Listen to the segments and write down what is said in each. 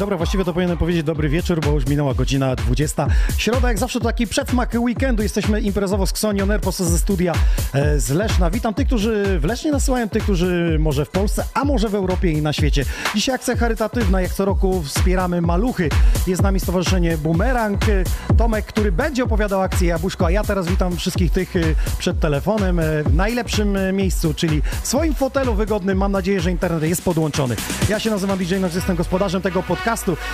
Dobry, właściwie to powinienem powiedzieć dobry wieczór, bo już minęła godzina 20. Środa, jak zawsze, to taki przedsmak weekendu. Jesteśmy imprezowo z Xonion Air, ze studia e, z Leszna. Witam tych, którzy w Lesznie nasyłają, tych, którzy może w Polsce, a może w Europie i na świecie. Dzisiaj akcja charytatywna, jak co roku wspieramy maluchy. Jest z nami Stowarzyszenie Boomerang. E, Tomek, który będzie opowiadał akcję Jabłuszko, a ja teraz witam wszystkich tych e, przed telefonem e, w najlepszym miejscu, czyli w swoim fotelu wygodnym. Mam nadzieję, że internet jest podłączony. Ja się nazywam DJ Nox, jestem gospodarzem tego podcastu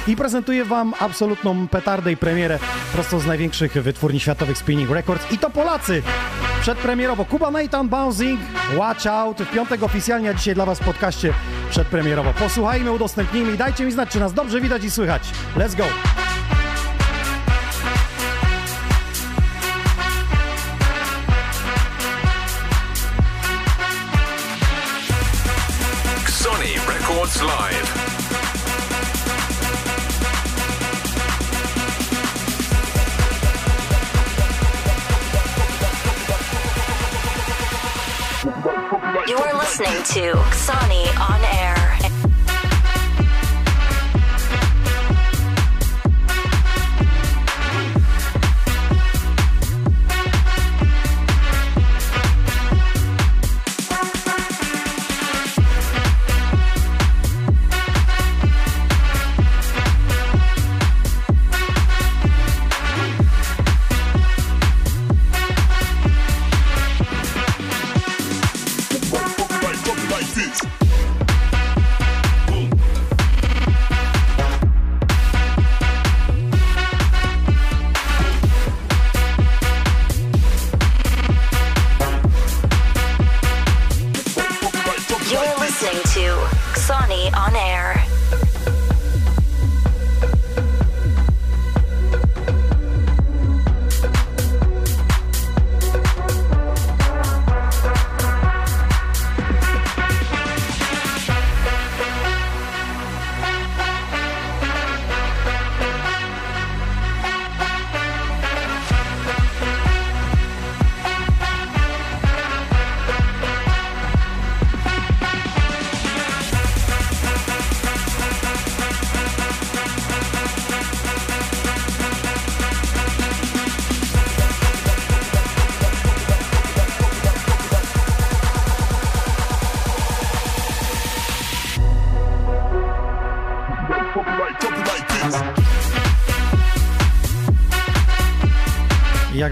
i prezentuję Wam absolutną petardę i premierę prosto z największych wytwórni światowych Spinning Records i to Polacy. Przedpremierowo Kuba Nathan Bouncing, Watch Out, w piątek oficjalnie, a dzisiaj dla Was w podcaście przedpremierowo. Posłuchajmy, udostępnijmy i dajcie mi znać, czy nas dobrze widać i słychać. Let's go! Sonny Records Live. You're listening to Xani on air.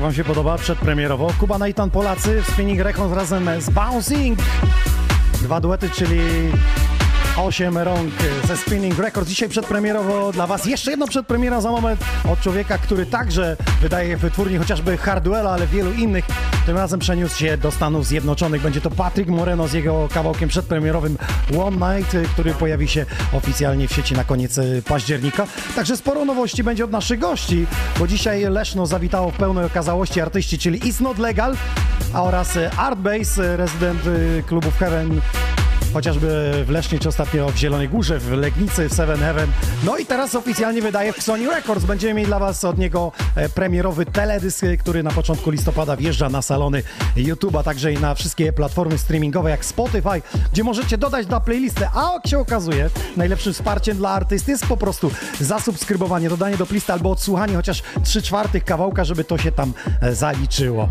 Wam się podoba przedpremierowo? Kuba Nathan Polacy w Spinning Records razem z Bouncing. Dwa duety, czyli osiem rąk ze Spinning Records. Dzisiaj przedpremierowo dla Was. Jeszcze jedna przedpremiera za moment od człowieka, który także wydaje wytwórni chociażby Hardwella, ale wielu innych. Tym razem przeniósł się do Stanów Zjednoczonych. Będzie to Patrick Moreno z jego kawałkiem przedpremierowym One Night, który pojawi się oficjalnie w sieci na koniec e, października. Także sporo nowości będzie od naszych gości, bo dzisiaj Leszno zawitało w pełnej okazałości artyści, czyli It's Not Legal oraz e, Artbase, rezydent klubów Heaven chociażby w Lesznie czy ostatnio w Zielonej Górze, w Legnicy, w Seven Heaven. No i teraz oficjalnie wydaje w Sony Records. Będziemy mieli dla Was od niego e, premierowy teledysk, e, który na początku listopada wjeżdża na salony YouTube'a, także i na wszystkie platformy streamingowe jak Spotify, gdzie możecie dodać na playlistę. A jak się okazuje, najlepszym wsparciem dla artysty jest po prostu zasubskrybowanie, dodanie do plisty albo odsłuchanie chociaż 3 czwartych kawałka, żeby to się tam e, zaliczyło.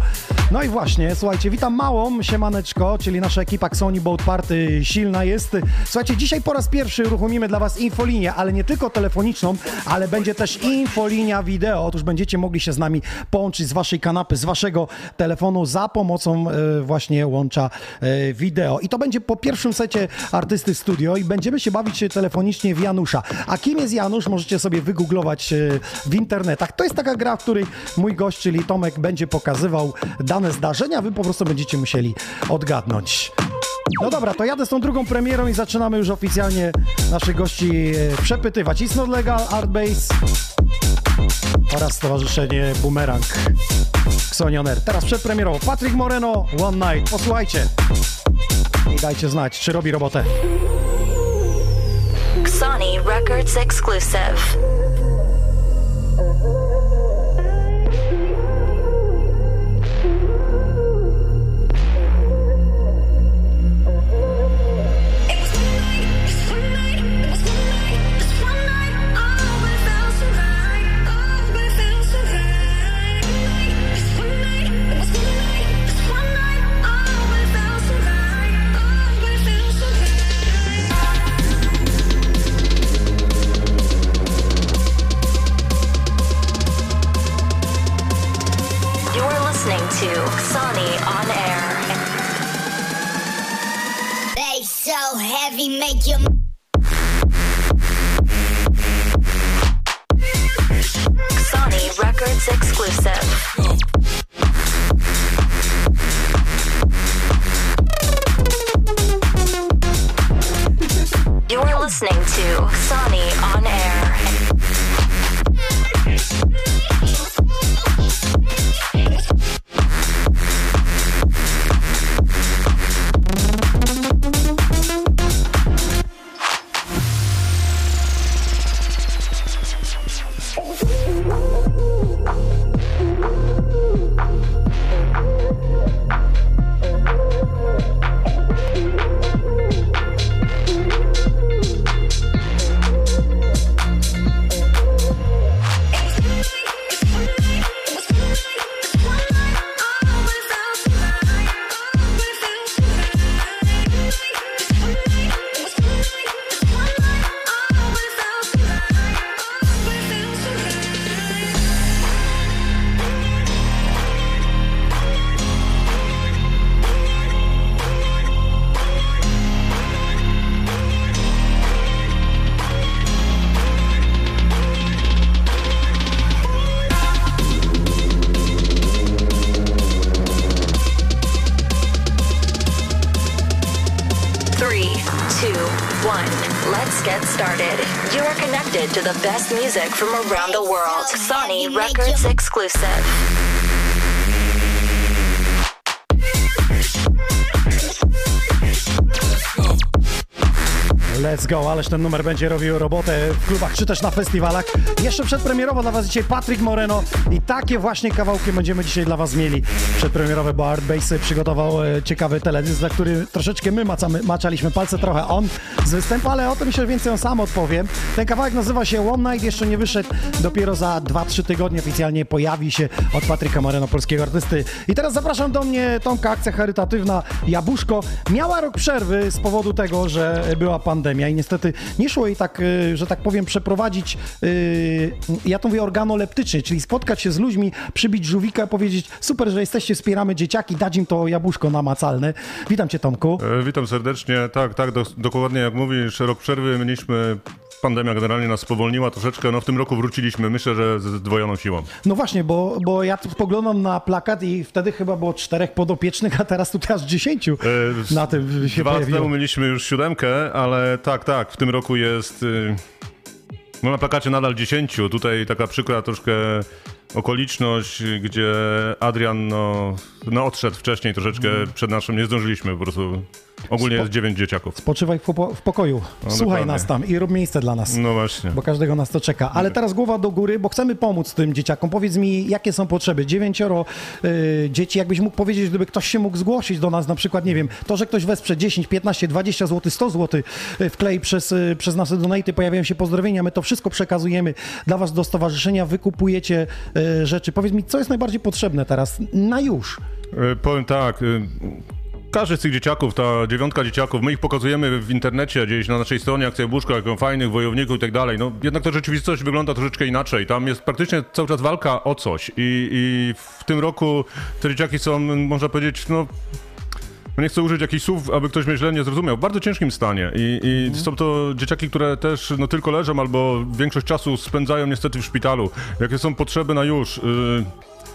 No i właśnie, słuchajcie, witam małą, siemaneczko, czyli nasza ekipa Sony Boat Party silna jest. Słuchajcie, dzisiaj po raz pierwszy uruchomimy dla Was infolinię, ale nie tylko telefoniczną, ale będzie też infolinia wideo. Otóż będziecie mogli się z nami połączyć z Waszej kanapy, z Waszego telefonu za pomocą e, właśnie łącza e, wideo. I to będzie po pierwszym secie artysty studio i będziemy się bawić telefonicznie w Janusza. A kim jest Janusz? Możecie sobie wygooglować e, w internetach. To jest taka gra, w której mój gość, czyli Tomek, będzie pokazywał dane zdarzenia, wy po prostu będziecie musieli odgadnąć. No dobra, to jadę z tą drugą premierą i zaczynamy już oficjalnie naszych gości e, przepytywać. It's Not Legal, Art Base oraz Stowarzyszenie Boomerang Xonioner. Teraz przedpremierowo Patrick Moreno, One Night. Posłuchajcie i dajcie znać, czy robi robotę. Sony Records exclusive. So make you. Sony Records exclusive. You're listening to Sony on Air. Go, ależ ten numer będzie robił robotę w klubach czy też na festiwalach. Jeszcze przedpremierowo dla Was dzisiaj Patrick Moreno i takie właśnie kawałki będziemy dzisiaj dla Was mieli. Przedpremierowe, bo Art Base przygotował e, ciekawy teledysk, za który troszeczkę my macamy, maczaliśmy palce, trochę on z występu, ale o tym że więcej on sam odpowie. Ten kawałek nazywa się One Night, jeszcze nie wyszedł, dopiero za 2-3 tygodnie oficjalnie pojawi się od Patryka Moreno, polskiego artysty. I teraz zapraszam do mnie Tomka, akcja charytatywna Jabłuszko. Miała rok przerwy z powodu tego, że była pandemia i niestety nie szło jej tak, y, że tak powiem, przeprowadzić, y, ja to mówię organoleptycznie, czyli spotkać się z ludźmi, przybić żółwika, powiedzieć super, że jesteście, wspieramy dzieciaki, dać im to jabłuszko namacalne. Witam Cię Tomku. E, Witam serdecznie. Tak, tak, do, dokładnie jak mówisz, rok przerwy mieliśmy. Pandemia generalnie nas spowolniła troszeczkę. No w tym roku wróciliśmy, myślę, że z zdwojoną siłą. No właśnie, bo, bo ja tu spoglądam na plakat i wtedy chyba było czterech podopiecznych, a teraz tutaj aż dziesięciu E, na tym się Dwa pojawiło. temu mieliśmy już siódemkę, ale tak, tak, w tym roku jest. y, No na plakacie nadal 10. Tutaj taka przykra troszkę okoliczność, gdzie Adrian no, no odszedł wcześniej troszeczkę przed naszym, nie zdążyliśmy po prostu. Ogólnie jest dziewięć dzieciaków. Spoczywaj w, popo- w pokoju, słuchaj dokładnie. nas tam i rób miejsce dla nas. No właśnie. Bo każdego nas to czeka. Ale teraz głowa do góry, bo chcemy pomóc tym dzieciakom. Powiedz mi, jakie są potrzeby? Dziewięcioro y, dzieci, jakbyś mógł powiedzieć, gdyby ktoś się mógł zgłosić do nas, na przykład, nie wiem, to, że ktoś wesprze 10, 15, 20 zł, 100 zł wklei przez, y, przez nasze donaty, pojawiają się pozdrowienia, my to wszystko przekazujemy dla was do stowarzyszenia, wykupujecie e, rzeczy. Powiedz mi, co jest najbardziej potrzebne teraz, na już? E, Powiem tak. e, Każdy z tych dzieciaków, ta dziewiątka dzieciaków, my ich pokazujemy w internecie, gdzieś na naszej stronie Akcja Buszka, jako fajnych wojowników i tak dalej. No jednak ta rzeczywistość wygląda troszeczkę inaczej. Tam jest praktycznie cały czas walka o coś. I, i w tym roku te dzieciaki są, można powiedzieć, no no nie chcę użyć jakichś słów, aby ktoś mnie źle nie zrozumiał, w bardzo ciężkim stanie. I, i są to dzieciaki, które też no, tylko leżą albo większość czasu spędzają niestety w szpitalu. Jakie są potrzeby na już? Yy,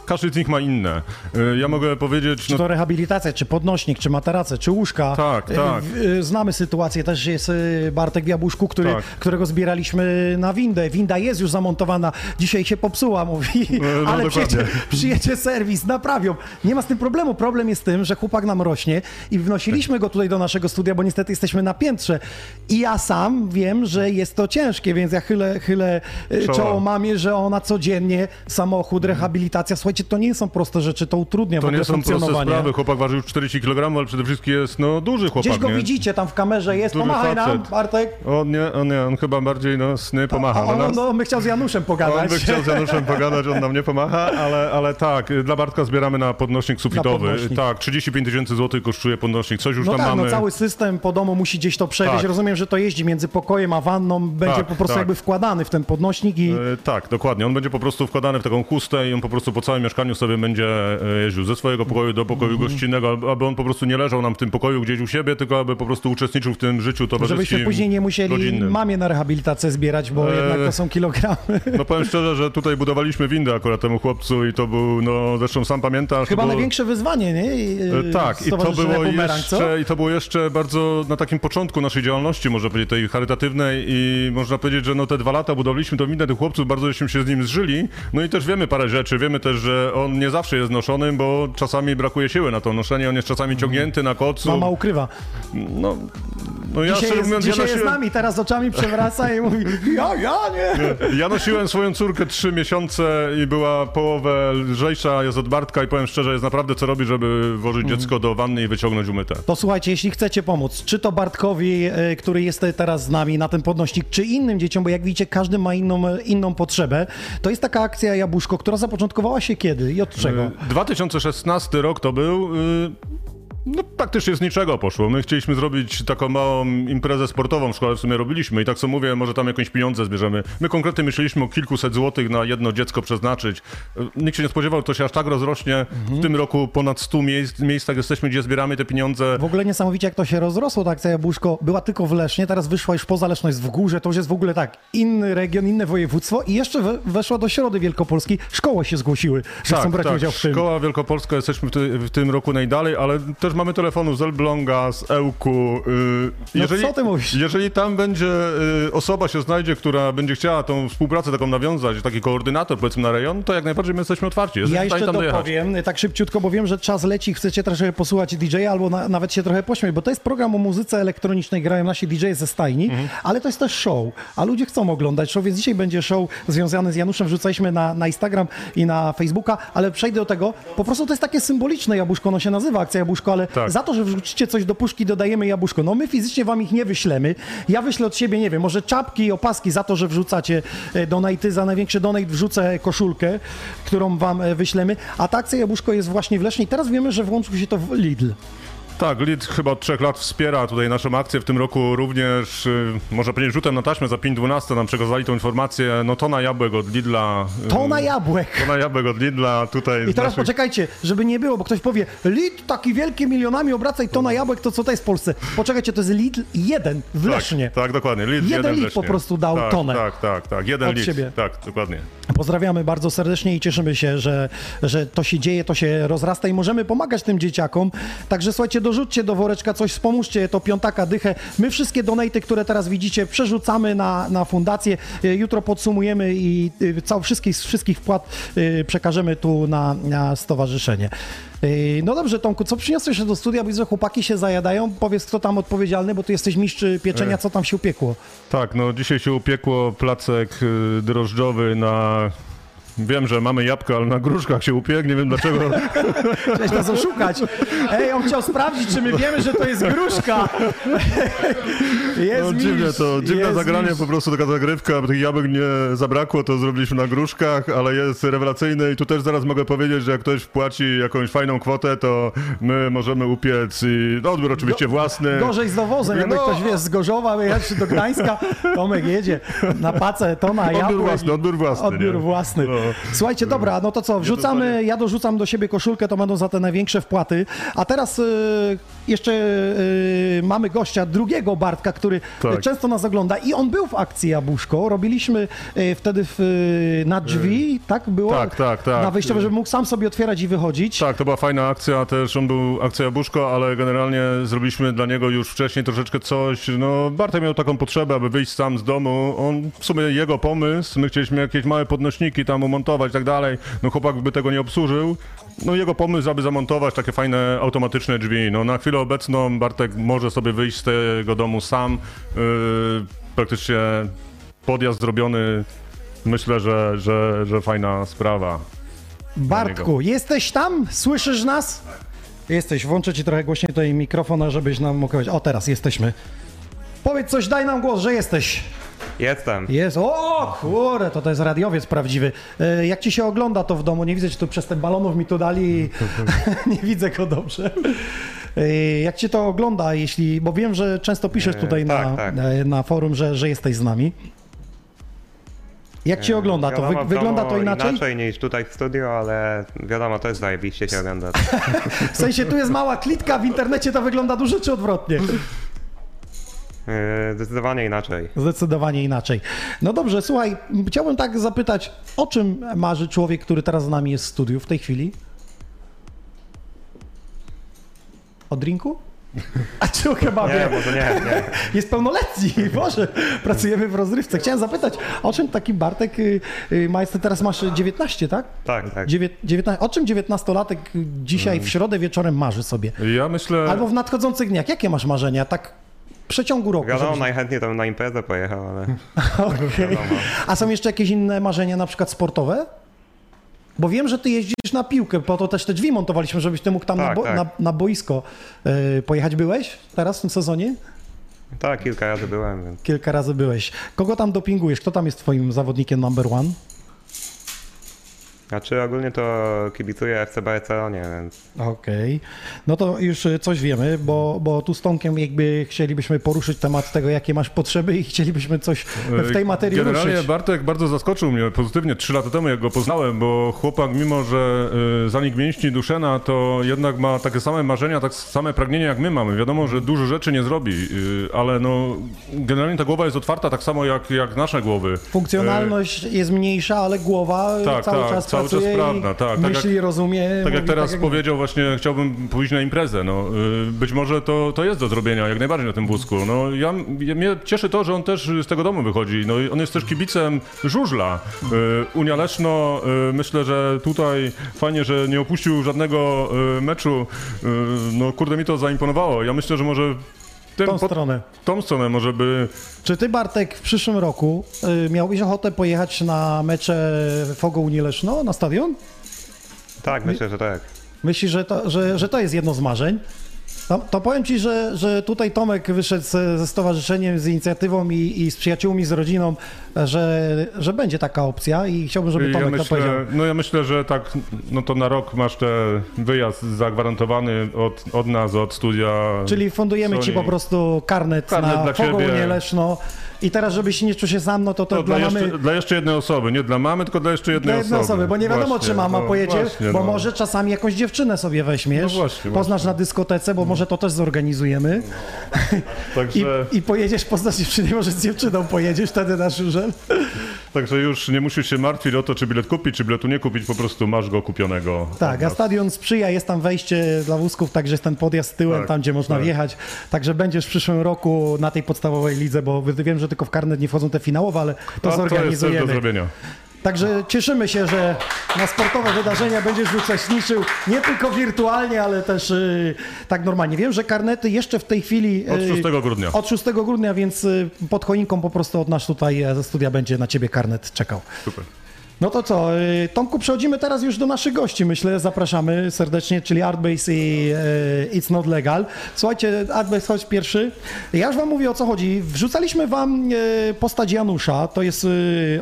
każdy z nich ma inne. Yy, ja mogę powiedzieć... Czy No, to rehabilitacja, czy podnośnik, czy materace, czy łóżka. Tak, E, tak. e, Znamy sytuację, też jest Bartek w Jabłuszku, który, Tak. którego zbieraliśmy na windę. Winda jest już zamontowana, dzisiaj się popsuła, mówi, no, ale przyjedzie, przyjedzie serwis, naprawią. Nie ma z tym problemu. Problem jest tym, że chłopak nam rośnie i wnosiliśmy go tutaj do naszego studia, bo niestety jesteśmy na piętrze. I ja sam wiem, że jest to ciężkie, więc ja chylę, chylę Czoła. czoło mamie, że ona codziennie, samochód, rehabilitacja. Słuchajcie, to nie są proste rzeczy, to utrudnia to nie są proste sprawy. Chłopak waży już 40 kg, ale przede wszystkim jest no, duży chłopak, Gdzieś go nie? widzicie tam w kamerze, jest, Duży pomachaj nam, facet. Bartek. On nie, on nie, on chyba bardziej no, sny pomacha na on, nas. no, my chciał z Januszem On pogadać. by chciał z Januszem pogadać, on nam nie pomacha, ale, ale tak, dla Bartka zbieramy na podnośnik sufitowy. podnośnik. Tak, 35 tysięcy złotych kosztuje podnośnik, coś już No tam tak, mamy. no cały system po domu musi gdzieś to przewieźć. Tak. Rozumiem, że to jeździ między pokojem a wanną, będzie Tak, po prostu tak. jakby wkładany w ten podnośnik i... E, Tak, dokładnie. On będzie po prostu wkładany w taką chustę i on po prostu po całym mieszkaniu sobie będzie e, jeździł ze swojego pokoju do pokoju Mhm. gościnnego, aby- on po prostu nie leżał nam w tym pokoju gdzieś u siebie, tylko aby po prostu uczestniczył w tym życiu towarzyskim, Żebyśmy później nie musieli rodzinnym. mamie na rehabilitację zbierać, bo Eee. jednak to są kilogramy. No powiem szczerze, że tutaj budowaliśmy windę akurat temu chłopcu i to był, no zresztą sam pamiętasz... Chyba to było- największe wyzwanie, nie? I, E, Tak, i to było, Bumerang, co? jeszcze, i to było jeszcze bardzo na takim początku naszej działalności, można powiedzieć, tej charytatywnej i można powiedzieć, że no te dwa lata budowaliśmy tą windę tych chłopców, bardzo żeśmy się z nim zżyli, no i też wiemy parę rzeczy, wiemy też, że on nie zawsze jest noszony, bo czasami brakuje siły na to noszenie, on jest czasami ciągnięty na kocu. Mama ukrywa. No, no ja Dzisiaj, szczerze jest, mówiąc, ja dzisiaj jest z nosiłem, nami, teraz oczami przewraca i mówi ja, ja nie. ja nosiłem swoją córkę trzy miesiące i była połowę lżejsza, jest od Bartka i powiem szczerze, jest naprawdę co robi, żeby włożyć Mhm. dziecko do wanny i wyciągnąć umyte. To słuchajcie, jeśli chcecie pomóc, czy to Bartkowi, e, który jest teraz z nami na ten podnośnik, czy innym dzieciom, bo jak widzicie, każdy ma inną, inną potrzebę, to jest taka akcja Jabłuszko, która zapoczątkowała się kiedy i od czego? Y, 2016 rok to był. No praktycznie z niczego poszło. My chcieliśmy zrobić taką małą imprezę sportową w szkole, w sumie robiliśmy i tak co mówię, może tam jakieś pieniądze zbierzemy. My konkretnie myśleliśmy o kilkuset złotych na jedno dziecko przeznaczyć. Y, Nikt się nie spodziewał, to się aż tak rozrośnie. W tym roku ponad 100 miejsc, miejscach jesteśmy, gdzie zbieramy te pieniądze. W ogóle niesamowicie, jak to się rozrosło, ta akcja Jabłuszko była tylko w Lesznie, teraz wyszła już poza Leszno, jest w górze, to już jest w ogóle tak, inny region, inne województwo i jeszcze we, weszła do Środy Wielkopolskiej, szkoły się zgłosiły, że chcą brać udział w tym. Tak, Szkoła Wielkopolska, jesteśmy w, ty, w tym roku najdalej, ale też mamy telefonu z Elbląga, z Ełku. Yy, No co ty mówisz? Jeżeli tam będzie y, osoba się znajdzie, która będzie chciała tą współpracę taką nawiązać, taki koordynator powiedzmy na rejon, to jak najbardziej my jesteśmy otwarci. Jesteśmy Ja jeszcze tam to dojechać. powiem, tak szybciutko, bo wiem, że czas leci, chcecie troszkę posłuchać DJ-a albo na, nawet się trochę pośmiać, bo to jest program o muzyce elektronicznej, grają nasi DJ ze stajni, Mhm. ale to jest też show, a ludzie chcą oglądać show, więc dzisiaj będzie show związany z Januszem, wrzucaliśmy na, na Instagram i na Facebooka, ale przejdę do tego, po prostu to jest takie symboliczne jabłuszko, ono się nazywa akcja jabłuszko, ale Tak. za to, że wrzucicie coś do puszki, dodajemy jabłuszko. No my fizycznie wam ich nie wyślemy, ja wyślę od siebie, nie wiem, może czapki i opaski za to, że wrzucacie e, donaty, za największy donate wrzucę koszulkę, którą wam e, wyślemy, a ta akcja jabłuszko jest właśnie w Lesznie teraz wiemy, że włączył się to w Lidl. Tak, Lid chyba od trzech lat wspiera tutaj naszą akcję. W tym roku również, y, można powiedzieć, rzutem na taśmę za 5.12 nam przekazali tą informację. No tona jabłek od Lidla. y, Tona jabłek. Tona jabłek od Lidla tutaj. I z teraz naszych- poczekajcie, żeby nie było, bo ktoś powie, Lidl taki wielki milionami obraca i tona jabłek, to co to jest w Polsce? Poczekajcie, to jest Lidl jeden w Lesznie. Tak, tak, dokładnie. Lid, Jeden Lesznie. po prostu dał tak, tonę. Tak, tak, tak. Jeden Od litr. siebie. Tak, dokładnie. Pozdrawiamy bardzo serdecznie i cieszymy się, że, że to się dzieje, to się rozrasta i możemy pomagać tym dzieciakom. Także słuchajcie, dorzućcie do woreczka coś, wspomóżcie to piątaka dychę. My wszystkie donaty, które teraz widzicie, przerzucamy na, na fundację. Y, Jutro podsumujemy i y, cał, wszystkich, wszystkich wpłat y, przekażemy tu na, na stowarzyszenie. No dobrze, Tomku, co przyniosłeś się do studia? Widzę, że chłopaki się zajadają. Powiedz, kto tam odpowiedzialny, bo ty jesteś mistrz pieczenia, co tam się upiekło. Tak, no dzisiaj się upiekło placek y, drożdżowy na wiem, że mamy jabłka, ale na gruszkach się upiekł, nie wiem dlaczego. Chciałeś nas oszukać. Ej, on chciał sprawdzić, czy my wiemy, że to jest gruszka. Jest No, mistrz, to, dziwne zagranie, mistrz. po prostu taka zagrywka, tych jabłek nie zabrakło, to zrobiliśmy na gruszkach, ale jest rewelacyjny i tu też zaraz mogę powiedzieć, że jak ktoś wpłaci jakąś fajną kwotę, to my możemy upiec i no, odbiór oczywiście własny. Gorzej z dowozem, jakby No. ktoś wie, z Gorzowa wyjechać do Gdańska, Tomek jedzie na pacę, to na Odbiór jabłek. własny, odbiór własny. Odbiór nie? własny. No. Słuchajcie, dobra, no to co, wrzucamy, ja dorzucam do siebie koszulkę, to będą za te największe wpłaty. A teraz y, jeszcze y, mamy gościa, drugiego Bartka, który Tak. y, często nas ogląda i on był w akcji Jabłuszko. Robiliśmy y, wtedy w, y, na drzwi, tak było? tak, tak, tak. Na wyjściowe, żeby mógł sam sobie otwierać i wychodzić. Tak, to była fajna akcja, też on był akcja Jabłuszko, ale generalnie zrobiliśmy dla niego już wcześniej troszeczkę coś, no Bartek miał taką potrzebę, aby wyjść sam z domu, on w sumie jego pomysł, my chcieliśmy jakieś małe podnośniki tam umontować i tak dalej, no chłopak by tego nie obsłużył, no jego pomysł, aby zamontować takie fajne automatyczne drzwi, no na chwilę obecną Bartek może sobie wyjść z tego domu sam, yy, praktycznie podjazd zrobiony, myślę, że, że, że fajna sprawa. Bartku, jesteś tam? Słyszysz nas? Jesteś, włączę ci trochę głośniej tutaj mikrofon, żebyś nam mógł powiedzieć. O, teraz jesteśmy. Powiedz coś, daj nam głos, że jesteś. Jestem. Jest, o kurde, to to jest radiowiec prawdziwy. E, Jak ci się ogląda to w domu? Nie widzę, czy tu przez te balonów mi tu dali nie widzę go dobrze. E, Jak ci to ogląda, jeśli, bo wiem, że często piszesz E, tutaj tak, na, tak. na forum, że, że jesteś z nami. Jak ci ogląda to? Wy, wygląda to inaczej? Inaczej niż tutaj w studio, ale wiadomo, to jest zajebiście się ogląda. W sensie tu jest mała klitka, w internecie to wygląda dużo czy odwrotnie? Yy, Zdecydowanie inaczej. Zdecydowanie inaczej. No dobrze, słuchaj, chciałbym tak zapytać, o czym marzy człowiek, który teraz z nami jest w studiu w tej chwili? O drinku? A czy o kebabie? Nie, może nie, nie. Jest pełnoletni, Boże, pracujemy w rozrywce. Chciałem zapytać, o czym taki Bartek y, y, ma, ty teraz masz 19, tak? Tak, tak. Dziewię- 19, o czym 19-latek dzisiaj w środę wieczorem marzy sobie? Ja myślę... Albo w nadchodzących dniach, jakie masz marzenia, tak w przeciągu roku? Wiadomo, żebyś- najchętniej bym na imprezę pojechał, ale wiadomo. A są jeszcze jakieś inne marzenia, na przykład sportowe? Bo wiem, że ty jeździsz na piłkę, po to też te drzwi montowaliśmy, żebyś ty mógł tam na, Tak, bo, tak. na, na boisko e, pojechać. Byłeś teraz w tym sezonie? tak, kilka razy byłem, więc Kilka razy byłeś. Kogo tam dopingujesz? Kto tam jest twoim zawodnikiem number one? Znaczy ogólnie to kibicuję FC Barcelonie, więc Okej. No to już e, coś wiemy, bo, bo tu z Tomkiem jakby chcielibyśmy poruszyć temat tego, jakie masz potrzeby i chcielibyśmy coś w tej materii Generalnie ruszyć. Bartek bardzo zaskoczył mnie pozytywnie trzy lata temu, jak go poznałem, bo chłopak, mimo że y, zanik mięśni Duszena, to jednak ma takie same marzenia, tak same pragnienia jak my mamy. Wiadomo, że dużo rzeczy nie zrobi, ale no generalnie ta głowa jest otwarta tak samo jak, jak nasze głowy. Funkcjonalność jest mniejsza, ale głowa e, tak, cały tak, czas cały czas i tak, tak myśli, jak- rozumie. Tak jak mówi teraz jak powiedział, właśnie chciałbym pójść na imprezę. No, y, być może to, to jest do zrobienia, jak najbardziej na tym wózku. No, ja, mnie cieszy to, że on też z tego domu wychodzi. No, on jest też kibicem żużla. Y, Unia Leszno, y, myślę, że tutaj fajnie, że nie opuścił żadnego meczu. No kurde, mi to zaimponowało. Ja myślę, że może ten, tą pod- stronę. tą stronę może by... Czy ty, Bartek, w przyszłym roku y, miałbyś ochotę pojechać na mecze Fogo Leszno na stadion? tak, myślę, że tak. Myślisz, że to, że, że to jest jedno z marzeń? To, to powiem ci, że, że tutaj Tomek wyszedł ze, ze stowarzyszeniem, z inicjatywą i, i z przyjaciółmi, z rodziną, że, że będzie taka opcja i chciałbym, żeby Ja Tomek to myślę, powiedział. no ja myślę, że tak, no to na rok masz ten wyjazd zagwarantowany od, od nas, od studia. Czyli fundujemy ci Sony. po prostu karnet, Karnet na dla Fogo ciebie. Unię Leszno i teraz, żebyś nie czuł się sam, no to to To dla mamy... jeszcze, dla jeszcze jednej osoby, nie dla mamy, tylko dla jeszcze jednej Dla jednej osoby. osoby, bo nie wiadomo, Właśnie, czy mama no, pojedzie, właśnie, bo no. może czasami jakąś dziewczynę sobie weźmiesz, No właśnie, poznasz na dyskotece, bo może to też zorganizujemy i, Także, i pojedziesz, poznasz dziewczynę, może z dziewczyną pojedziesz wtedy na żużel. Także już nie musisz się martwić o to, czy bilet kupić, czy biletu nie kupić, po prostu masz go kupionego. Tak, a stadion sprzyja, jest tam wejście dla wózków, także jest ten podjazd tyłem, Tak, tam gdzie można tak. wjechać. Także będziesz w przyszłym roku na tej podstawowej lidze, bo wiem, że tylko w karnet nie wchodzą te finałowe, ale to A to jest do zorganizujemy. zrobienia. Także cieszymy się, że na sportowe wydarzenia będziesz uczestniczył nie tylko wirtualnie, ale też y, tak normalnie. Wiem, że karnety jeszcze w tej chwili. Od y, 6 grudnia. Od 6 grudnia, więc y, pod choinką po prostu od nas tutaj e, ze studia będzie na ciebie karnet czekał. Super. No to co, y, Tomku, przechodzimy teraz już do naszych gości, myślę, zapraszamy serdecznie, czyli Artbase i y, It's Not Legal. Słuchajcie, Artbase, chodź pierwszy. Ja już wam mówię o co chodzi. Wrzucaliśmy wam y, postać Janusza, to jest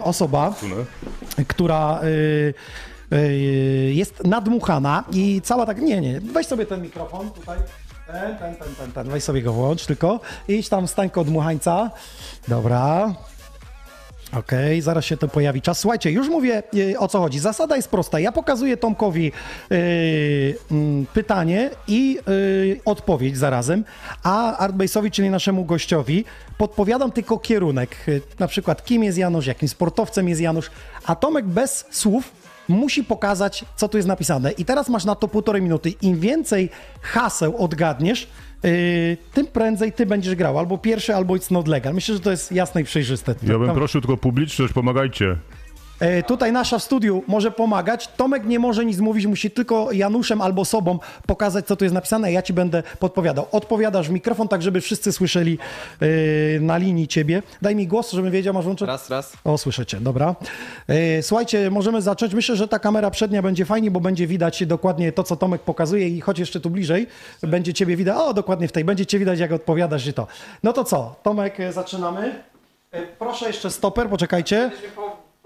osoba, która jest nadmuchana i cała tak, nie, nie, weź sobie ten mikrofon tutaj. Ten, ten, ten, ten, ten, weź sobie go włącz tylko. Idź tam stań dmuchańca. Dobra. Okej, zaraz się to pojawi czas. Słuchajcie, już mówię y, o co chodzi. Zasada jest prosta. Ja pokazuję Tomkowi y, mm, pytanie i y, odpowiedź zarazem, a Artbase'owi, czyli naszemu gościowi, podpowiadam tylko kierunek. Y, na przykład kim jest Janusz, jakim sportowcem jest Janusz, a Tomek bez słów musi pokazać, co tu jest napisane. I teraz masz na to półtorej minuty. Im więcej haseł odgadniesz, yy, tym prędzej ty będziesz grał. Albo pierwszy, albo it's not legal. Myślę, że to jest jasne i przejrzyste. Ja bym prosił tylko publiczność, pomagajcie. E, Tutaj nasza w studiu może pomagać. Tomek nie może nic mówić, musi tylko Januszem albo sobą pokazać, co tu jest napisane, a ja ci będę podpowiadał. Odpowiadasz w mikrofon, tak żeby wszyscy słyszeli e, na linii ciebie. Daj mi głos, żebym wiedział, masz włączony. Raz, raz. O, słyszycie, dobra. E, Słuchajcie, możemy zacząć. Myślę, że ta kamera przednia będzie fajnie, bo będzie widać dokładnie to, co Tomek pokazuje i chodź jeszcze tu bliżej, będzie ciebie widać. O, dokładnie w tej. Będzie cię widać, jak odpowiadasz i to. No to co? Tomek, zaczynamy. Proszę jeszcze stoper, poczekajcie.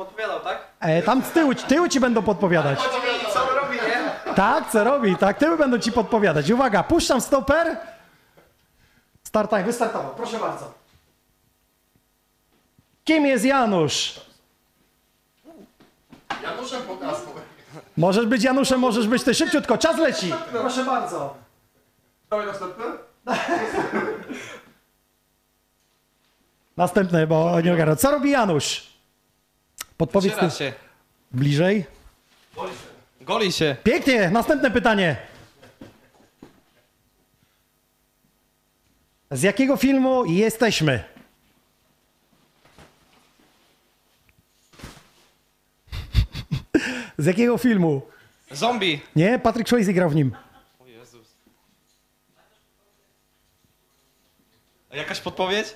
Podpowiadał, tak? E, tam z tyłu, tyły ci będą podpowiadać. Co robi, nie? Tak, co robi, tak, tyły będą ci podpowiadać. Uwaga, puszczam stoper. Start time, wystartował, proszę bardzo. Kim jest Janusz? Januszem pokazał. Możesz być Januszem, możesz być ty. Szybciutko, czas leci. Proszę bardzo. Dawaj następny. Następne, bo nie ogarnę. Co robi Janusz? Podpowiedz ty się. bliżej. Goli się. Pięknie, następne pytanie. Z jakiego filmu jesteśmy? Z jakiego filmu? Zombie. Nie, Patrick Swayze grał w nim. O Jezus. Jakaś podpowiedź?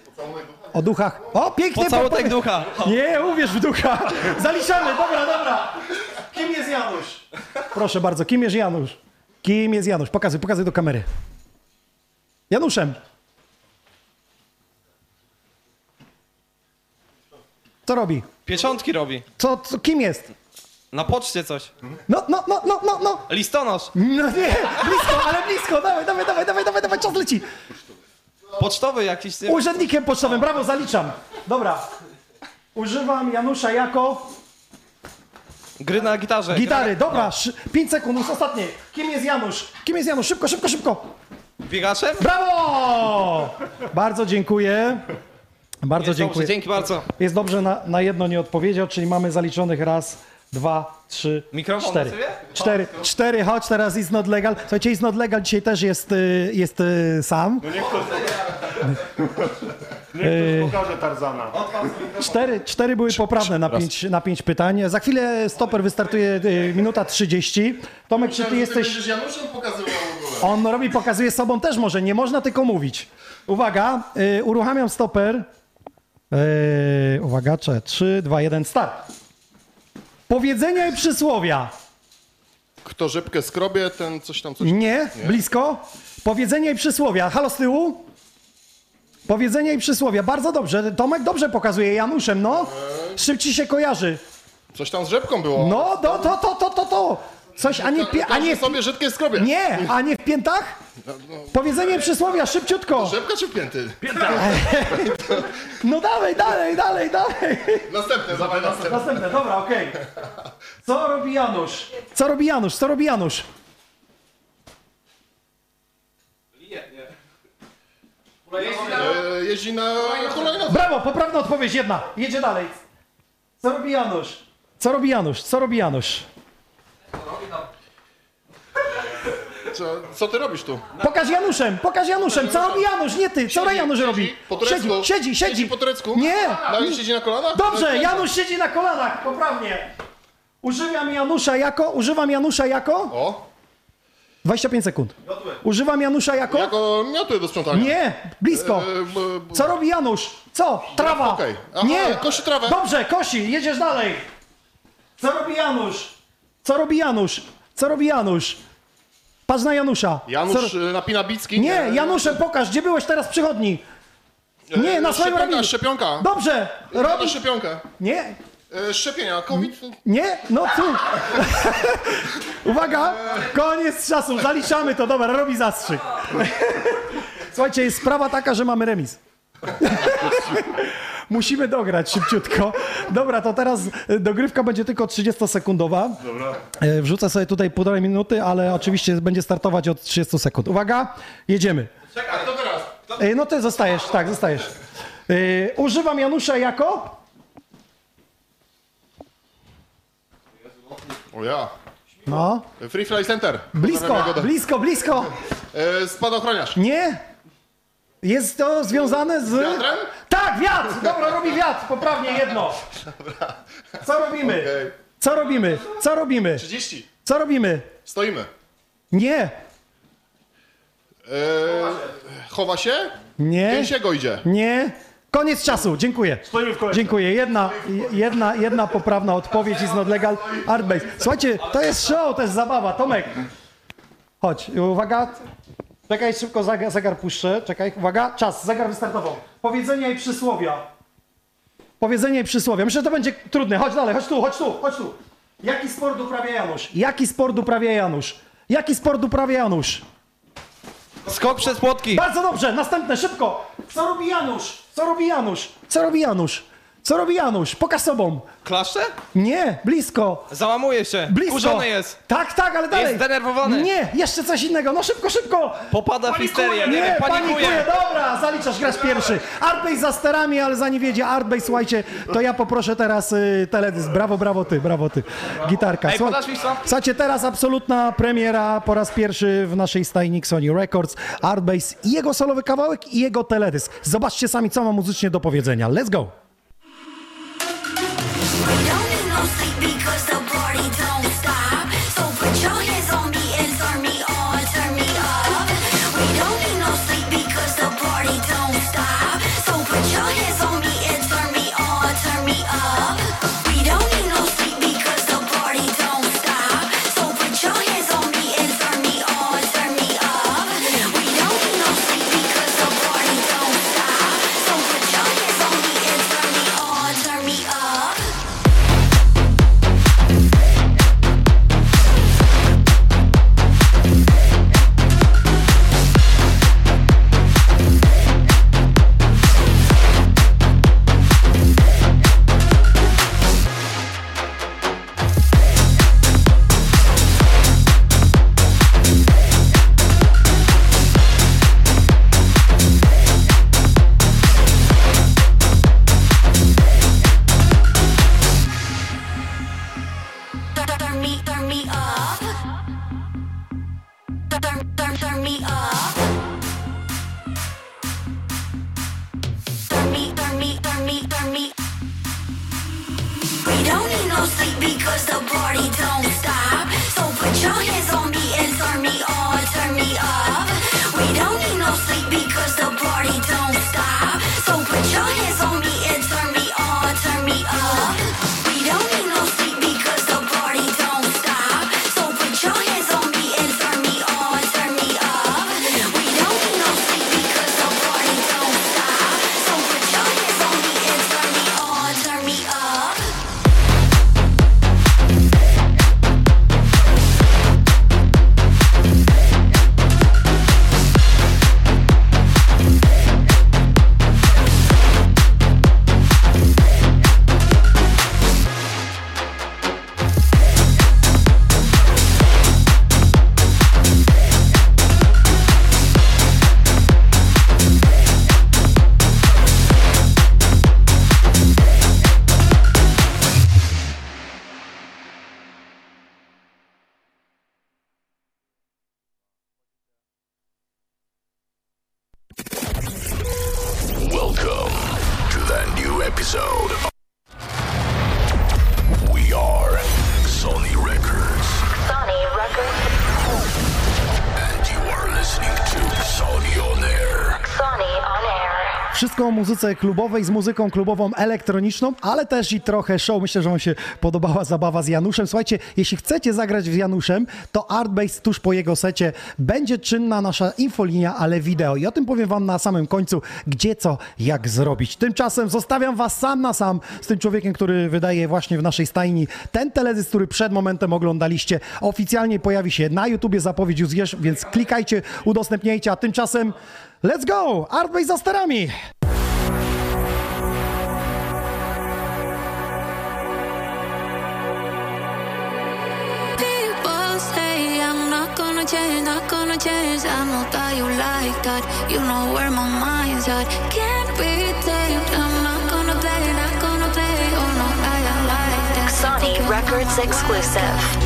O duchach. O, pięknie. Pocałunek podpowiedź. ducha. Nie, uwierz w ducha. Zaliczamy, dobra, dobra. Kim jest Janusz? Proszę bardzo, kim jest Janusz? Kim jest Janusz? Pokazuj, pokazuj do kamery. Januszem. Co robi? Pieczątki robi. Co, co, kim jest? Na poczcie coś. No, no, no, no, no, no. Listonosz. No nie, blisko, ale blisko. Dawaj, dawaj, dawaj, dawaj, dawaj, dawaj, czas leci. Pocztowy jakiś. Nie? Urzędnikiem pocztowym, brawo, zaliczam. Dobra. Używam Janusza jako Gry na gitarze. gitary. Dobra, 5 sekund, już ostatnie. Kim jest Janusz? Kim jest Janusz? Szybko, szybko, szybko. Biegaczem? Brawo! Bardzo dziękuję. Bardzo Jest dziękuję. Dobrze, dzięki bardzo. Jest dobrze, na, na jedno nie odpowiedział, czyli mamy zaliczonych raz, dwa, trzy, Mikrofon cztery. Cztery, cztery, chodź teraz It's Not Legal. Słuchajcie, It's Not Legal dzisiaj też jest, y, jest y, sam. No niech ktoś, niech ktoś pokaże Tarzana. Cztery, cztery były poprawne na pięć, na pięć pytań. Za chwilę stoper wystartuje y, minuta 30. Tomek, czy ty jesteś... Będziesz Januszem pokazywał w ogóle. On robi, pokazuje sobą też może, nie można tylko mówić. Uwaga, y, uruchamiam stoper. Y, uwaga, cze, 3, 2, 1, start. Powiedzenia i przysłowia. Kto rzepkę skrobie, ten coś tam coś... Nie, blisko. Powiedzenia i przysłowia. Halo z tyłu. Powiedzenia i przysłowia. Bardzo dobrze. Tomek dobrze pokazuje Januszem, no. Szybciej się kojarzy. Coś tam z rzepką było. No, to, to, to, to, to, to. Coś, a nie, a nie, w- sobie rzepkę skrobie. nie, a nie w piętach? Powiedzenie i przysłowia, szybciutko. Rzepka czy pięty? No dalej, dalej, dalej, dalej. Następne, dawaj następne. Następne, dobra, okej. Co robi Janusz? Co robi Janusz? Co robi Janusz? E, jeździ na hulajnodze. Brawo, poprawna odpowiedź, jedna. Jedzie dalej. Co robi Janusz? Co robi Janusz? Co robi Janusz? Co, co ty robisz tu? Pokaż Januszem, pokaż Januszem. Co robi Janusz? Nie ty. Co Siedzi, Janusz siedzi, robi? po turecku. Siedzi, siedzi, siedzi. Siedzi po turecku? Nie. I siedzi na kolanach? Dobrze, Janusz siedzi na kolanach, poprawnie. Używam Janusza jako, używam Janusza jako? O, 25 sekund. Używam Janusza jako? jako miotły do sprzątania. Nie, blisko. E, b, b, Co robi Janusz? Co? Trawa. okej. Aha, Nie. kosi trawę. Dobrze, kosi. Jedziesz dalej. Co robi Janusz? Co robi Janusz? Co robi Janusz? Patrz na Janusza. Janusz Co... y, napina bicki. Nie, Janusze, pokaż, gdzie byłeś teraz przy chodni? Nie, na swoim szczepionka, robinie. szczepionka. Dobrze, Robi szczepionkę. Nie, E, szczepienia, COVID. nie, no tu. Uwaga, koniec czasu, zaliczamy to, dobra, robi zastrzyk. Słuchajcie, jest sprawa taka, że mamy remis. Musimy dograć szybciutko. Dobra, to teraz e, dogrywka będzie tylko 30-sekundowa. E, Wrzucę sobie tutaj półtorej minuty, ale oczywiście będzie startować od 30 sekund. Uwaga, jedziemy. A kto teraz? E, No ty zostajesz, tak, zostajesz. Używam Janusza jako... O ja. No, Free Fly Center. blisko, blisko, blisko. Spadochroniarz. Nie. Jest to związane z... Wiatrem? Tak, wiatr! Dobra, robi wiatr, poprawnie jedno. Co robimy? Okej. Co robimy? Co robimy? 30. Co robimy? Stoimy. Nie, E, chowa się? nie, Gęsiego idzie. nie. Koniec czasu, dziękuję. Dziękuję. Jedna, jedna, jedna poprawna odpowiedź is not legal. Artbase. Słuchajcie, to jest show, to jest zabawa. Tomek, chodź, uwaga. Czekaj, szybko zegar, zegar puszczę. Czekaj, uwaga, czas, zegar wystartował. Powiedzenia i przysłowia. Powiedzenia i przysłowia. Myślę, że to będzie trudne. Chodź dalej, chodź tu, chodź tu, chodź tu. Jaki sport uprawia Janusz? Jaki sport uprawia Janusz? Jaki sport uprawia Janusz? Skok przez płotki. Bardzo dobrze, następne, szybko. Co robi Janusz? Co robi Janusz? Co robi Janusz? Co robi Janusz? Pokaż sobą. Klaszcze? Nie, blisko. Załamuje się. Blisko. Kurzony jest. Tak, tak, ale dalej. zdenerwowany. Nie, jeszcze coś innego. No szybko, szybko. Popada w histerię. Nie, Nie, wiem, panikuje. panikuje. Dobra, zaliczasz, grasz pierwszy. Artbase za sterami, ale zanim wiedzie Artbase, słuchajcie, to ja poproszę teraz y, teledysk. Brawo, brawo ty, brawo ty. Gitarka. Ej, podasz mi co? Słuchajcie, teraz absolutna premiera po raz pierwszy w naszej stajni Sony Records. Artbase i jego solowy kawałek i jego teledysk. Zobaczcie sami, co ma muzycznie do powiedzenia. Let's go. Because the party don't stop. So put your hands on me and turn me muzyce klubowej z muzyką klubową elektroniczną, ale też i trochę show. Myślę, że Wam się podobała zabawa z Januszem. Słuchajcie, jeśli chcecie zagrać z Januszem, to Artbase tuż po jego secie będzie czynna nasza infolinia, ale wideo. I o tym powiem Wam na samym końcu, gdzie co, jak zrobić. Tymczasem zostawiam Was sam na sam z tym człowiekiem, który wydaje właśnie w naszej stajni ten teledysk, który przed momentem oglądaliście. Oficjalnie pojawi się na YouTubie zapowiedź już więc klikajcie, udostępniajcie, a tymczasem let's go! Artbase za sterami! Gonna change, not gonna change. I know that you like that. You know where my mind's at. Can't be tamed. I'm not gonna play, not gonna play. Oh no, I am like that. Sony Records exclusive.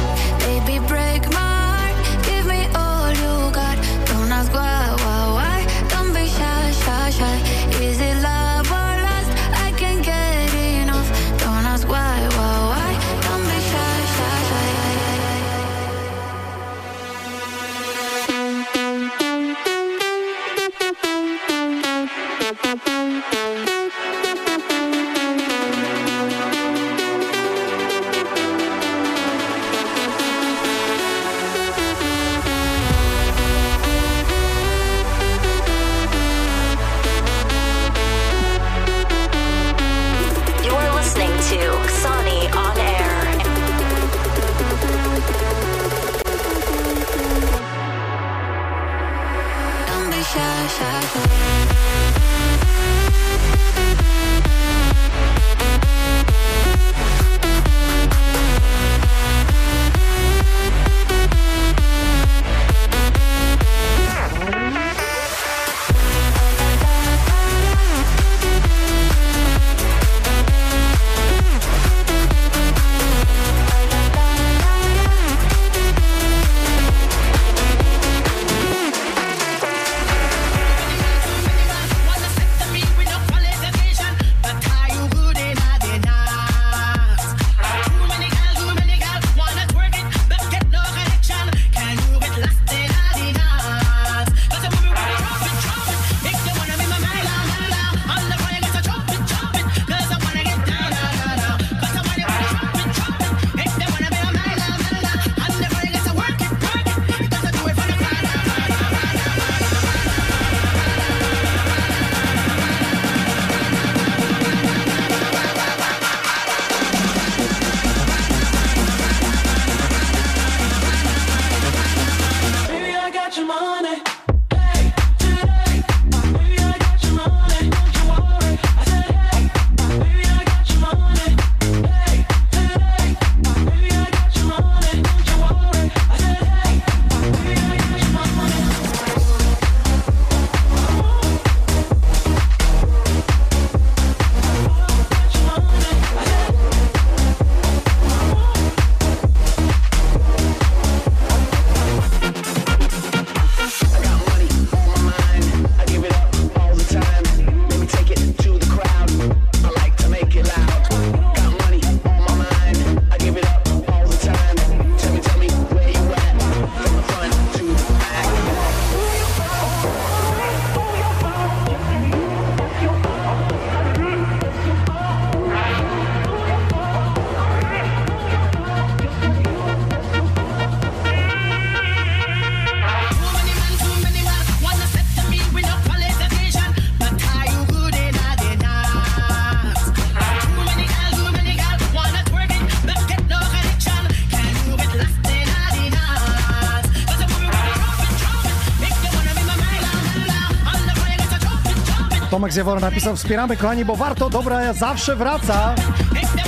Tomek Zjawora napisał, wspieramy kochani, bo warto, dobra zawsze wraca.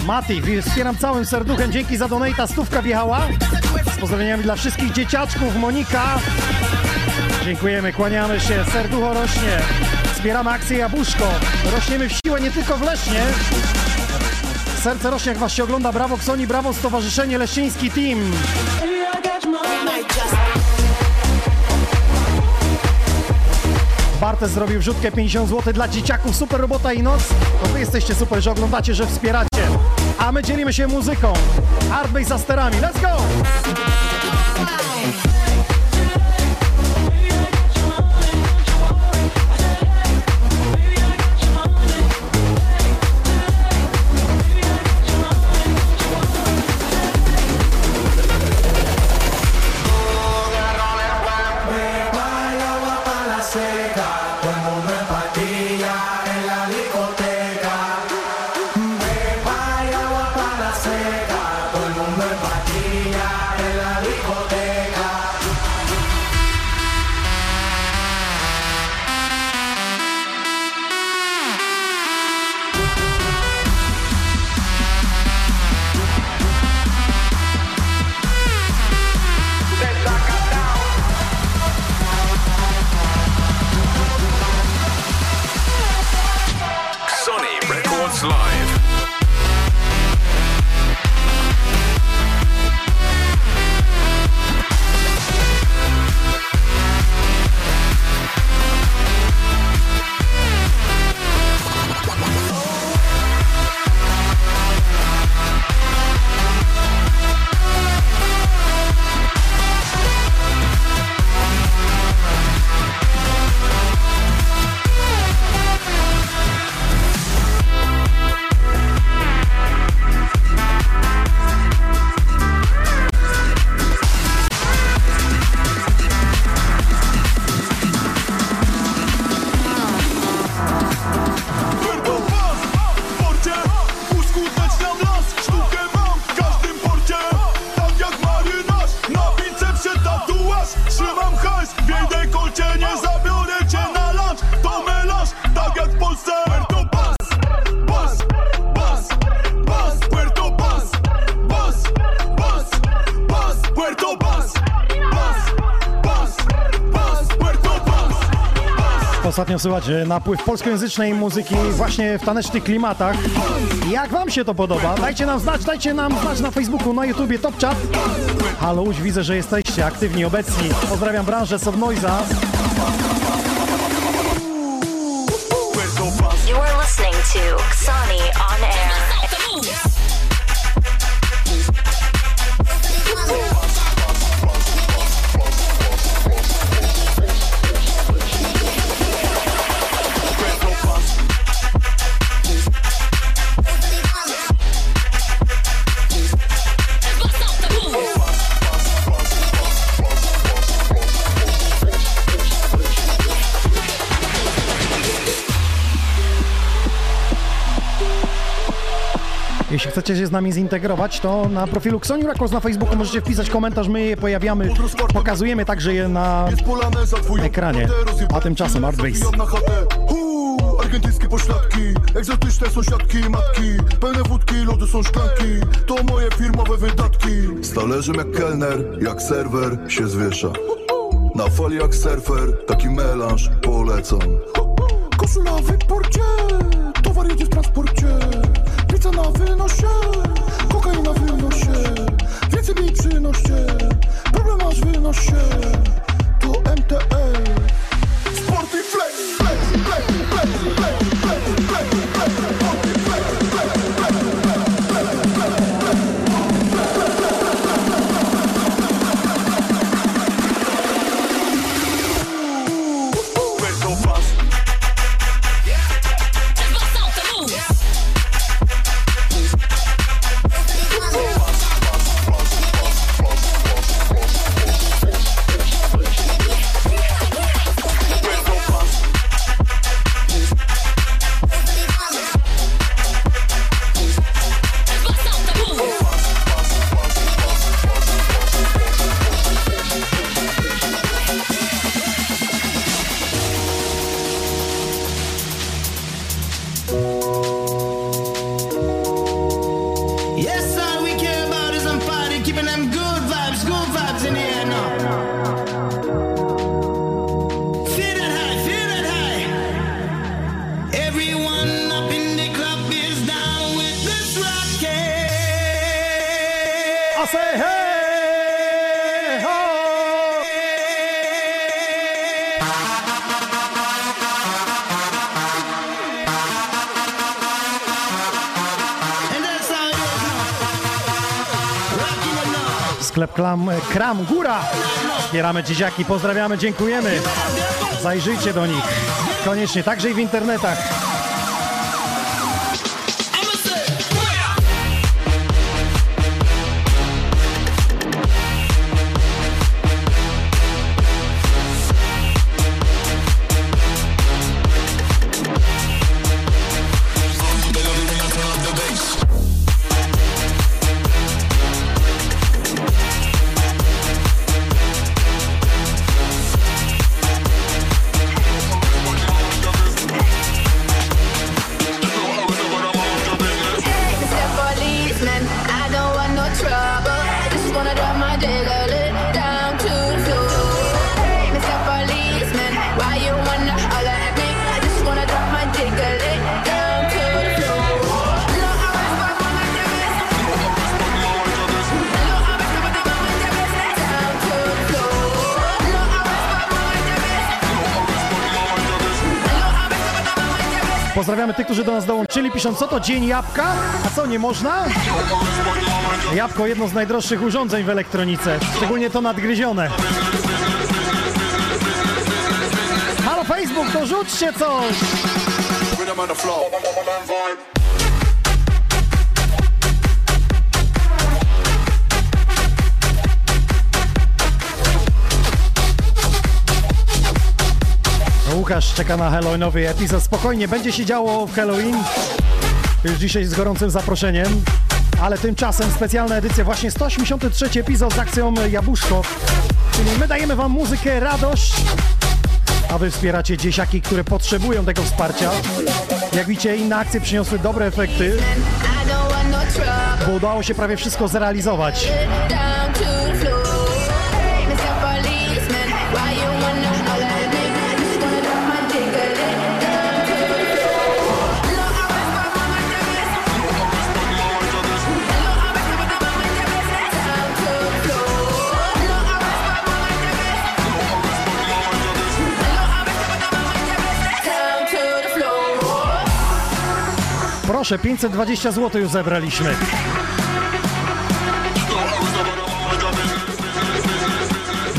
Mati, wspieram całym serduchem, dzięki za donata, stówka wjechała. Z pozdrowieniami dla wszystkich dzieciaczków, Monika. Dziękujemy, kłaniamy się, serducho rośnie. Wspieramy akcję Jabłuszko. Rośniemy w siłę, nie tylko w Lesznie. Serce rośnie, jak was się ogląda. Brawo Ksoni, brawo Stowarzyszenie Leszczyński Team. Bartes zrobił wrzutkę 50 zł dla dzieciaków. Super robota i noc. To wy jesteście super, że oglądacie, że wspieracie. A my dzielimy się muzyką. Artbase za sterami. Let's go! Ostatnio słychać napływ polskojęzycznej muzyki właśnie w tanecznych klimatach. Jak wam się to podoba? Dajcie nam znać, dajcie nam znać na Facebooku, na YouTubie, Top Chat. Halo, widzę, że jesteście aktywni, obecni. Pozdrawiam branżę Sobnoiza. Jeśli chcecie się z nami zintegrować, to na profilu Xoni Records na Facebooku możecie wpisać komentarz, my je pojawiamy, pokazujemy także je na ekranie. A tymczasem Art Base. Argentyńskie pośladki, egzotyczne sąsiadki Matki, pełne wódki, lody są szklanki. To moje firmowe wydatki. Z jak kelner, jak serwer się zwiesza. Na fali jak surfer, taki melanż polecam. Koszula w imporcie, towar jedzie w transporcie Pizza na wynosie, kokaina wynosie Więcej mi przynoście, problem masz wynoś się To MTL Sklep Klam, Kram Góra. Wspieramy dzieciaki, pozdrawiamy, dziękujemy. Zajrzyjcie do nich. Koniecznie, także i w internetach. Pisząc, co to dzień jabłka? A co, nie można? Jabłko jedno z najdroższych urządzeń w elektronice, szczególnie to nadgryzione. Halo Facebook, to rzućcie coś! Łukasz czeka na Halloweenowy epizod. Spokojnie, będzie się działo w Halloween. Już dzisiaj z gorącym zaproszeniem. Ale tymczasem specjalna edycja, właśnie 183 epizod z akcją Jabłuszko. Czyli my dajemy wam muzykę, radość, a wy wspieracie dzieciaki, które potrzebują tego wsparcia. Jak widzicie, inne akcje przyniosły dobre efekty, bo udało się prawie wszystko zrealizować. Proszę, 520 zł już zebraliśmy.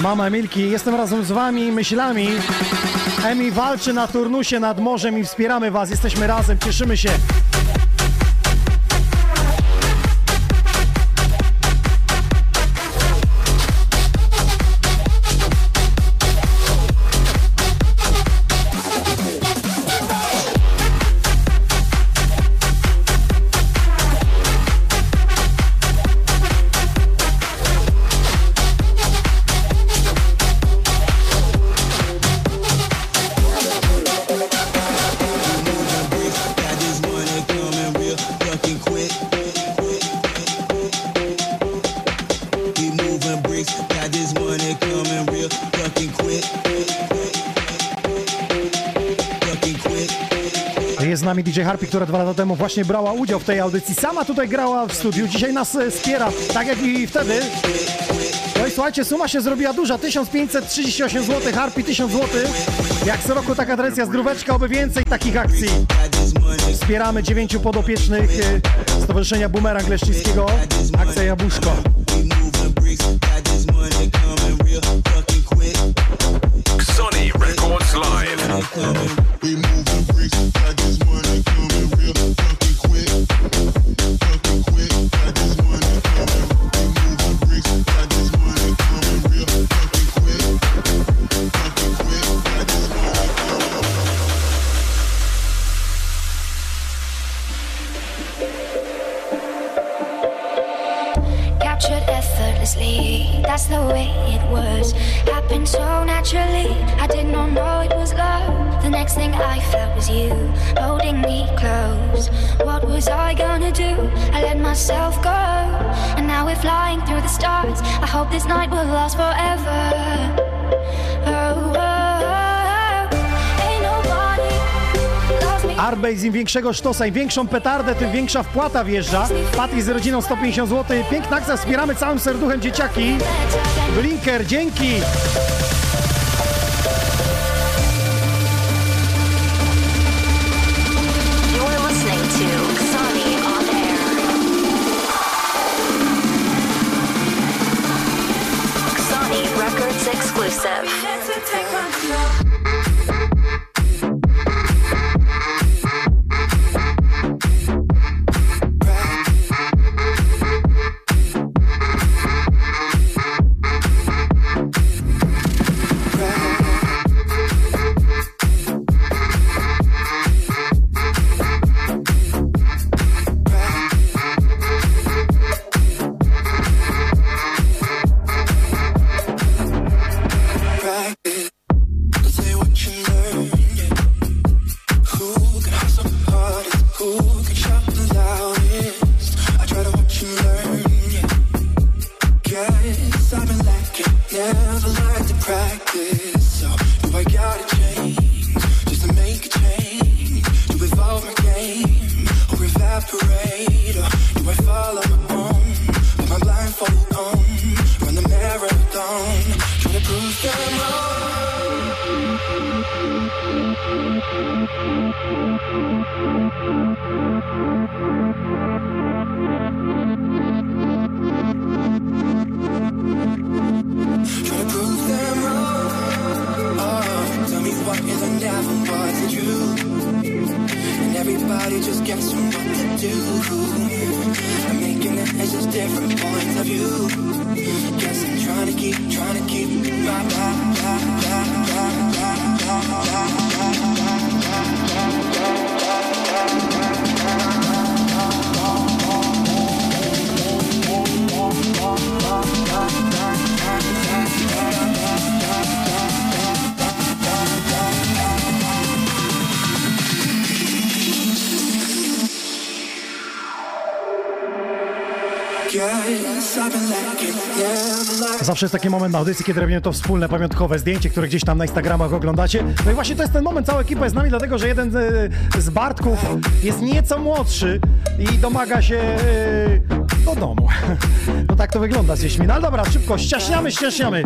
Mama Emilki, jestem razem z wami myślami. Emi walczy na turnusie nad morzem i wspieramy was. Jesteśmy razem, cieszymy się. Która dwa lata temu właśnie brała udział w tej audycji. Sama tutaj grała w studiu, dzisiaj nas e, wspiera, tak jak i wtedy. No i słuchajcie, suma się zrobiła duża, 1538 zł, Harpy 1000 zł. Jak co roku taka tradycja, zdróweczka, oby więcej takich akcji. Wspieramy dziewięciu podopiecznych e, Stowarzyszenia Boomerang Leszczyńskiego, akcja Jabłuszko. Im większego sztosa, im większą petardę, tym większa wpłata wjeżdża. Patty z rodziną 150 zł. Piękna akcja, wspieramy całym serduchem dzieciaki. Blinker, dzięki! Zawsze jest taki moment na audycji, kiedy robimy to wspólne, pamiątkowe zdjęcie, które gdzieś tam na Instagramach oglądacie. No i właśnie to jest ten moment, cała ekipa jest z nami, dlatego że jeden z, z Bartków jest nieco młodszy i domaga się e, do domu. No tak to wygląda z dziećmi. No ale dobra, szybko, ściaśniamy, ściaśniamy.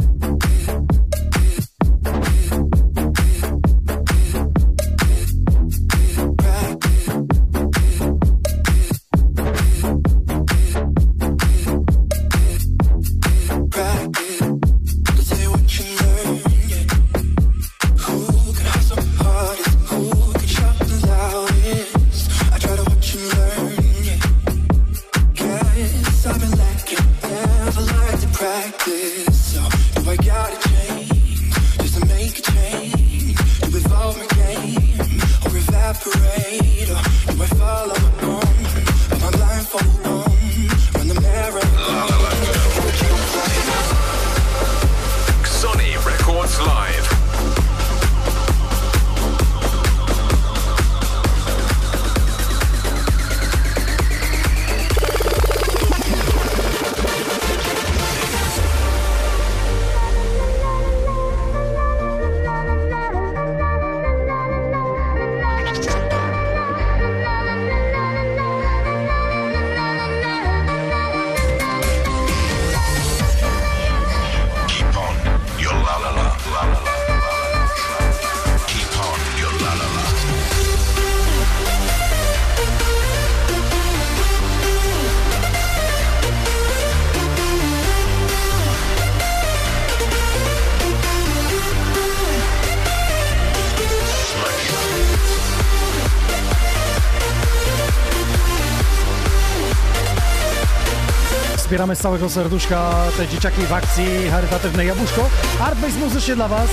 Całego serduszka te dzieciaki w akcji charytatywnej Jabłuszko. Artbase muzycznie dla Was.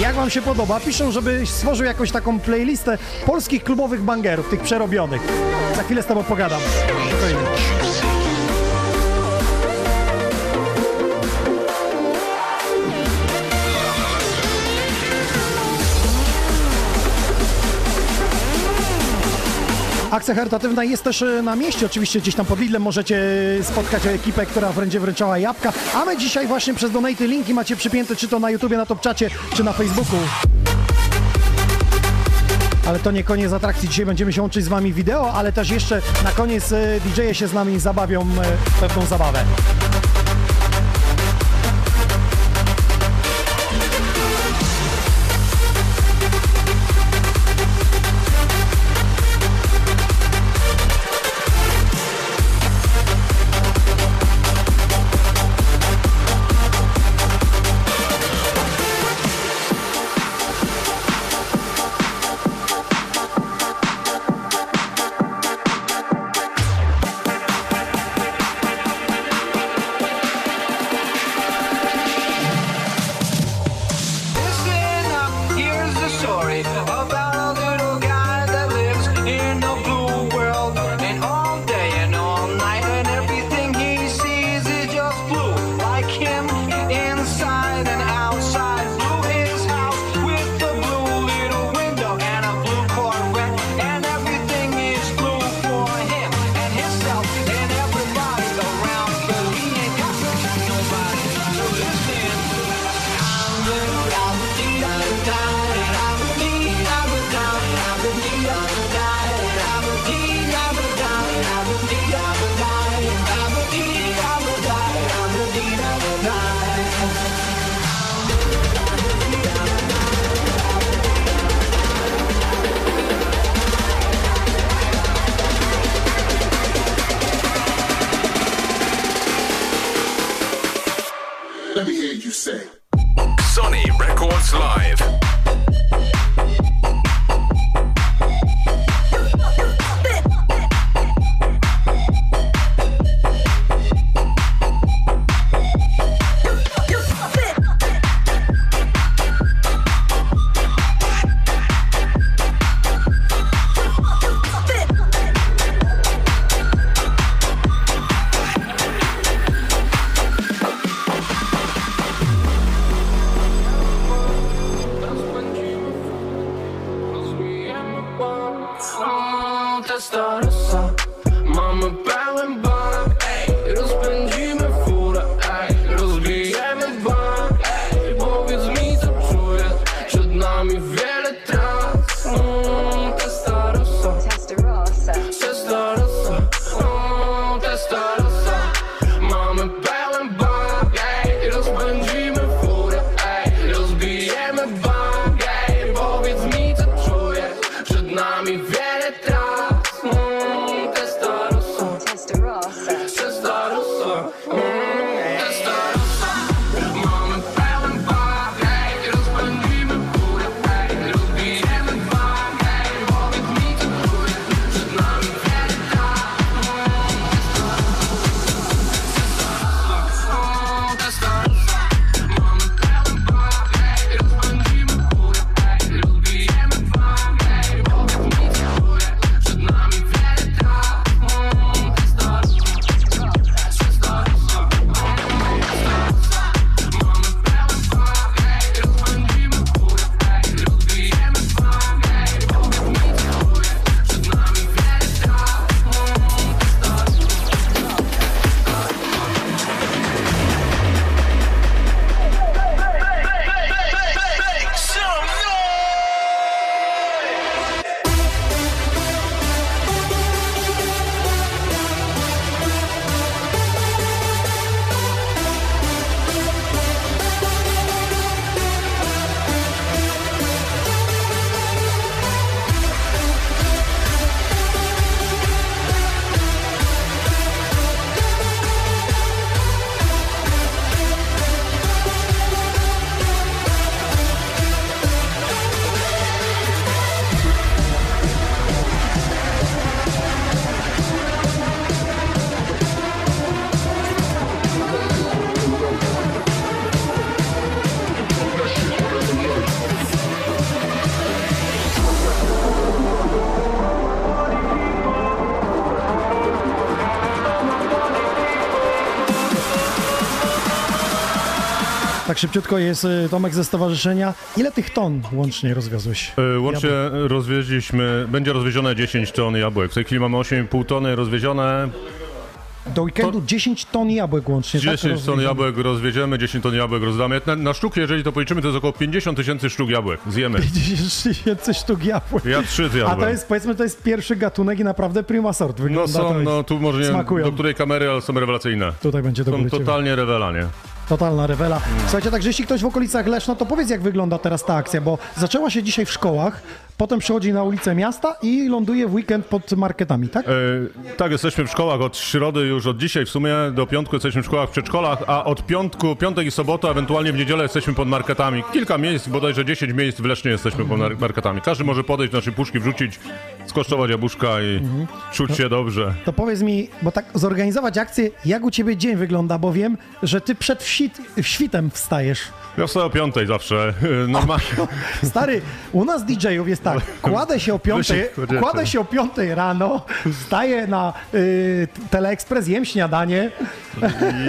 Jak Wam się podoba? Piszą, żebyś stworzył jakąś taką playlistę polskich klubowych bangerów, tych przerobionych. Za chwilę z Tobą pogadam. Spokojnie. Akcja charytatywna jest też e, na mieście, oczywiście gdzieś tam pod Lidlem możecie spotkać ekipę, która będzie wręczała jabłka, a my dzisiaj właśnie przez Donate linki macie przypięte czy to na YouTubie, na Topczacie, czy na Facebooku. Ale to nie koniec atrakcji, dzisiaj będziemy się łączyć z Wami wideo, ale też jeszcze na koniec e, DJ-e się z nami zabawią e, pewną zabawę. Contestar essa Mama Bell and Bell. Szybciutko jest y, Tomek ze stowarzyszenia. Ile tych ton łącznie rozwiozłeś? E, Łącznie rozwieźliśmy, będzie rozwiezione 10 ton jabłek. W tej chwili mamy 8,5 tony rozwiezione. Do weekendu 10 ton jabłek łącznie, 10 tak? ton jabłek rozwieziemy, 10 ton jabłek rozdamy. Na, na sztuki, jeżeli to policzymy, to jest około 50 tysięcy sztuk jabłek. Zjemy. 50 tysięcy sztuk jabłek. Ja trzy A zjadłem. to jest, powiedzmy, to jest pierwszy gatunek i naprawdę prima sort. No Wygląda to są, no tu może nie smakują. do której kamery, ale są rewelacyjne. Tutaj będzie do Są totalnie rewela, nie? Totalna rewela. Słuchajcie, także jeśli ktoś w okolicach Leszna, to powiedz jak wygląda teraz ta akcja, bo zaczęła się dzisiaj w szkołach, potem przychodzi na ulicę miasta i ląduje w weekend pod marketami, tak? E, tak, jesteśmy w szkołach od środy już od dzisiaj w sumie do piątku jesteśmy w szkołach, w przedszkolach, a od piątku, piątek i sobota, ewentualnie w niedzielę jesteśmy pod marketami. Kilka miejsc, bodajże 10 miejsc w Lesznie jesteśmy pod mar- marketami. Każdy może podejść do naszej puszki, wrzucić, skosztować jabłuszka i Mhm. czuć się dobrze. To powiedz mi, bo tak zorganizować akcję, jak u ciebie dzień wygląda, bo wiem, że ty przed wsit, świtem wstajesz. Ja wstaję o piątej zawsze, normalnie. Stary, u nas DJ-ów jest tak, kładę się o piątej, kładę się o piątej rano, wstaję na y, Teleekspres, jem śniadanie,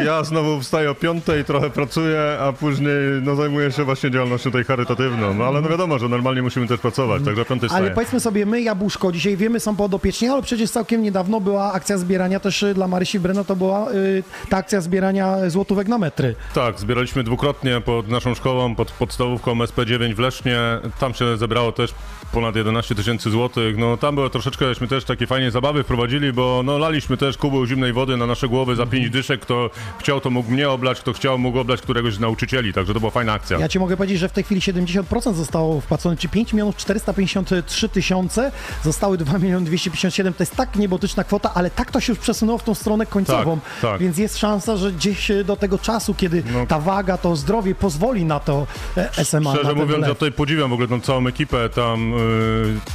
Ja znowu wstaję o piątej, trochę pracuję, a później no, zajmuję się właśnie działalnością tej charytatywną. No ale no wiadomo, że normalnie musimy też pracować, także o piątej ale powiedzmy sobie, my Jabłuszko, dzisiaj wiemy, są podopieczni, ale przecież całkiem niedawno była akcja zbierania też y, dla Marysi Breno, to była y, ta akcja zbierania złotówek na metry. Tak, zbieraliśmy dwukrotnie pod naszą szkołą, pod podstawówką SP9 w Lesznie. Tam się zebrało też ponad 11 tysięcy złotych. No tam było troszeczkę, żeśmy też takie fajnie zabawy wprowadzili, bo no laliśmy też kubeł zimnej wody na nasze głowy za 5 dyszek. Kto chciał, to mógł mnie oblać, kto chciał, mógł oblać któregoś z nauczycieli. Także to była fajna akcja. Ja ci mogę powiedzieć, że w tej chwili 70% zostało wpłacone, czy 5 milionów 453 tysiące, zostały 2 miliony 257, to jest tak niebotyczna kwota, ale tak to się już przesunęło w tą stronę końcową, Tak, tak. więc jest szansa, że gdzieś e, do tego czasu, kiedy No. ta waga, to zdrowie pozwoli na to e, SMA. Szczerze mówiąc, ja tutaj podziwiam w ogóle tą całą ekipę tam, y,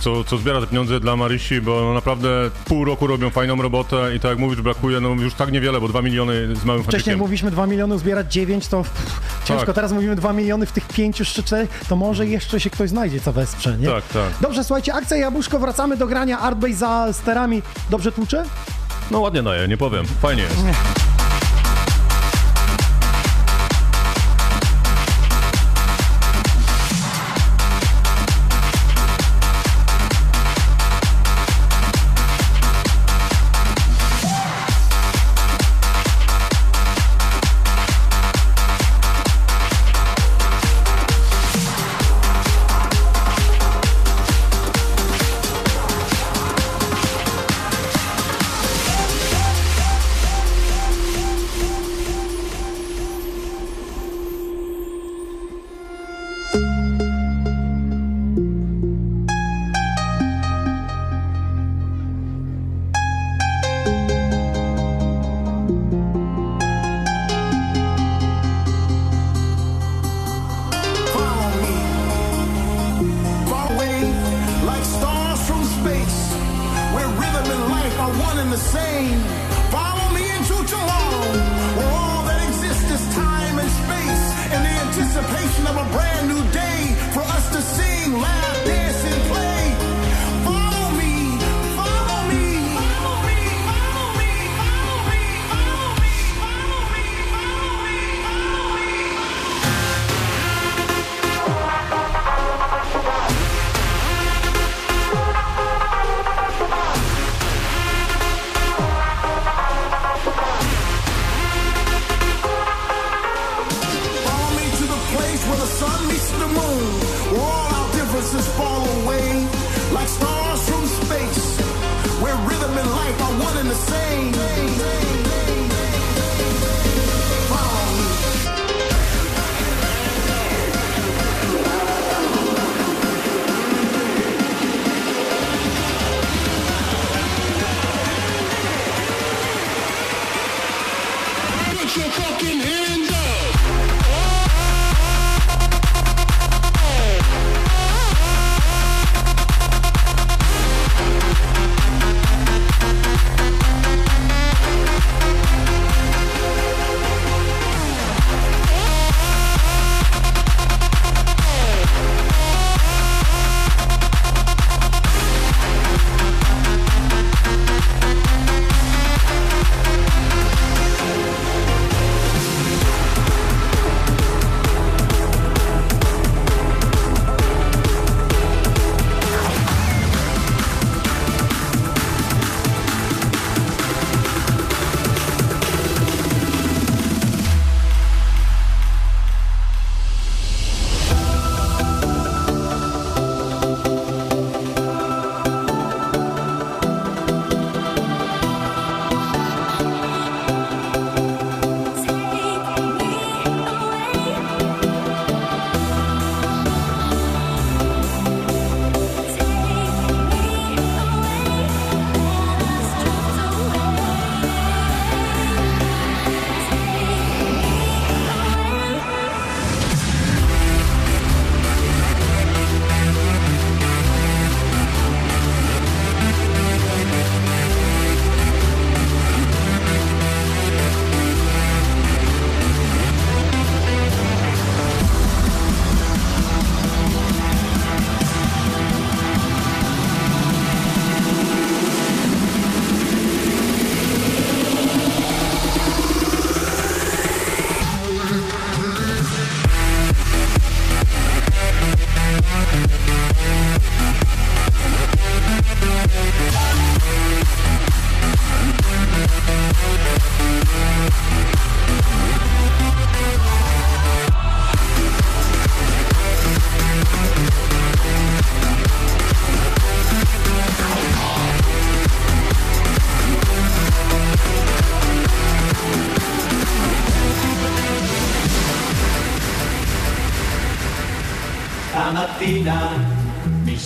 co, co zbiera te pieniądze dla Marysi, bo no, naprawdę pół roku robią fajną robotę i tak jak mówisz, brakuje no już tak niewiele, bo 2 miliony z małym Wcześniej haczykiem. mówiliśmy 2 miliony, zbierać 9, to pff, ciężko. Tak. Teraz mówimy 2 miliony w tych 5 czy 4, to może jeszcze się ktoś znajdzie, co wesprze, nie? Tak, tak. Dobrze, słuchajcie, akcja Jabłuszko, wracamy do grania Artbase za sterami. Dobrze tłuczę? No ładnie daje, nie powiem. Fajnie jest. Follow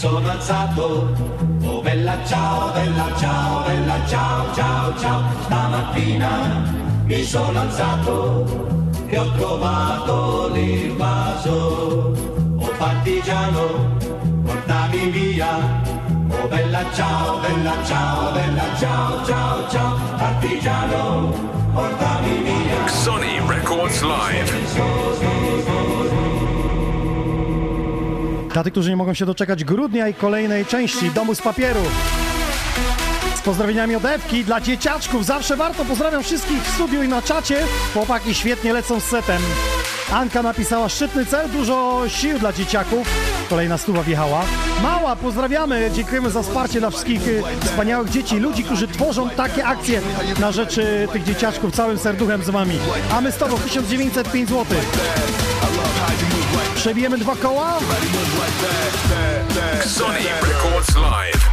sono alzato, oh bella ciao, bella ciao, bella ciao, ciao, ciao. Stamattina mi sono alzato e ho trovato l'invaso. Oh partigiano, portami via. Oh bella ciao, bella ciao, bella ciao, ciao, ciao. Partigiano, portami via. Sony Records Live. Dla tych, którzy nie mogą się doczekać grudnia i kolejnej części Domu z Papieru. Z pozdrowieniami od Ewki dla dzieciaczków. Zawsze warto. Pozdrawiam wszystkich w studiu i na czacie. Chłopaki świetnie lecą z setem. Anka napisała szczytny cel, dużo sił dla dzieciaków. Kolejna stuwa wjechała. Mała, pozdrawiamy. Dziękujemy za wsparcie dla wszystkich y, wspaniałych dzieci, ludzi, którzy tworzą takie akcje na rzecz tych dzieciaczków. Całym serduchem z wami. A my z tobą 1905 zł. Przebijemy dwa koła? Sony Records Live.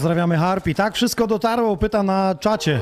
Pozdrawiamy Harpi. Tak, wszystko dotarło, pyta na czacie.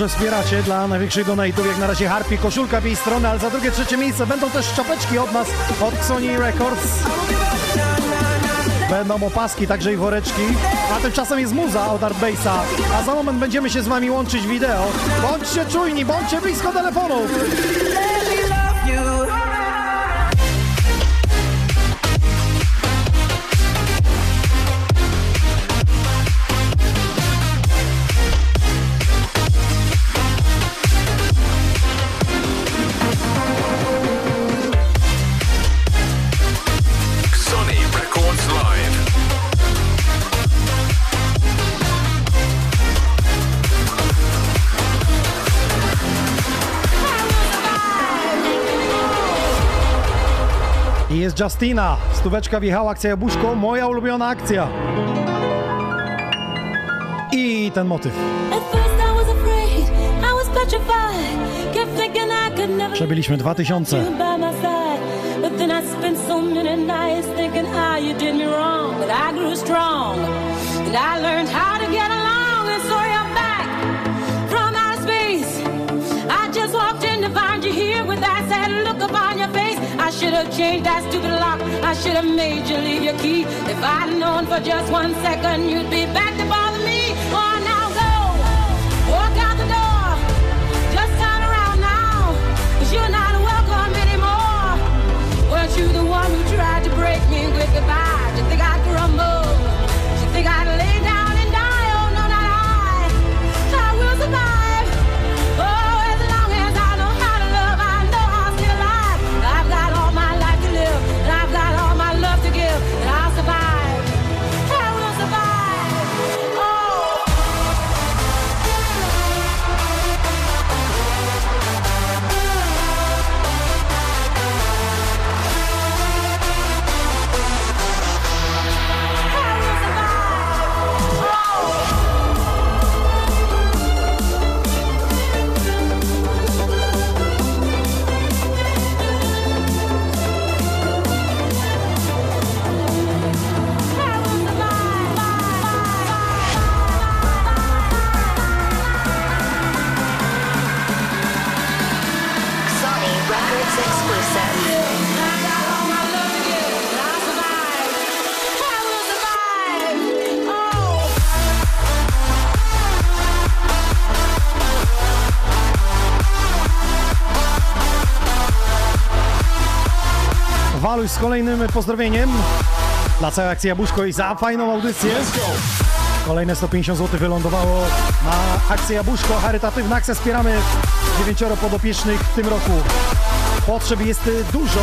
Że wspieracie dla największych donate'ów, jak na razie Harpi, koszulka w jej stronę, ale za drugie, trzecie miejsce będą też czapeczki od nas, od Sony Records. Będą opaski, także i woreczki. A tymczasem jest muza od Art Base'a. A za moment będziemy się z wami łączyć wideo. Bądźcie czujni, bądźcie blisko telefonów. Justina. Stóweczka wjechała, akcja jabłuszko. Moja ulubiona akcja. I ten motyw. Przebyliśmy 2000. I just walked in to find you here with that look upon your face. I should have changed that stupid lock. I should have made you leave your key. If I'd known for just one second you'd be back to bother kolejnym pozdrowieniem dla całej akcji Jabłuszko i za fajną audycję. Kolejne 150 zł wylądowało na akcję Jabłuszko. Charytatywna akcja. Wspieramy dziewięcioro podopiecznych w tym roku. Potrzeb jest dużo,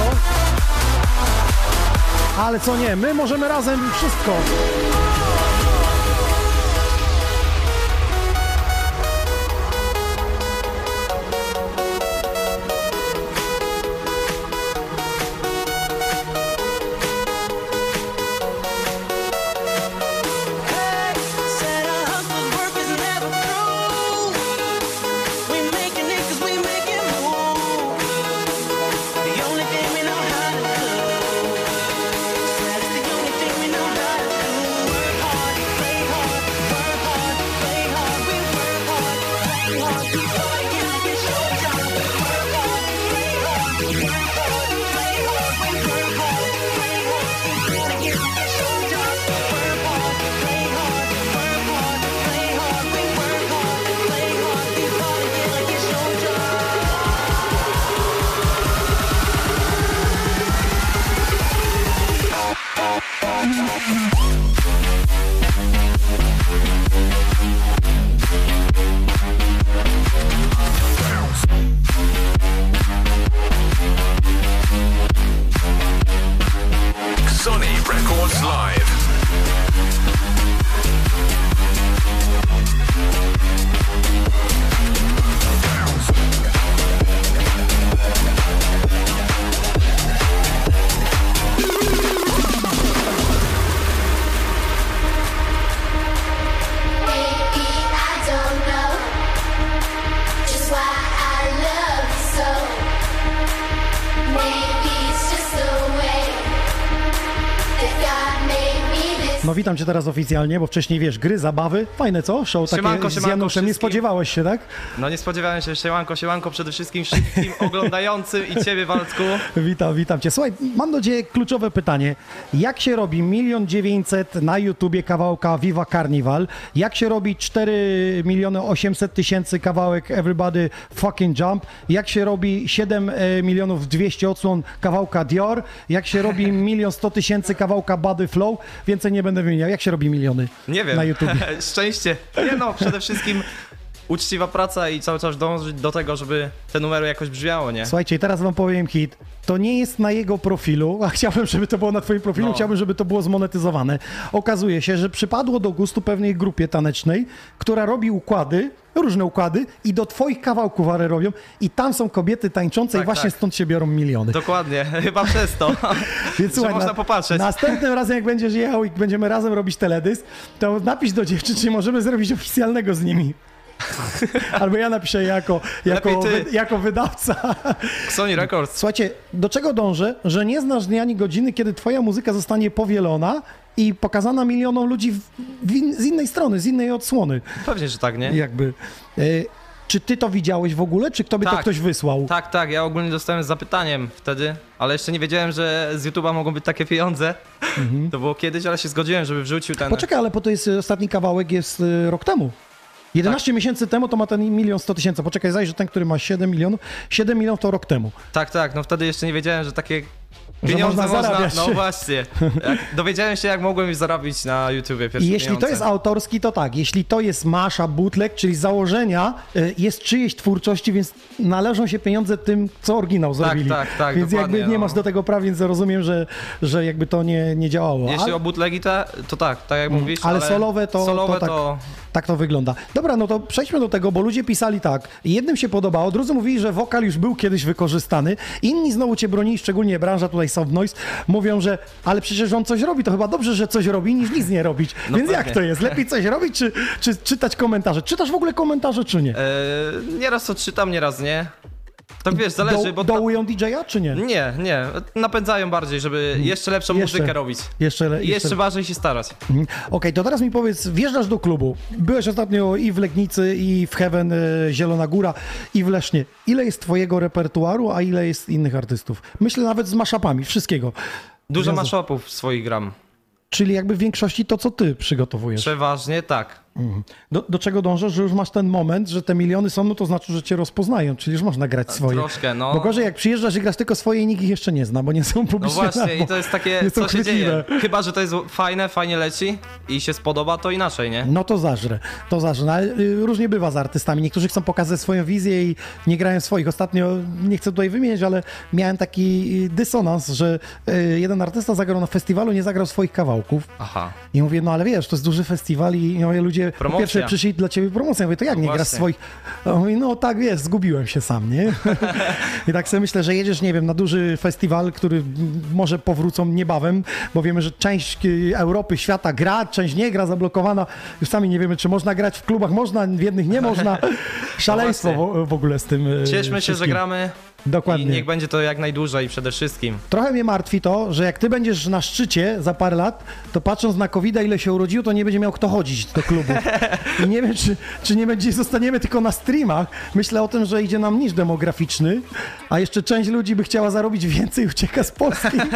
ale co nie, my możemy razem wszystko. Witam cię teraz oficjalnie, bo wcześniej wiesz, gry, zabawy, fajne co? Show takie Siemanko, z siemanko Januszem, nie spodziewałeś się, tak? No nie spodziewałem się, siemanko, siemanko przede wszystkim wszystkim oglądającym i ciebie Waldku. Witam, witam cię. Słuchaj, mam do ciebie kluczowe pytanie. Jak się robi milion dziewięćset na YouTubie kawałka Viva Carnival? Jak się robi 4 miliony 800 tysięcy kawałek Everybody Fucking Jump? Jak się robi 7 e, milionów 200 odsłon kawałka Dior? Jak się robi milion 100 tysięcy kawałka Body Flow? Więcej nie będę wymieniał. Jak się robi miliony Nie wiem. na YouTubie? Szczęście. Nie no, przede wszystkim uczciwa praca i cały czas dążyć do tego, żeby te numery jakoś brzmiało, nie? Słuchajcie, i teraz wam powiem hit. To nie jest na jego profilu, a chciałbym, żeby to było na twoim profilu, No. chciałbym, żeby to było zmonetyzowane. Okazuje się, że przypadło do gustu pewnej grupie tanecznej, która robi układy, różne układy i do twoich kawałków ale robią i tam są kobiety tańczące i Tak, właśnie tak. stąd się biorą miliony. Dokładnie, chyba przez to. Więc że można na- popatrzeć. Następnym razem, jak będziesz jechał i będziemy razem robić teledysk, to napisz do dziewczyn, czy możemy zrobić oficjalnego z nimi. Albo ja napiszę jako, jako, wy, jako wydawca. Sony Records. Słuchajcie, do czego dążę? Że nie znasz dnia ani godziny, kiedy twoja muzyka zostanie powielona i pokazana milionom ludzi w, w in, z innej strony, z innej odsłony. Pewnie, że tak, nie? Jakby. E, czy ty to widziałeś w ogóle, czy tobie to Tak. ktoś wysłał? Tak, tak, ja ogólnie dostałem z zapytaniem wtedy, ale jeszcze nie wiedziałem, że z YouTube'a mogą być takie pieniądze. To było kiedyś, ale się zgodziłem, żeby wrzucił ten... Poczekaj, ale po to jest ostatni kawałek jest e, rok temu. 11 Tak. miesięcy temu to ma ten milion 100 tysięcy. Poczekaj, zajrzyj, ten, który ma 7 milionów. 7 milionów to rok temu. Tak, tak, no wtedy jeszcze nie wiedziałem, że takie Że pieniądze można można... No właśnie. Jak dowiedziałem się, jak mogłem zarobić na YouTubie pierwsze I jeśli pieniądze. to jest autorski, to tak. Jeśli to jest masza, bootleg, czyli założenia y, jest czyjejś twórczości, więc należą się pieniądze tym, co oryginał zrobili. tak, tak, Więc dokładnie, jakby nie no. masz do tego praw, więc rozumiem, że, że jakby to nie, nie działało. Jeśli Ale- o bootlegi to, to tak, tak jak Mm, mówisz, ale solowe to- Solowe to to... tak. Tak to wygląda. Dobra, no to przejdźmy do tego, bo ludzie pisali tak. Jednym się podobało, drudzy mówili, że wokal już był kiedyś wykorzystany. Inni znowu cię bronili, szczególnie branża tutaj Soft Noise, mówią, że ale przecież on coś robi, to chyba dobrze, że coś robi, niż nic nie robić. No Więc jak pewnie. to jest? Lepiej coś robić, czy, czy czytać komentarze? Czytasz w ogóle komentarze, czy nie? E, nieraz to czytam, nieraz nie. Tak wiesz, zależy, Do, bo... dołują DJ-a, czy nie? Nie, nie, napędzają bardziej, żeby jeszcze lepszą Jeszcze. muzykę robić. Jeszcze, le- jeszcze bardziej się starać. Mhm. Okej, to teraz mi powiedz, wjeżdżasz do klubu. Byłeś ostatnio i w Legnicy, i w Heaven, e, Zielona Góra, i w Lesznie. Ile jest twojego repertuaru, a ile jest innych artystów? Myślę nawet z maszapami, wszystkiego. Dużo maszopów swoich gram. Czyli jakby w większości to, co ty przygotowujesz. Przeważnie tak. Mhm. Do, do czego dążę, że już masz ten moment, że te miliony są, no to znaczy, że cię rozpoznają, czyli już można grać swoje. troszkę, no. Bo gorzej jak przyjeżdżasz i grasz tylko swoje i nikt ich jeszcze nie zna, bo nie są No publiczne. właśnie, albo i to jest takie, co się dzieje. Chyba, że to jest fajne, fajnie leci i się spodoba, to inaczej, nie? No to zażre, to zażre. No, ale y, różnie bywa z artystami. Niektórzy chcą pokazać swoją wizję i nie grają swoich. Ostatnio, nie chcę tutaj wymieniać, ale miałem taki y, dysonans, że y, jeden artysta zagrał na festiwalu, nie zagrał swoich kawałków. Aha. I mówię, no ale wiesz, to jest duży festiwal i mówię, ludzie Promocja. pierwsze przyszli dla ciebie promocję. Ja mówię, to jak No nie grasz właśnie. swoich? A on mówi, no tak, wiesz, zgubiłem się sam, nie? I tak sobie myślę, że jedziesz, nie wiem, na duży festiwal, który może powrócą niebawem, bo wiemy, że część y, Europy, świata gra, część nie gra, zablokowana. Już sami nie wiemy, czy można grać w klubach, można, w jednych nie można. Szaleństwo w, w ogóle z tym y, Cieszmy się, że wszystkim. gramy Dokładnie. i niech będzie to jak najdłużej przede wszystkim. Trochę mnie martwi to, że jak ty będziesz na szczycie za parę lat, to patrząc na covid ile się urodziło, to nie będzie miał kto chodzić do klubu. I nie wiem, czy, czy nie będzie, zostaniemy tylko na streamach. Myślę o tym, że idzie nam niż demograficzny, a jeszcze część ludzi by chciała zarobić więcej i ucieka z Polski.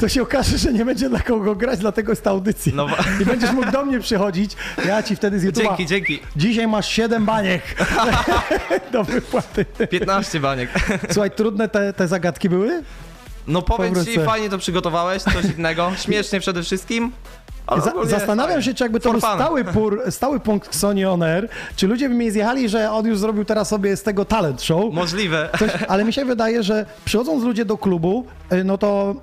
To się okaże, że nie będzie dla kogo grać, dlatego jest ta audycja. No wa- I będziesz mógł do mnie przychodzić, ja ci wtedy z YouTube'a... Dzięki, dzięki. Dzisiaj masz 7 baniek do wypłaty. 15 baniek. Słuchaj, trudne te, te zagadki były? No powiem ci, Powrócę. fajnie to przygotowałeś, coś innego. Śmiesznie przede wszystkim. Za, zastanawiam się, czy jakby to był stały, pur, stały punkt Sony On Air, czy ludzie by mnie zjechali, że on już zrobił teraz sobie z tego talent show. Możliwe. Coś, ale mi się wydaje, że przychodząc ludzie do klubu, y, no to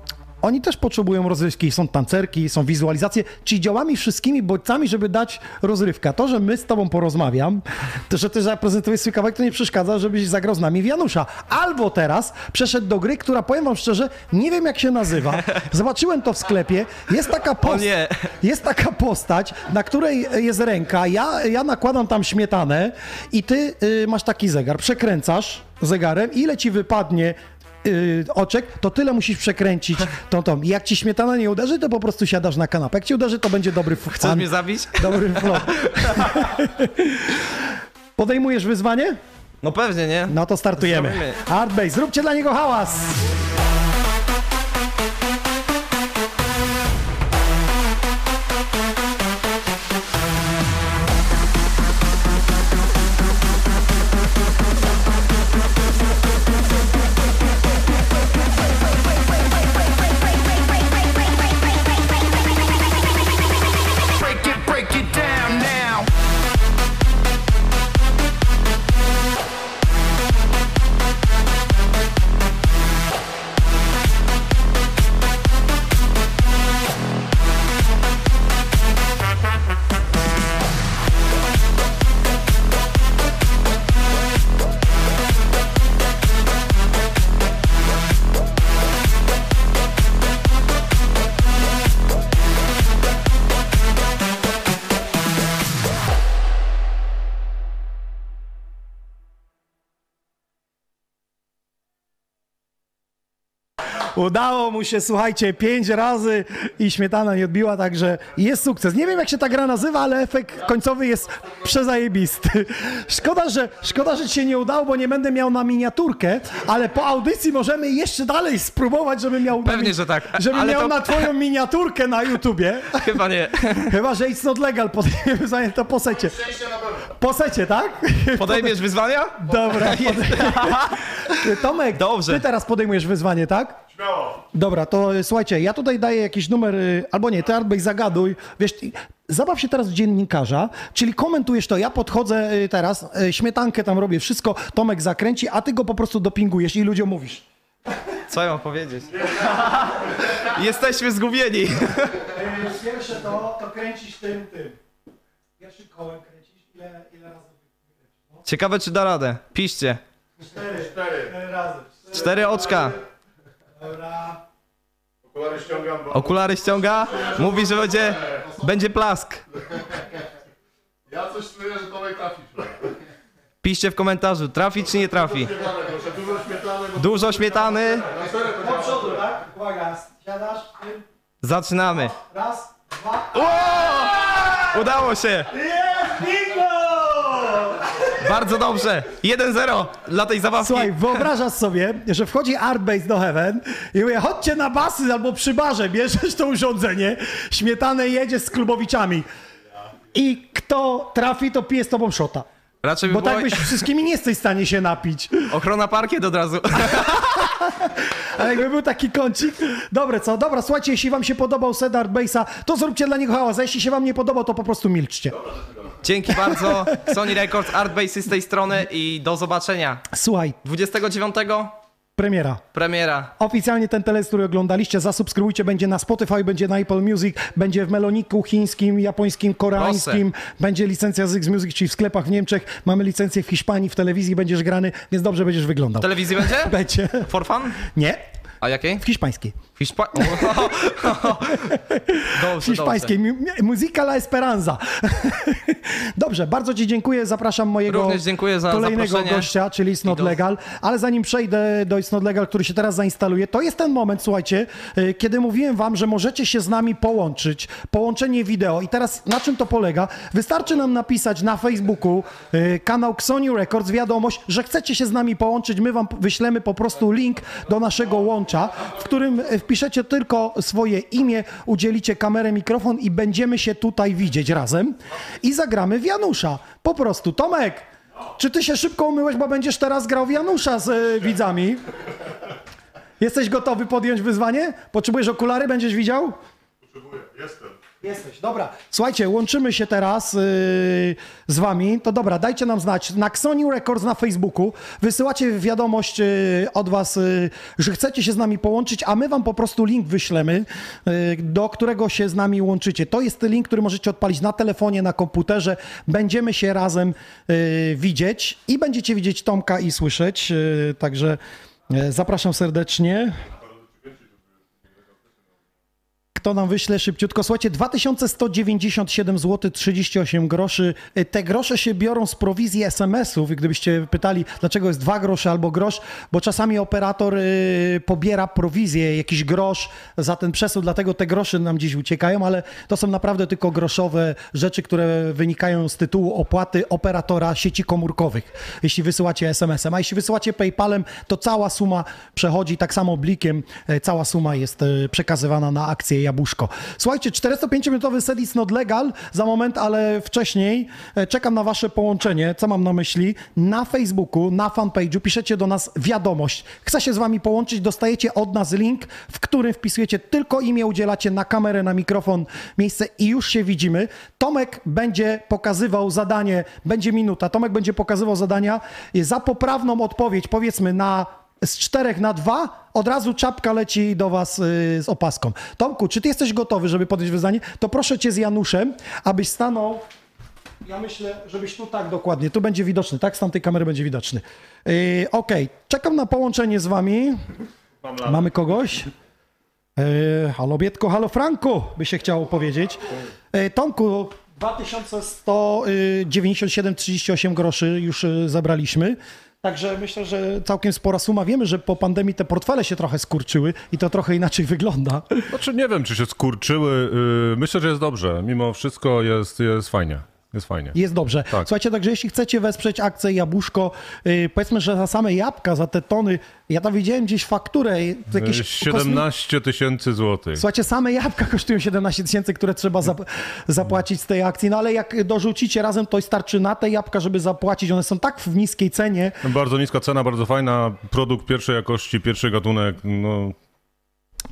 oni też potrzebują rozrywki. Są tancerki, są wizualizacje, czyli działamy wszystkimi bodźcami, żeby dać rozrywkę. To, że my z tobą porozmawiam, to, że ty zaprezentujesz swój kawałek, to nie przeszkadza, żebyś zagrał z nami w Janusza. Albo teraz przeszedł do gry, która, powiem wam szczerze, nie wiem jak się nazywa. Zobaczyłem to w sklepie. Jest taka postać, nie. jest taka postać, na której jest ręka. Ja, ja nakładam tam śmietanę i ty y, masz taki zegar. Przekręcasz zegarem, ile ci wypadnie y, oczek, to tyle musisz przekręcić tą, tą. I jak ci śmietana nie uderzy, to po prostu siadasz na kanapę. Jak ci uderzy, to będzie dobry f- Chcesz fan, mnie zabić? Dobry flot. Podejmujesz wyzwanie? No pewnie, nie? No to startujemy. Hardbase, zróbcie dla niego hałas! Udało mu się, słuchajcie, pięć razy i śmietana nie odbiła, także jest sukces. Nie wiem, jak się ta gra nazywa, ale efekt końcowy jest przezajebisty. Szkoda, że, szkoda, że ci się nie udało, bo nie będę miał na miniaturkę, ale po audycji możemy jeszcze dalej spróbować, żeby miał Pewnie, mi- że tak. Żeby Ale miał to- na twoją miniaturkę na YouTubie. Chyba nie. Chyba, że it's not legal, podejmiemy wyzwanie, to po secie. Po secie, tak? Podejmiesz wyzwania? Dobra. Podej... Tomek, Dobrze. ty teraz podejmujesz wyzwanie, tak? Śmiało. Dobra, to y, słuchajcie, ja tutaj daję jakiś numer, y, albo nie, ty Artbej zagaduj, wiesz, ty- zabaw się teraz w dziennikarza, czyli komentujesz to, ja podchodzę y, teraz, śmietankę tam robię, wszystko Tomek zakręci, a ty go po prostu dopingujesz i ludziom mówisz. Co ja mam powiedzieć? Jesteśmy zgubieni. Pierwsze to, to kręcisz tym, tym. Pierwszym kołem kręcisz, ile, ile razy? Ciekawe, czy da radę. Piszcie. Cztery. Cztery razy. Cztery oczka. Dobra. Okulary ściągam, bo Okulary ściąga. Mówi, że będzie, będzie plask. ja coś czuję, że Tomek trafisz. Piszcie w komentarzu, trafi czy nie trafi. Dużo śmietany, Do przodu, tak? Uwaga, siadasz, Zaczynamy. raz, dwa. Udało się. Jest! Bardzo dobrze. 1-0 dla tej zabawki. Słuchaj, wyobrażasz sobie, że wchodzi Artbase do Heaven i mówię, chodźcie na basy albo przy barze, bierzesz to urządzenie, śmietanę jedzie z klubowiczami. I kto trafi, to pije z tobą szota. Raczej by Bo było... tak byś wszystkimi nie jesteś w stanie się napić. Ochrona parkiet od razu. Ale jakby był taki kącik. Dobre, co? Dobra, słuchajcie, jeśli wam się podobał set Art Base'a, to zróbcie dla niego hałas. A jeśli się wam nie podobał, to po prostu milczcie. Dzięki bardzo. Sony Records, Art Base z tej strony i do zobaczenia. Słuchaj, 29 premiera. premiera. Oficjalnie ten teledysk, który oglądaliście, zasubskrybujcie, będzie na Spotify, będzie na Apple Music, będzie w Meloniku chińskim, japońskim, koreańskim, będzie licencja z X Music, czyli w sklepach w Niemczech, mamy licencję w Hiszpanii, w telewizji będziesz grany, więc dobrze będziesz wyglądał. W telewizji będzie? Będzie. For fun? Nie, A jakiej? w hiszpańskiej. Hiszpa... dobrze, hiszpańskiej. Mu- Musica la Esperanza. Dobrze, bardzo Ci dziękuję. Zapraszam mojego za kolejnego gościa, czyli It's Not do- Legal. Ale zanim przejdę do It's Not Legal, który się teraz zainstaluje, to jest ten moment, słuchajcie, y, kiedy mówiłem Wam, że możecie się z nami połączyć. Połączenie wideo. I teraz na czym to polega? Wystarczy nam napisać na Facebooku y, kanał Xoniu Records wiadomość, że chcecie się z nami połączyć. My Wam wyślemy po prostu link do naszego łącza, w którym y, wpiszecie tylko swoje imię, udzielicie kamerę, mikrofon i będziemy się tutaj widzieć razem i zagramy w Janusza. Po prostu. Tomek, czy ty się szybko umyłeś, bo będziesz teraz grał w Janusza z y, widzami? Jesteś gotowy podjąć wyzwanie? Potrzebujesz okulary? Będziesz widział? Jesteś, dobra. Słuchajcie, łączymy się teraz yy, z wami. To dobra, dajcie nam znać na Xoniu Records na Facebooku. Wysyłacie wiadomość yy, od was, yy, że chcecie się z nami połączyć, a my wam po prostu link wyślemy, yy, do którego się z nami łączycie. To jest link, który możecie odpalić na telefonie, na komputerze. Będziemy się razem yy, widzieć i będziecie widzieć Tomka i słyszeć. Yy, także zapraszam serdecznie. Kto nam wyśle szybciutko? Słuchajcie, 2197 zł 38 groszy. Y, Te grosze się biorą z prowizji SMS-ów. I Gdybyście pytali, dlaczego jest 2 grosze albo grosz, bo czasami operator y, pobiera prowizję, jakiś grosz za ten przesył, dlatego te grosze nam dziś uciekają, ale to są naprawdę tylko groszowe rzeczy, które wynikają z tytułu opłaty operatora sieci komórkowych, jeśli wysyłacie SMS-em. A jeśli wysyłacie PayPalem, to cała suma przechodzi tak samo blikiem, e, cała suma jest przekazywana na akcję Jabłuszko. Słuchajcie, 45-minutowy set is not legal za moment, ale wcześniej e, czekam na wasze połączenie. Co mam na myśli? Na Facebooku, na fanpage'u piszecie do nas wiadomość. Chcę się z wami połączyć, dostajecie od nas link, w którym wpisujecie tylko imię, udzielacie na kamerę, na mikrofon miejsce i już się widzimy. Tomek będzie pokazywał zadanie, będzie minuta, Tomek będzie pokazywał zadania za poprawną odpowiedź, powiedzmy na z czterech na dwa, od razu czapka leci do was y, z opaską. Tomku, czy ty jesteś gotowy, żeby podjąć wyzwanie? To proszę cię z Januszem, abyś stanął. Ja myślę, żebyś tu tak dokładnie, tu będzie widoczny, tak? Z tamtej kamery będzie widoczny. Yy, Okej, czekam na połączenie z wami. Mamy kogoś? Yy, halo Bietko, halo Franku, by się chciało powiedzieć. Yy, Tomku, 2197,38 groszy już yy, zabraliśmy. Także myślę, że całkiem spora suma. Wiemy, że po pandemii te portfele się trochę skurczyły i to trochę inaczej wygląda. Znaczy nie wiem, czy się skurczyły. Yy, Myślę, że jest dobrze. Mimo wszystko jest, jest fajnie. Jest fajnie. Jest dobrze. Tak. Słuchajcie, także jeśli chcecie wesprzeć akcję Jabłuszko, yy, powiedzmy, że za same jabłka, za te tony, ja tam widziałem gdzieś fakturę, jakieś Yy, kosmi- 17 tysięcy złotych. Słuchajcie, same jabłka kosztują 17 tysięcy, które trzeba zap- zapłacić z tej akcji. No ale jak dorzucicie razem, to starczy na te jabłka, żeby zapłacić. One są tak w niskiej cenie. Bardzo niska cena, bardzo fajna. Produkt pierwszej jakości, pierwszy gatunek. No,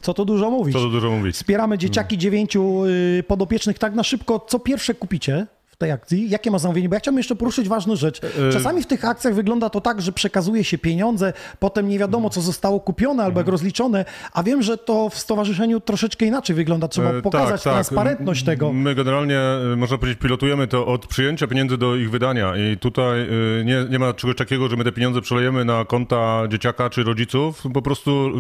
Co to dużo mówić. co tu dużo mówić. Wspieramy dzieciaki dziewięciu y, podopiecznych tak na szybko. Co pierwsze kupicie tej akcji? Jakie ma zamówienie? Bo ja chciałbym jeszcze poruszyć ważną rzecz. E, Czasami w tych akcjach wygląda to tak, że przekazuje się pieniądze, potem nie wiadomo, co zostało kupione albo jak Mhm. rozliczone, a wiem, że to w stowarzyszeniu troszeczkę inaczej wygląda. Trzeba E, pokazać tak, tak. transparentność tego. My generalnie, e, można powiedzieć, pilotujemy to od przyjęcia pieniędzy do ich wydania i tutaj e, nie, nie ma czegoś takiego, że my te pieniądze przelejemy na konta dzieciaka czy rodziców, po prostu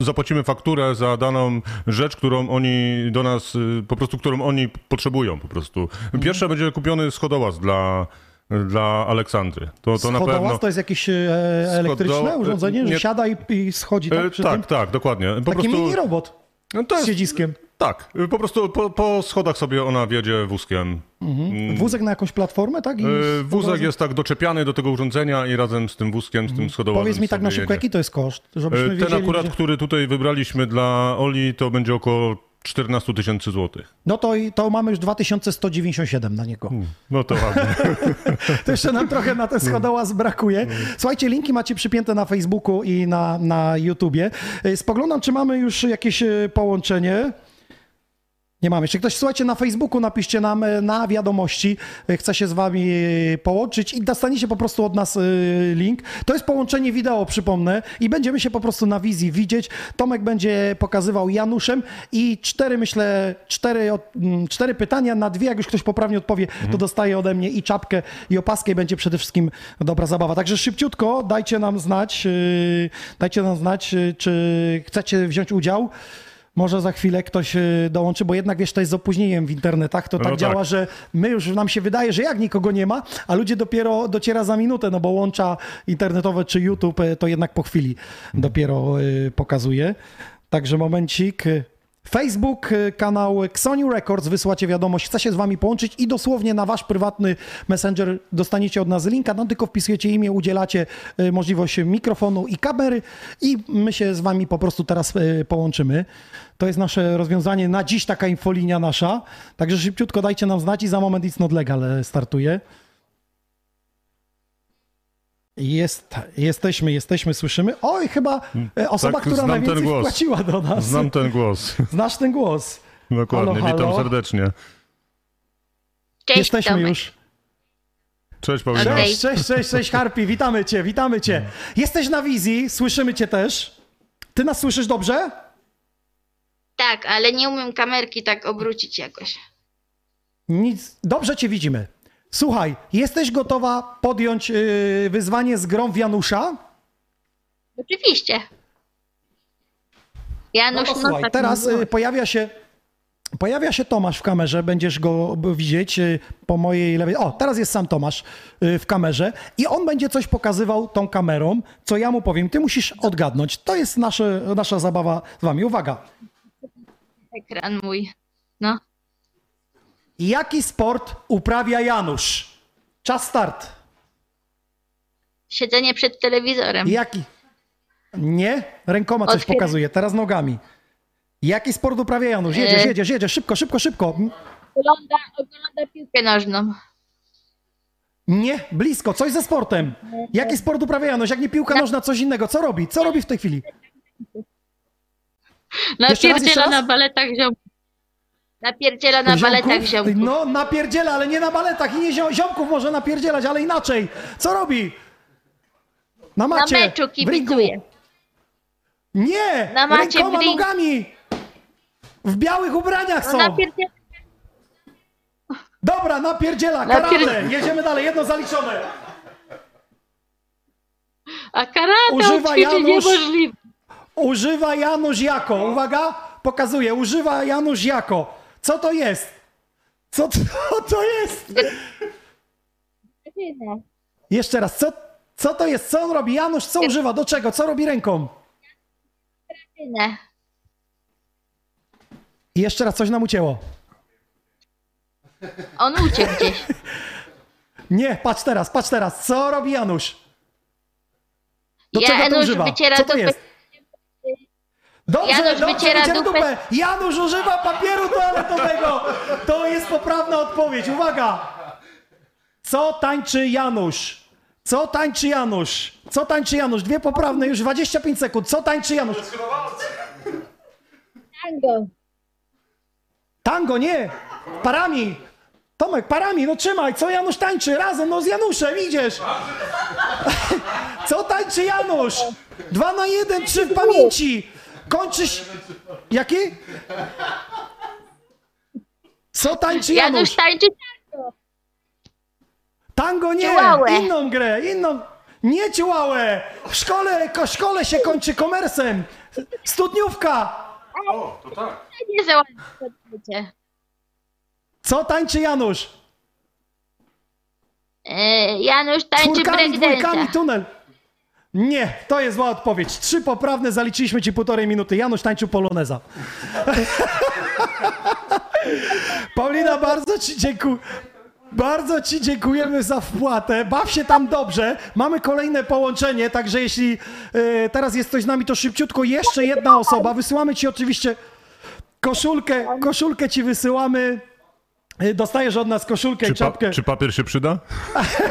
zapłacimy fakturę za daną rzecz, którą oni do nas, e, po prostu, którą oni potrzebują po prostu. Mhm. Pierwsze będzie kupiony schodołaz dla dla Aleksandry. To, to na pewno. to jest jakieś e, elektryczne Schodoła- urządzenie, że nie- siada i, i schodzi tak E, tak, tym? tak, dokładnie. Po Taki prostu, mini robot No to z jest, siedziskiem. Tak, po prostu po, po schodach sobie ona wiedzie wózkiem. Mhm. Wózek na jakąś platformę, tak? Z- Wózek jest tak doczepiany do tego urządzenia i razem z tym wózkiem, z tym schodołazem Powiedz mi tak na szybko, jedzie. jaki to jest koszt? Żebyśmy E, Ten akurat, że... który tutaj wybraliśmy dla Oli, to będzie około 14 tysięcy złotych. No to, i- to mamy już 2197 na niego. No to ładnie. To jeszcze nam trochę na ten schodołaz brakuje. Słuchajcie, linki macie przypięte na Facebooku i na, na YouTubie. Y, Spoglądam, czy mamy już jakieś y, połączenie. Nie mamy. Jeśli ktoś, słuchajcie, na Facebooku napiszcie nam y, na wiadomości, y, chce się z wami y, połączyć i dostaniecie po prostu od nas link. To jest połączenie wideo, przypomnę, i będziemy się po prostu na wizji widzieć. Tomek będzie pokazywał Januszem i cztery, myślę, cztery, mm, cztery pytania na dwie, jak już ktoś poprawnie odpowie, to dostaje ode mnie i czapkę, i opaskę i będzie przede wszystkim dobra zabawa. Także szybciutko dajcie nam znać, dajcie nam znać, czy chcecie wziąć udział. Może za chwilę ktoś yy, dołączy, bo jednak wiesz, to jest z opóźnieniem w internetach. To No tak tak. działa, że my już nam się wydaje, że jak nikogo nie ma, a ludzie dopiero dociera za minutę, no bo łącza internetowe czy YouTube yy, to jednak po chwili dopiero yy, pokazuje. Także momencik. Facebook, y, kanał Xoniu Records, wysyłacie wiadomość, chce się z wami połączyć i dosłownie na wasz prywatny messenger dostaniecie od nas linka, no tylko wpisujecie imię, udzielacie y, możliwość mikrofonu i kamery i my się z wami po prostu teraz y, połączymy. To jest nasze rozwiązanie na dziś, taka infolinia nasza, także szybciutko dajcie nam znać i za moment It's Not Legal startuje. Jest, jesteśmy, jesteśmy, słyszymy. Oj, chyba y, osoba, Tak, która najwięcej wpłaciła do nas. Znam ten głos. Znasz ten głos. Dokładnie, Halo, witam halo. serdecznie. Cześć, Jesteśmy Tomek. już. Cześć Paulina. Cześć, cześć, cześć, cześć, Harpi, witamy cię, witamy cię. Jesteś na wizji, słyszymy cię też. Ty nas słyszysz dobrze? Tak, ale nie umiem kamerki tak obrócić jakoś. Nic, dobrze cię widzimy. Słuchaj, jesteś gotowa podjąć yy, wyzwanie z grą w Janusza? Oczywiście. No Janusz, to no, słuchaj, tak teraz y, pojawia się Pojawia się Tomasz w kamerze, będziesz go widzieć y, po mojej lewej. O, teraz jest sam Tomasz y, w kamerze i on będzie coś pokazywał tą kamerą, co ja mu powiem. Ty musisz odgadnąć. To jest nasze, nasza zabawa z wami. Uwaga. Ekran mój. No. Jaki sport uprawia Janusz? Czas start. Siedzenie przed telewizorem. Jaki? Nie, rękoma coś Otwieram. pokazuje, teraz nogami. Jaki sport uprawia Janusz? Jedziesz, E. jedziesz, jedziesz, szybko, szybko, szybko. Ogląda, ogląda piłkę nożną. Nie, blisko, coś ze sportem. Jaki sport uprawia Janusz? Jak nie piłka nożna, coś innego. Co robi? Co robi w tej chwili? Napierdziela na baletach ziomków. Napierdziela na baletach ziomków. No, napierdziela, ale nie na baletach i nie ziom, ziomków może napierdzielać, ale inaczej. Co robi? Na Na macie. meczu w ringu. kibicuje. Nie, Na macie rękoma, w ring- nogami. W białych ubraniach No są. napierdziela. Dobra, napierdziela, Napier- karate. Jedziemy dalej, jedno zaliczone. A karate Używa ćwiczy Janusz- niemożliwe. Używa Janusz jako. Uwaga, pokazuję. Używa Janusz jako. Co to jest? Co to, to jest? Jeszcze raz, co, co to jest? Co on robi? Janusz, co używa? Do czego? Co robi ręką? Drabinę. I jeszcze raz, coś nam ucięło. On uciekł gdzieś. Nie, patrz teraz, patrz teraz. Co robi Janusz? Do czego to Janusz używa? wyciera Co to dupę. jest? Dobrze, Janusz dobrze, wyciera wyciera dupę. dupę. Janusz używa papieru toaletowego. To jest poprawna odpowiedź. Uwaga. Co tańczy Janusz? Co tańczy Janusz? Co tańczy Janusz? Dwie poprawne, już 25 sekund. Co tańczy Janusz? Tango. Tango, nie. Parami. Tomek, parami, no trzymaj. Co Janusz tańczy? Razem, no z Januszem, idziesz. Co tańczy Janusz? Dwa na jeden, trzy w pamięci. Kończysz... Jaki? Co tańczy Janusz? Janusz tańczy tango. Tango nie, Ciułałę. inną grę, inną. Nie ciułałę. W szkole, ko, szkole się kończy komersem. Studniówka. Nie załatwię odpowiedzi. Co tańczy Janusz? E, Janusz tańczy Czwórkami, breakdance'a. tunel. Nie, to jest zła odpowiedź. Trzy poprawne, zaliczyliśmy ci półtorej minuty. Janusz tańczył poloneza. Paulina, bardzo ci dziękuję. Bardzo Ci dziękujemy za wpłatę. Baw się tam dobrze. Mamy kolejne połączenie, także jeśli y, teraz jest ktoś z nami, to szybciutko jeszcze jedna osoba. Wysyłamy Ci oczywiście koszulkę. Koszulkę Ci wysyłamy. E, dostajesz od nas koszulkę czy i czapkę. Pa, czy papier się przyda?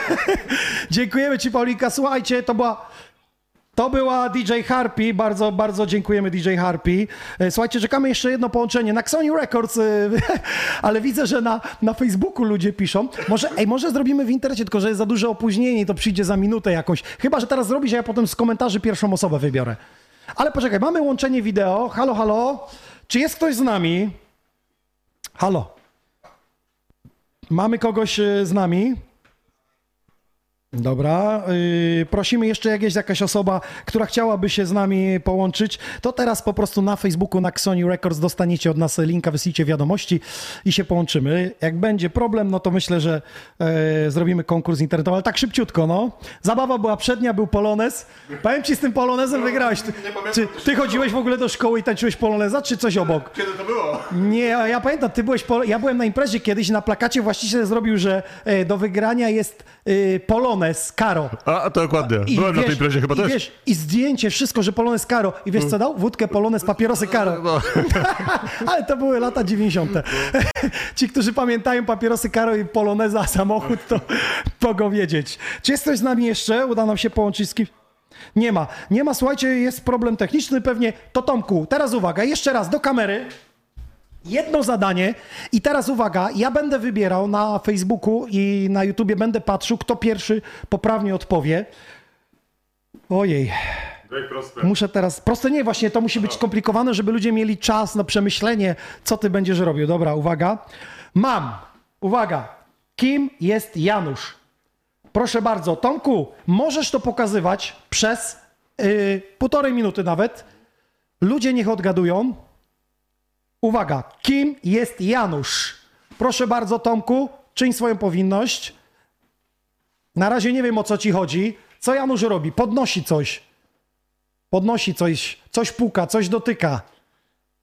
Dziękujemy Ci, Paulinka. Słuchajcie, to była to była DJ Harpy, bardzo, bardzo dziękujemy DJ Harpy. E, słuchajcie, czekamy jeszcze jedno połączenie na Sony Records, e, ale widzę, że na, na Facebooku ludzie piszą. Może, ej, może zrobimy w internecie, tylko że jest za duże opóźnienie i to przyjdzie za minutę jakąś. Chyba, że teraz zrobisz, a ja potem z komentarzy pierwszą osobę wybiorę. Ale poczekaj, mamy łączenie wideo. Halo, halo. Czy jest ktoś z nami? Halo. Mamy kogoś e, z nami? Dobra, y, prosimy jeszcze jakieś, jakaś osoba, która chciałaby się z nami połączyć, to teraz po prostu na Facebooku, na Sony Records dostaniecie od nas linka, wyślijcie wiadomości i się połączymy. Jak będzie problem, no to myślę, że e, zrobimy konkurs internetowy, ale tak szybciutko, no. Zabawa była przednia, był polonez. Powiem ci, z tym polonezem no, wygrałeś. Ty, czy ty chodziłeś w ogóle do szkoły i tańczyłeś poloneza, czy coś obok? Kiedy to było? Nie, ja pamiętam, ty byłeś, ja byłem na imprezie kiedyś, na plakacie właściciel zrobił, że e, do wygrania jest e, polonez Polonez, Karo. A, to dokładnie. I Byłem wiesz, na tej imprezie chyba i też. Wiesz, I zdjęcie, wszystko, że Polonez, Karo. I wiesz co dał? Wódkę, Polonez, papierosy, Karo. No. no. Ale to były lata 90. Ci, którzy pamiętają papierosy, Karo i Poloneza, samochód, to mogą wiedzieć. Czy jest z nami jeszcze? Uda nam się połączyć z? Nie ma. Nie ma, słuchajcie, jest problem techniczny pewnie. To Tomku, teraz uwaga, jeszcze raz do kamery jedno zadanie i teraz uwaga, ja będę wybierał na Facebooku i na YouTubie będę patrzył, kto pierwszy poprawnie odpowie. Ojej. Muszę teraz. Proste nie, właśnie to musi być skomplikowane, żeby ludzie mieli czas na przemyślenie, co ty będziesz robił. Dobra, uwaga. Mam. Uwaga. Kim jest Janusz? Proszę bardzo, Tomku, możesz to pokazywać przez yy, półtorej minuty nawet. Ludzie niech odgadują. Uwaga, kim jest Janusz? Proszę bardzo, Tomku, czyń swoją powinność. Na razie nie wiem o co ci chodzi. Co Janusz robi? Podnosi coś. Podnosi coś, coś puka, coś dotyka.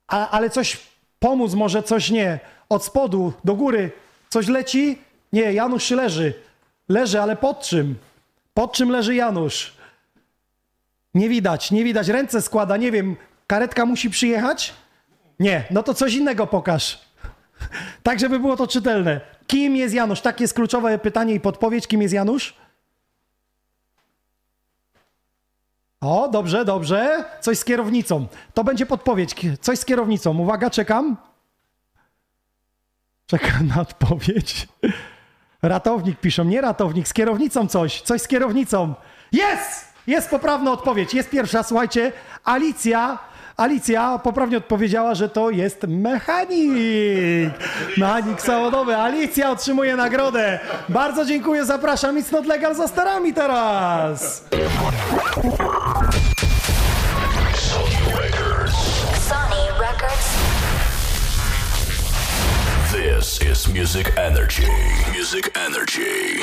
A, ale coś pomóc może, coś nie. Od spodu do góry coś leci? Nie, Janusz leży. Leży, ale pod czym? Pod czym leży Janusz? Nie widać, nie widać. Ręce składa, nie wiem. Karetka musi przyjechać? Nie, no to coś innego pokaż. Tak, żeby było to czytelne. Kim jest Janusz? Tak jest kluczowe pytanie i podpowiedź. Kim jest Janusz? O, dobrze, dobrze. Coś z kierownicą. To będzie podpowiedź. Coś z kierownicą. Uwaga, czekam. Czekam na odpowiedź. Ratownik piszą, nie ratownik, z kierownicą coś, coś z kierownicą. Jest! Jest poprawna odpowiedź, jest pierwsza, słuchajcie. Alicja Alicja poprawnie odpowiedziała, że to jest mechanik. Mechanik samochodowy. Alicja otrzymuje nagrodę. Bardzo dziękuję, zapraszam. It's not legal za starami teraz. Sony Records. Sony Records. This is Music Energy. Music Energy.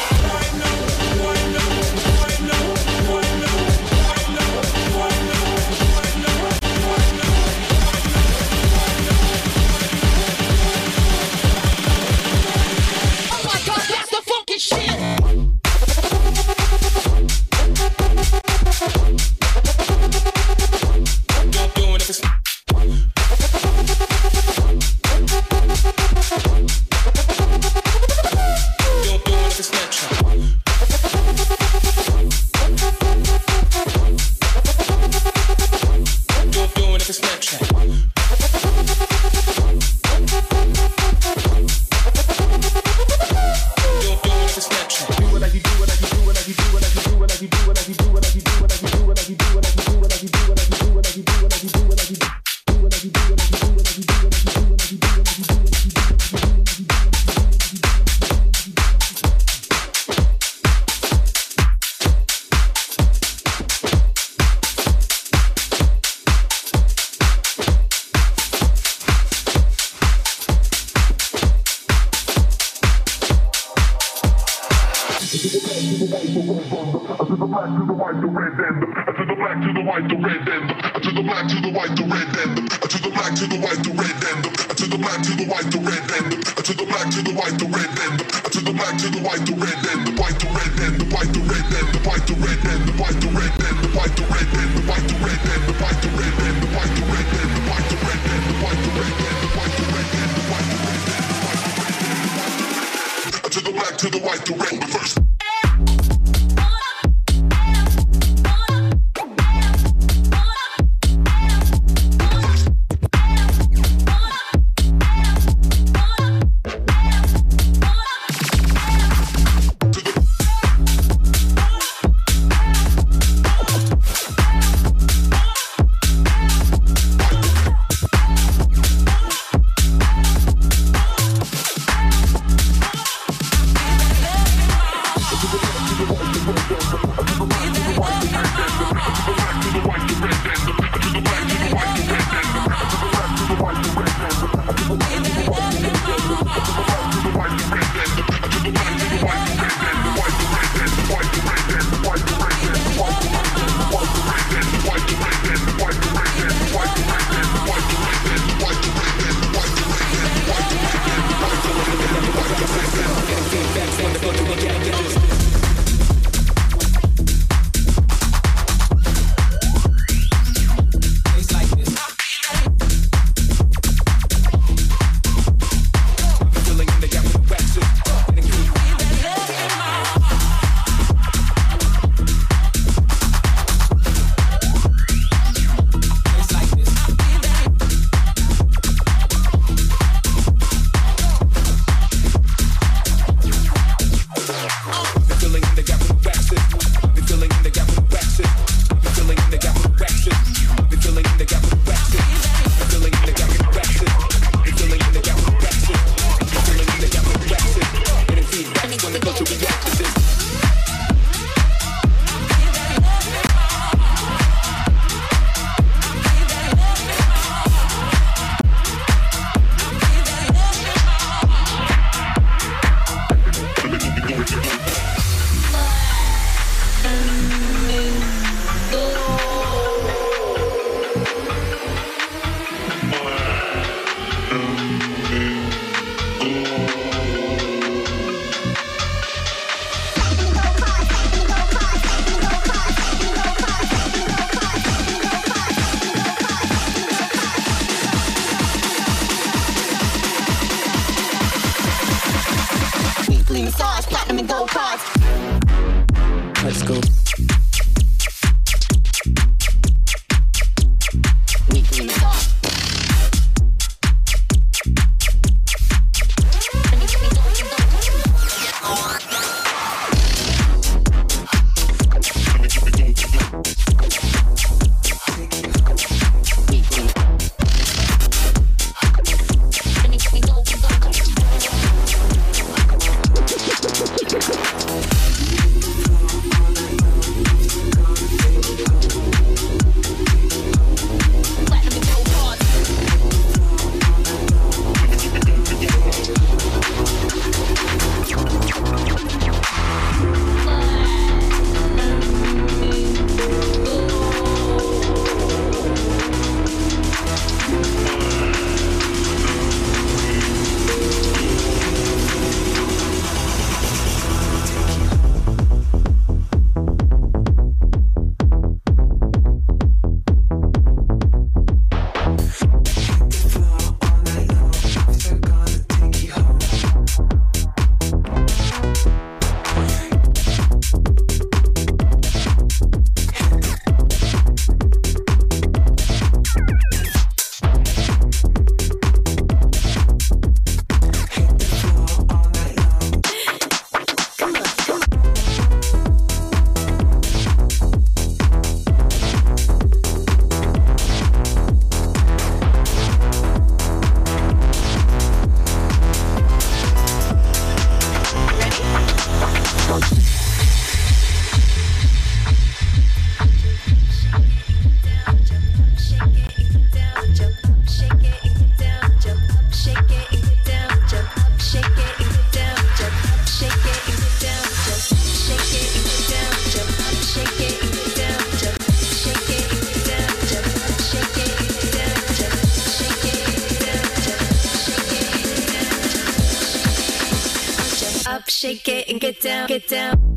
get down.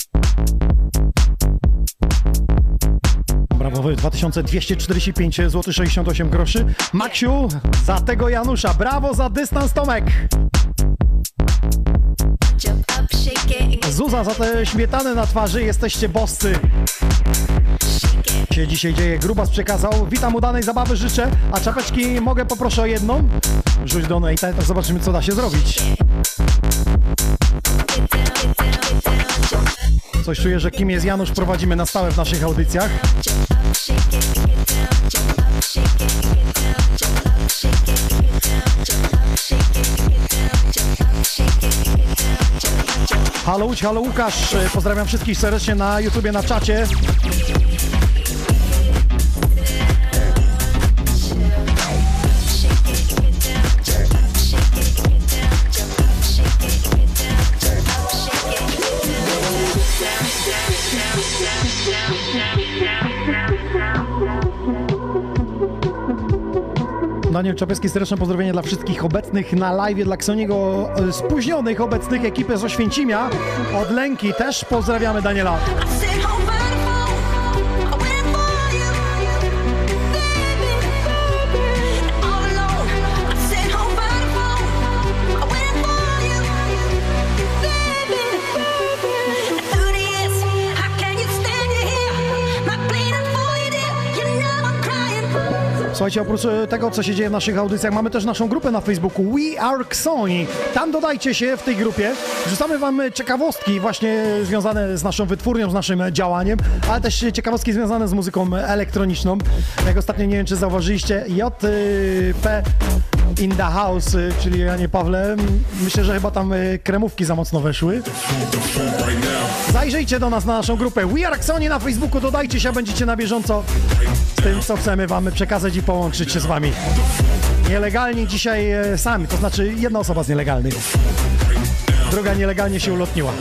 Brawowy 2245 zł 68 groszy. Maksiu, za tego Janusza. Brawo za dystans Tomek. Zuza za te śmietany na twarzy. Jesteście boscy. Się dzisiaj dzieje. Grubas przekazał. Witam udanej zabawy, życzę. A czapeczki mogę poproszę o jedną? Rzuć do Nate'a, to zobaczymy co da się zrobić. Coś czuję, że kim jest Janusz prowadzimy na stałe w naszych audycjach. Halo halo Łukasz, pozdrawiam wszystkich serdecznie na YouTubie, na czacie. Daniel Czapecki, serdeczne pozdrowienie dla wszystkich obecnych na live, dla Ksoniego e, spóźnionych obecnych ekipy z Oświęcimia. Od Lęki też pozdrawiamy Daniela. Słuchajcie, oprócz e, tego, co się dzieje w naszych audycjach, mamy też naszą grupę na Facebooku We Are Xoni. Tam dodajcie się w tej grupie. Wrzucamy wam ciekawostki właśnie związane z naszą wytwórnią, z naszym działaniem, ale też ciekawostki związane z muzyką elektroniczną. Jak ostatnio, nie wiem, czy zauważyliście, JP in the house, y, czyli Janie Pawle. Myślę, że chyba tam y, kremówki za mocno weszły. Zajrzyjcie do nas na naszą grupę We Are Xoni na Facebooku, dodajcie się, będziecie na bieżąco z tym, co chcemy wam przekazać i połączyć się z wami. Nielegalnie dzisiaj e, sami, to znaczy jedna osoba z nielegalnych. Druga nielegalnie się ulotniła.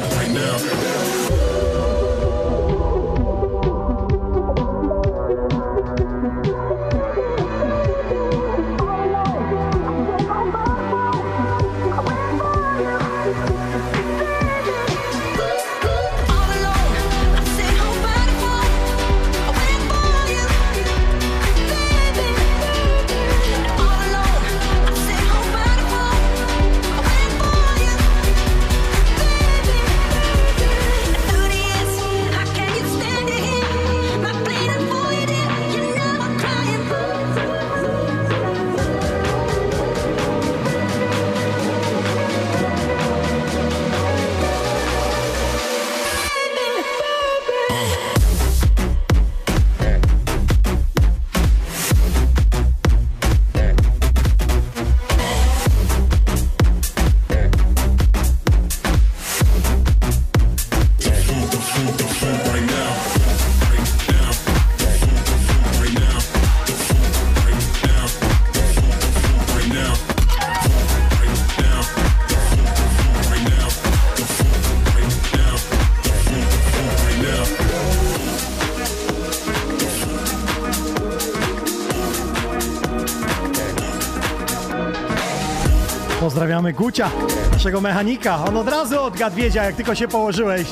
Pozdrawiamy Gucia, naszego mechanika. On od razu odgadł wiedział, jak tylko się położyłeś.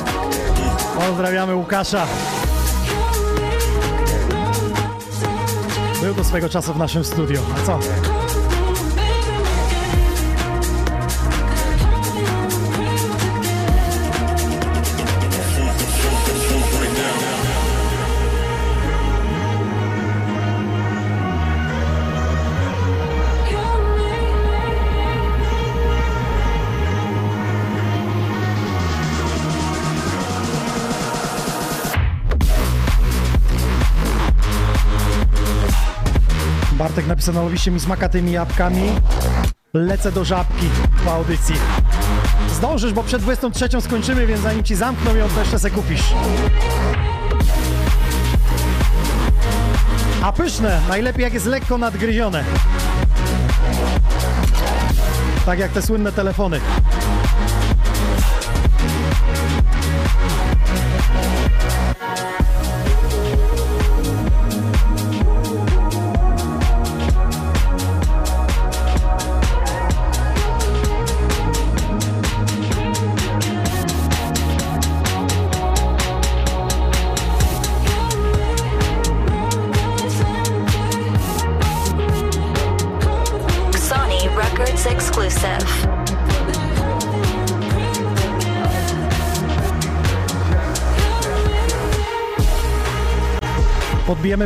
Pozdrawiamy Łukasza. Był do swego czasu w naszym studiu. A co? Bartek napisał na lowiście mi smaka tymi jabłkami. Lecę do żabki po audycji. Zdążysz, bo przed 23 skończymy, więc zanim ci zamkną ją, to jeszcze se kupisz. A pyszne, najlepiej jak jest lekko nadgryzione. Tak jak te słynne telefony.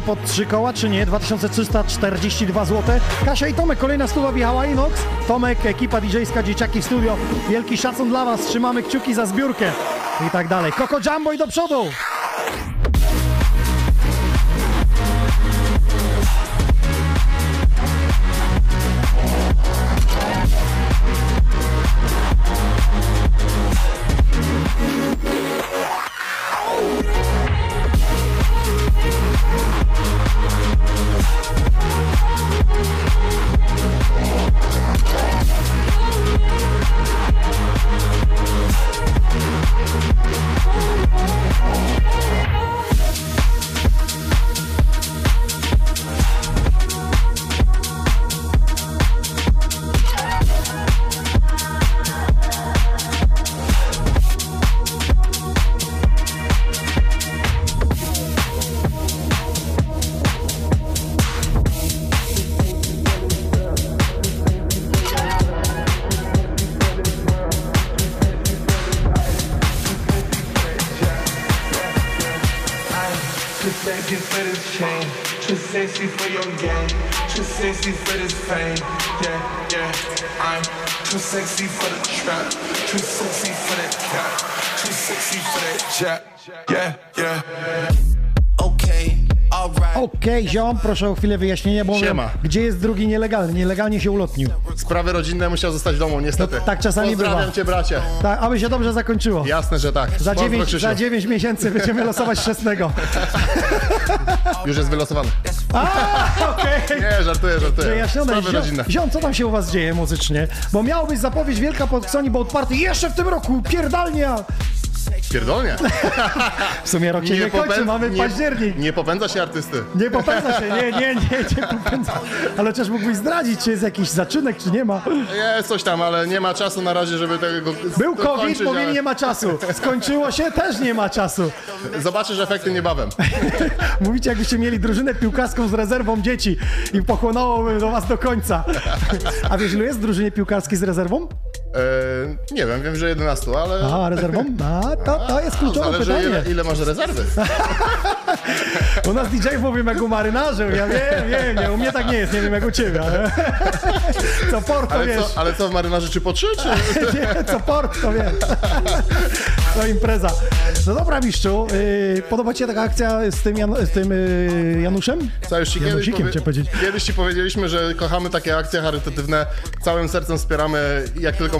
Pod trzy koła, czy nie? 2342 zł. Kasia i Tomek, kolejna stuwa wjechała Inox. Tomek, ekipa DJ-ska, dzieciaki w studio. Wielki szacun dla Was, trzymamy kciuki za zbiórkę i tak dalej. Koko Jumbo i do przodu! Proszę o chwilę wyjaśnienia, bo Siema. gdzie jest drugi nielegalny? Nielegalnie się ulotnił. Sprawy rodzinne musiał zostać w domu, niestety. No, tak czasami Pozdrawiam bywa. cię, bracie. Tak, aby się dobrze zakończyło. Jasne, że tak. Za Pozdro, 9, Krzysiu. za 9 miesięcy będziemy losować chrzestnego. Już jest wylosowany. Okej. Nie, żartuję, żartuję. Wyjaśnione. Sprawy Ziom, rodzinne. ziom, co tam się u was dzieje muzycznie? Bo miała być zapowiedź wielka pod Sony Boat Party jeszcze w tym roku, pierdalnia! Pierdolnie. W sumie rok się nie, kończy, popę- mamy nie- październik. Nie popędza się artysty. Nie popędza się, nie, nie, nie, nie popędza. Ale chociaż mógłbyś zdradzić, czy jest jakiś zaczynek, czy nie ma. Jest coś tam, ale nie ma czasu na razie, żeby tego Był COVID, dokończyć, mówili ale nie ma czasu. Skończyło się, też nie ma czasu. Zobaczysz efekty niebawem. Mówicie, jakbyście mieli drużynę piłkarską z rezerwą dzieci i pochłonęłoby do was do końca. A wiesz, ilu jest drużynie piłkarskiej z rezerwą? E, nie wiem, wiem, że 11, ale... A, rezerwą? A, to, to jest kluczowe Zależy pytanie. ile, ile masz rezerwy. U nas DJ mówią jak u marynarzu, ja wiem, wiem, nie, u mnie tak nie jest, nie wiem jak u ciebie, ale... Co port to Ale wiesz. co, ale co w marynarze, czy po trzy, czy... Nie, co port to wiesz. To impreza. No dobra, mistrzu, yy, podoba ci się taka akcja z tym, Jan, z tym yy, Januszem? Co, już ci kiedyś, Janusikiem powie- powiedzieć. kiedyś ci powiedzieliśmy, że kochamy takie akcje charytatywne, całym sercem wspieramy jak tylko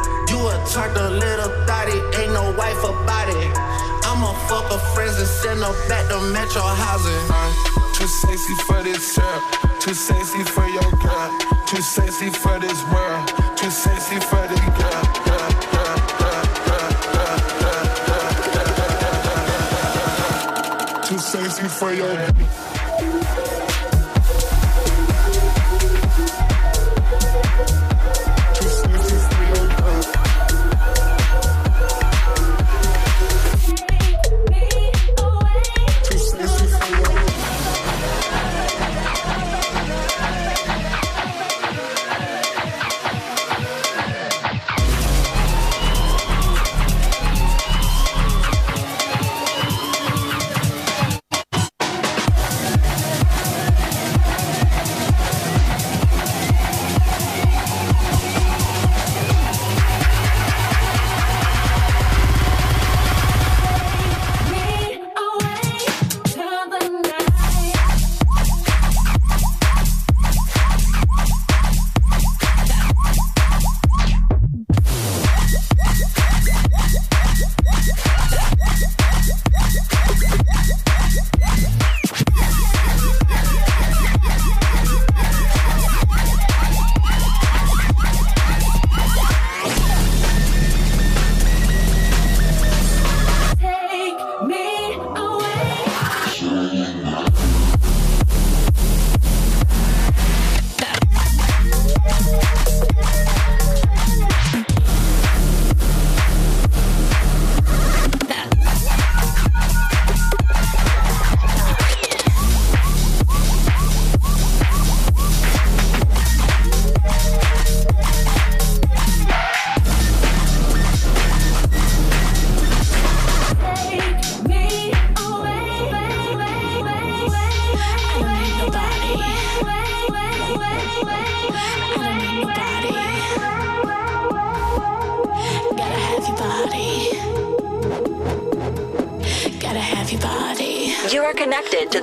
attract a little thotty, ain't no wife about it. I'ma fuck her friends and send her back to metro housing. I'm too sexy for this trip, too sexy for your girl, too sexy for this world, too sexy for this girl too sexy for your.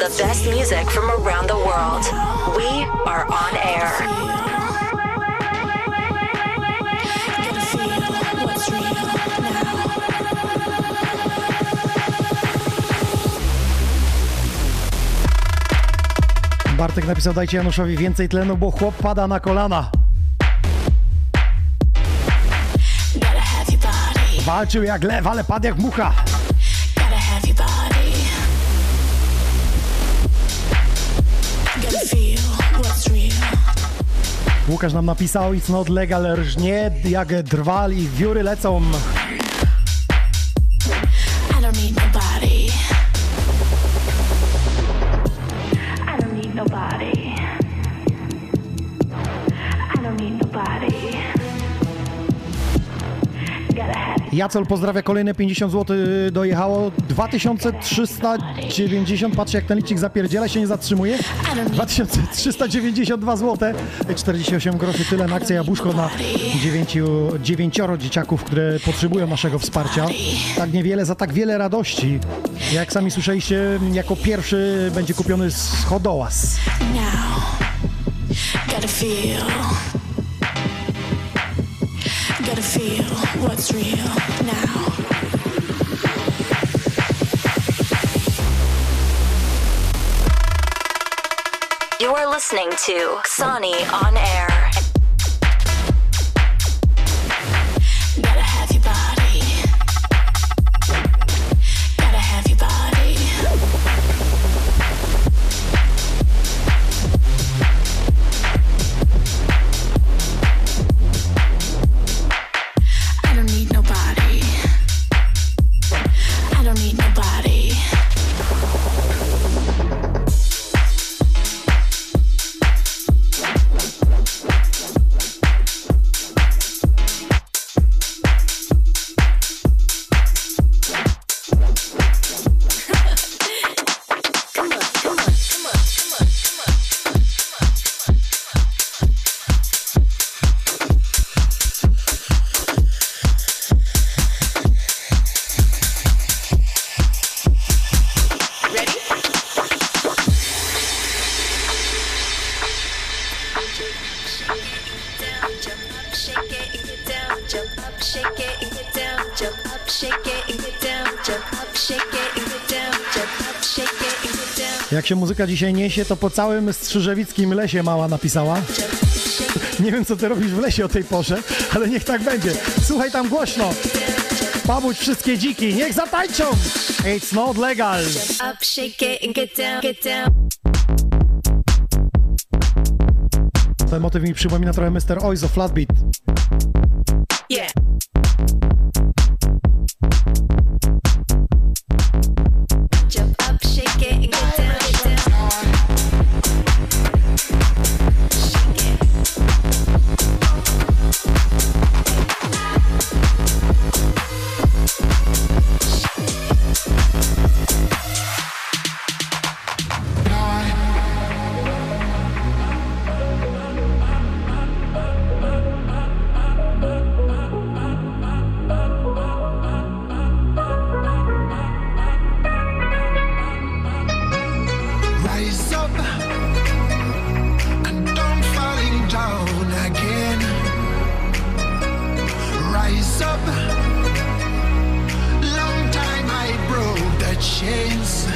The best music from around the world. We are on air. Bartek napisał, dajcie Januszowi więcej tlenu, bo chłop pada na kolana. Walczył jak lew, ale padł jak mucha. Łukasz nam napisał, it's not legal, rżnie jak drwal i wióry lecą. Jacol pozdrawia, kolejne 50 zł dojechało. 2390, patrzcie jak ten licznik zapierdziela, się nie zatrzymuje. 2392 zł, 48 groszy, tyle na akcję Jabłuszko na dziewięciu, dziewięcioro dzieciaków, które potrzebują naszego wsparcia. Tak niewiele za tak wiele radości. Jak sami słyszeliście, jako pierwszy będzie kupiony schodołaz. now. Gotta feel. Feel what's real now. You are listening to Sony on air. Muzyka dzisiaj niesie, to po całym Strzyżewickim lesie mała napisała. Nie wiem, co ty robisz w lesie o tej porze, ale niech tak będzie. Słuchaj tam głośno. Pabudź wszystkie dziki, niech zatańczą! It's not legal. Up, shake. Ten motyw mi przypomina trochę Mr. Oizo Flatbeat. times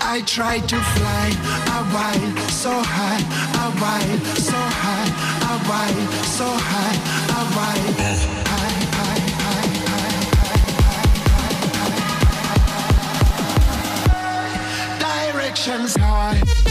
I tried to fly, I wild, so high, I wild, so high, I wild, so high, I wild, high, high, high, directions high.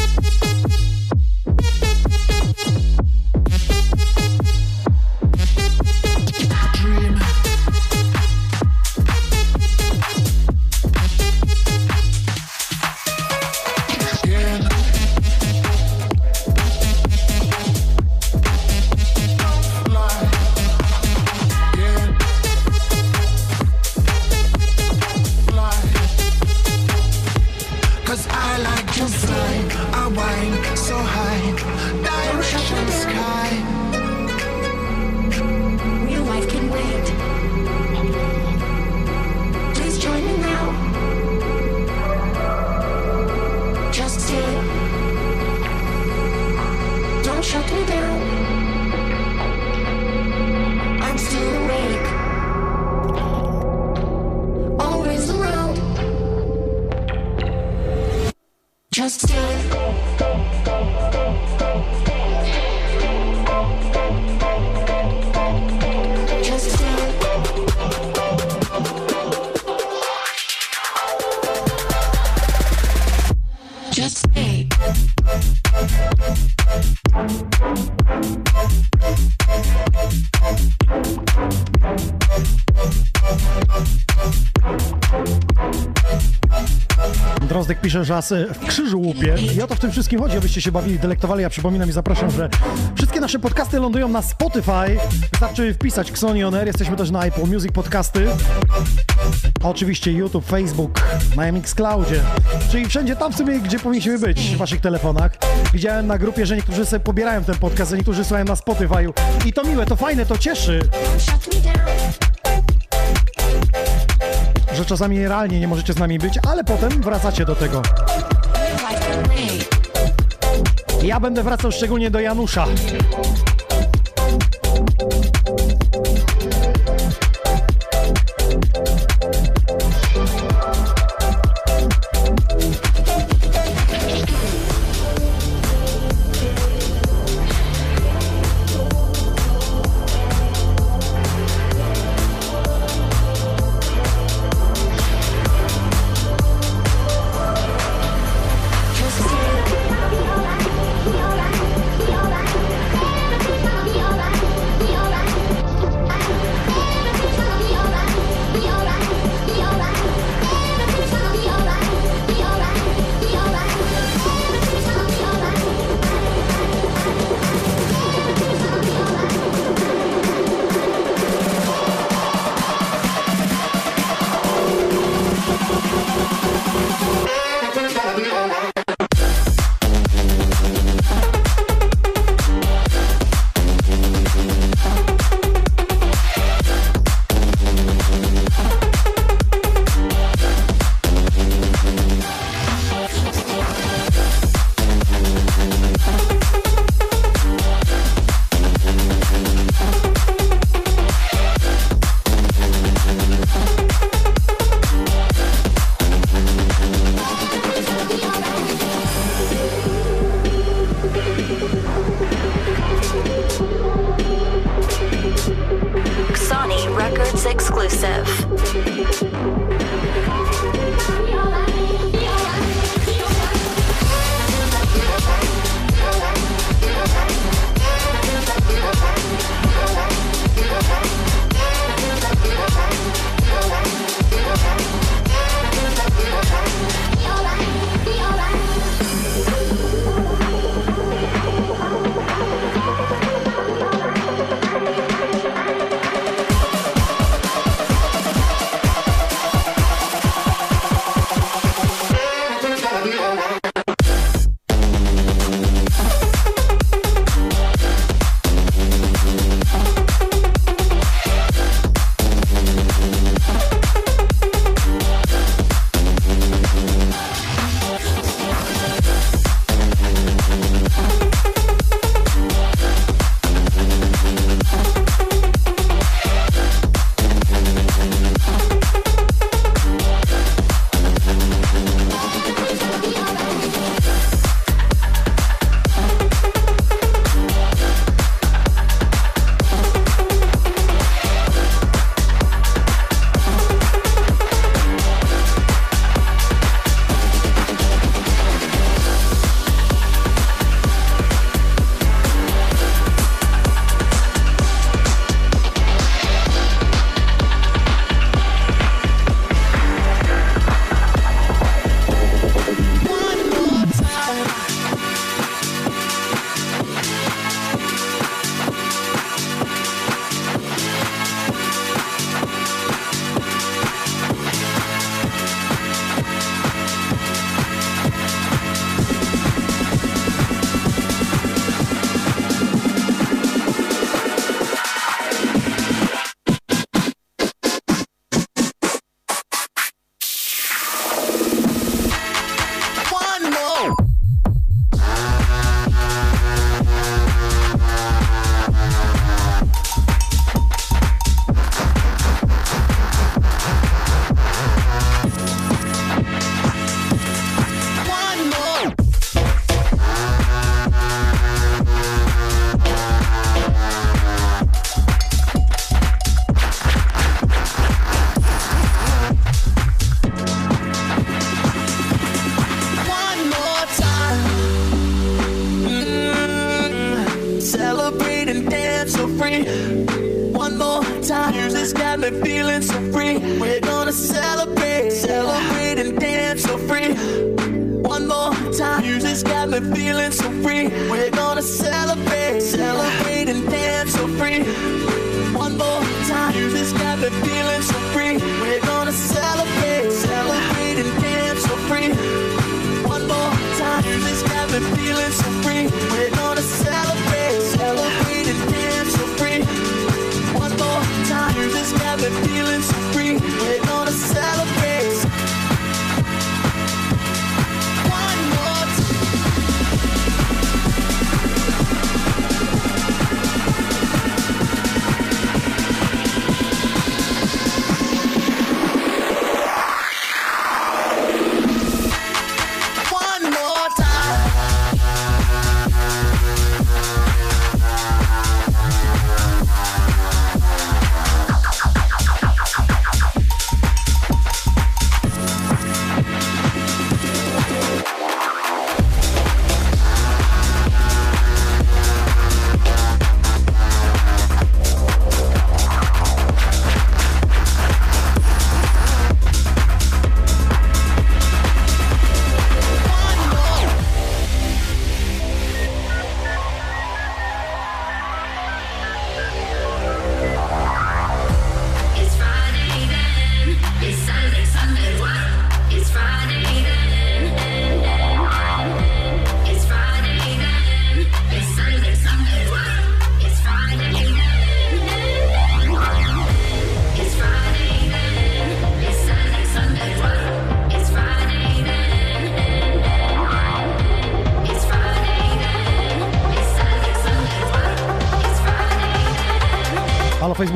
Aż w krzyżu łupie. I o to w tym wszystkim chodzi, abyście się bawili, delektowali. Ja przypominam i zapraszam, że wszystkie nasze podcasty lądują na Spotify. Wystarczy wpisać Xoni On Air. Jesteśmy też na Apple Music Podcasty. Oczywiście YouTube, Facebook, na Mixcloudzie. Czyli wszędzie tam w sumie, gdzie powinniśmy być w waszych telefonach. Widziałem na grupie, że niektórzy sobie pobierają ten podcast, a niektórzy słuchają na Spotify'u. I to miłe, to fajne, to cieszy. Że czasami realnie nie możecie z nami być, ale potem wracacie do tego. Ja będę wracał szczególnie do Janusza.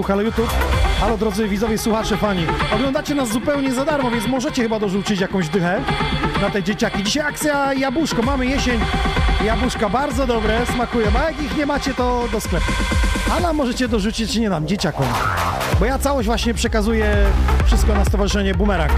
Friday Halo YouTube. Halo drodzy widzowie, słuchacze, fani. Oglądacie nas zupełnie za darmo, więc możecie chyba dorzucić jakąś dychę na te dzieciaki. Dzisiaj akcja jabłuszko. Mamy jesień. Jabłuszka bardzo dobre, smakują. A jak ich nie macie, to do sklepu. A nam możecie dorzucić, nie nam, dzieciakom. Bo ja całość właśnie przekazuję wszystko na Stowarzyszenie Bumerang.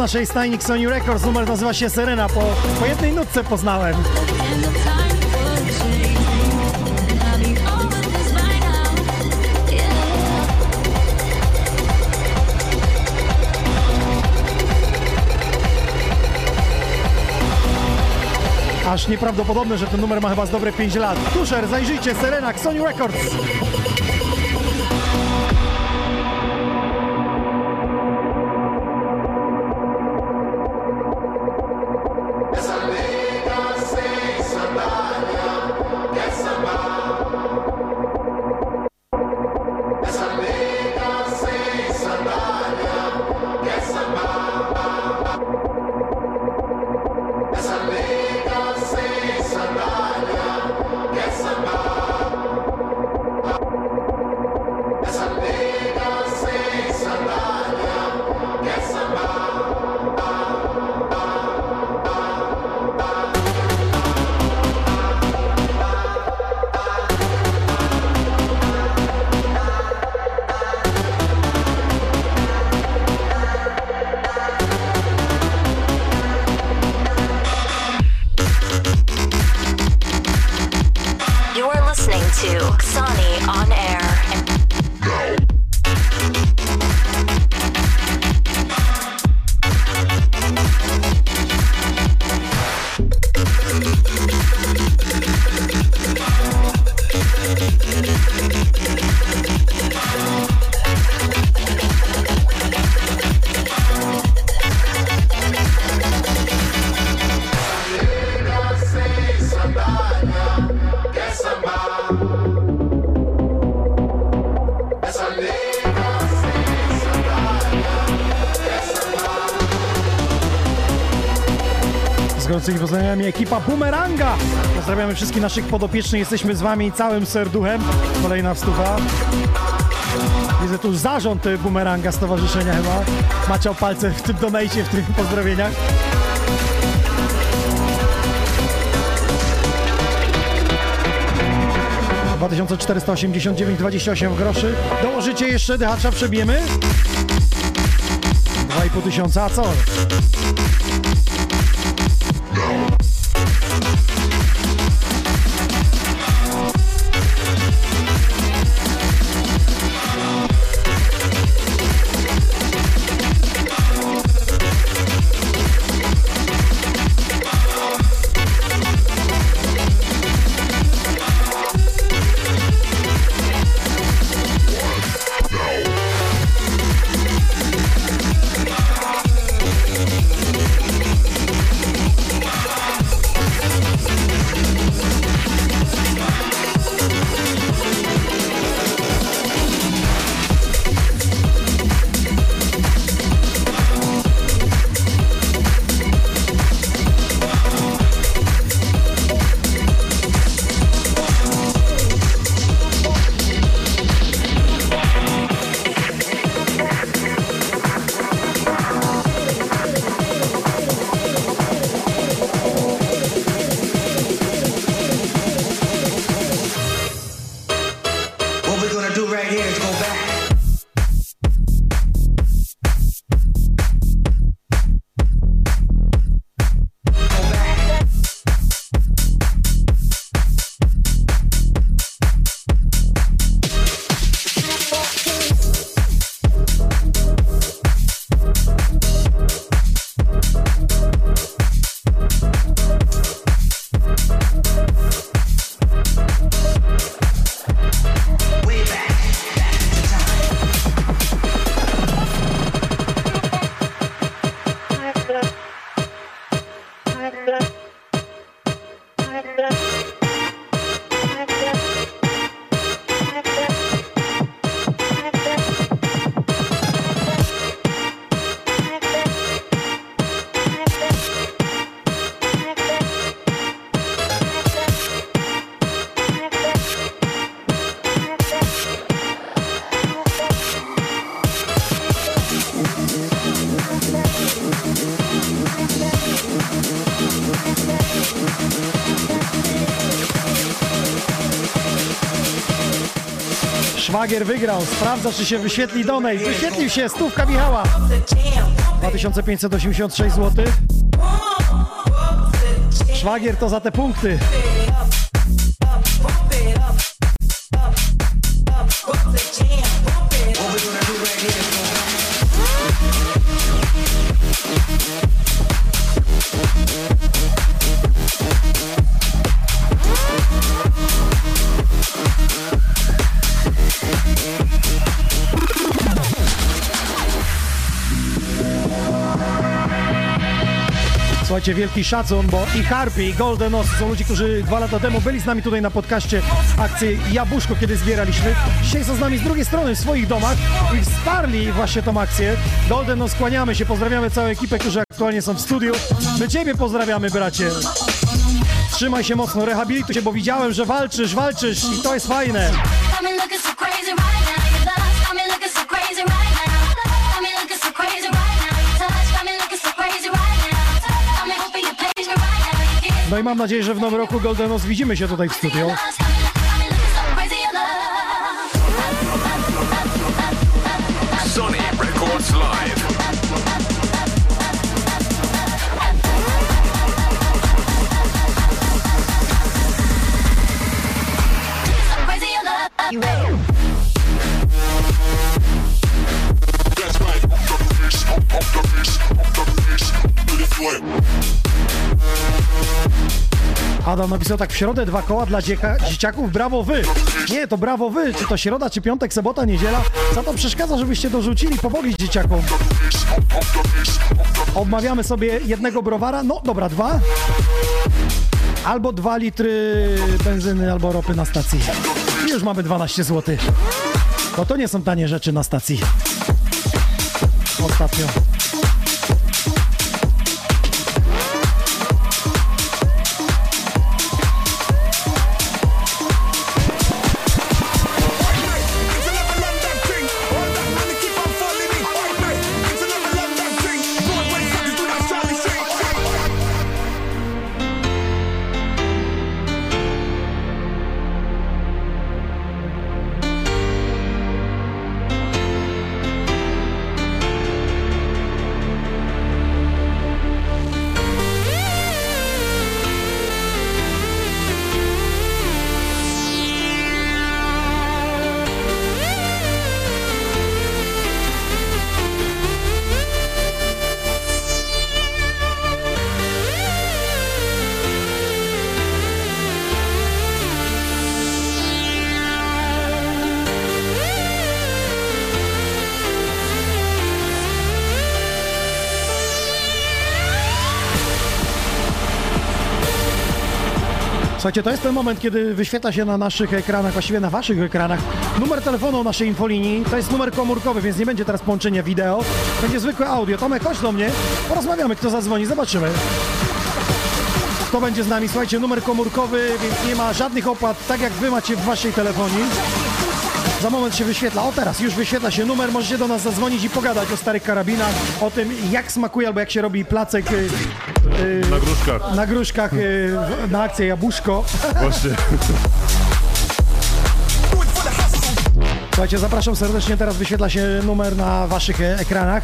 Naszej stajni Sony Records, numer nazywa się Serena. Po, po jednej nutce poznałem. Aż nieprawdopodobne, że ten numer ma chyba z dobre 5 lat. Tusher, zajrzyjcie, Serena, Sony Records. prowadzącymi poznaniami ekipa Bumeranga. Pozdrawiamy wszystkich naszych podopiecznych, jesteśmy z wami całym serduchem. Kolejna wstuwa. Widzę tu zarząd Bumeranga Stowarzyszenia chyba. Maciał palce w tym donajcie, w tych pozdrowieniach. Dwa tysiące czterysta osiemdziesiąt dziewięć dwadzieścia osiem groszy. Dołożycie jeszcze, dychacza przebijemy? 2,5 tysiąca, a co? Szwagier wygrał. Sprawdza, czy się wyświetli donate. Wyświetlił się. Stówka Michała. 2586 zł. Szwagier to za te punkty. Słuchajcie, wielki szacun, bo i Harpy, i Golden Os są ludzie, którzy dwa lata temu byli z nami tutaj na podcaście akcji Jabłuszko, kiedy zbieraliśmy. Dzisiaj są z nami z drugiej strony w swoich domach i wsparli właśnie tą akcję. Golden Os, kłaniamy się, pozdrawiamy całą ekipę, którzy aktualnie są w studiu. My Ciebie pozdrawiamy, bracie. Trzymaj się mocno, rehabilituj się, bo widziałem, że walczysz, walczysz i to jest fajne. No i mam nadzieję, że w nowym roku Golden Os widzimy się tutaj w studiu. Adam napisał tak w środę dwa koła dla dzieka, dzieciaków, brawo wy! Nie, to brawo wy, czy to środa, czy piątek, sobota, niedziela? Co to przeszkadza, żebyście dorzucili, pomogli dzieciakom? Obmawiamy sobie jednego browara, no dobra, dwa. Albo dwa litry benzyny albo ropy na stacji. I już mamy 12 zł. To to nie są tanie rzeczy na stacji. Ostatnio. Słuchajcie, to jest ten moment, kiedy wyświetla się na naszych ekranach, właściwie na waszych ekranach, numer telefonu naszej infolinii. To jest numer komórkowy, więc nie będzie teraz połączenia wideo. Będzie zwykłe audio. Tomek, chodź do mnie, porozmawiamy, kto zadzwoni, zobaczymy. Kto będzie z nami? Słuchajcie, numer komórkowy, więc nie ma żadnych opłat, tak jak wy macie w waszej telefonii. Za moment się wyświetla. O teraz już wyświetla się numer. Możecie do nas zadzwonić i pogadać o starych karabinach, o tym jak smakuje albo jak się robi placek y, y, Na gruszkach. na gruszkach y, na akcję Jabłuszko. Właśnie. Słuchajcie, zapraszam serdecznie. Teraz wyświetla się numer na waszych e, ekranach.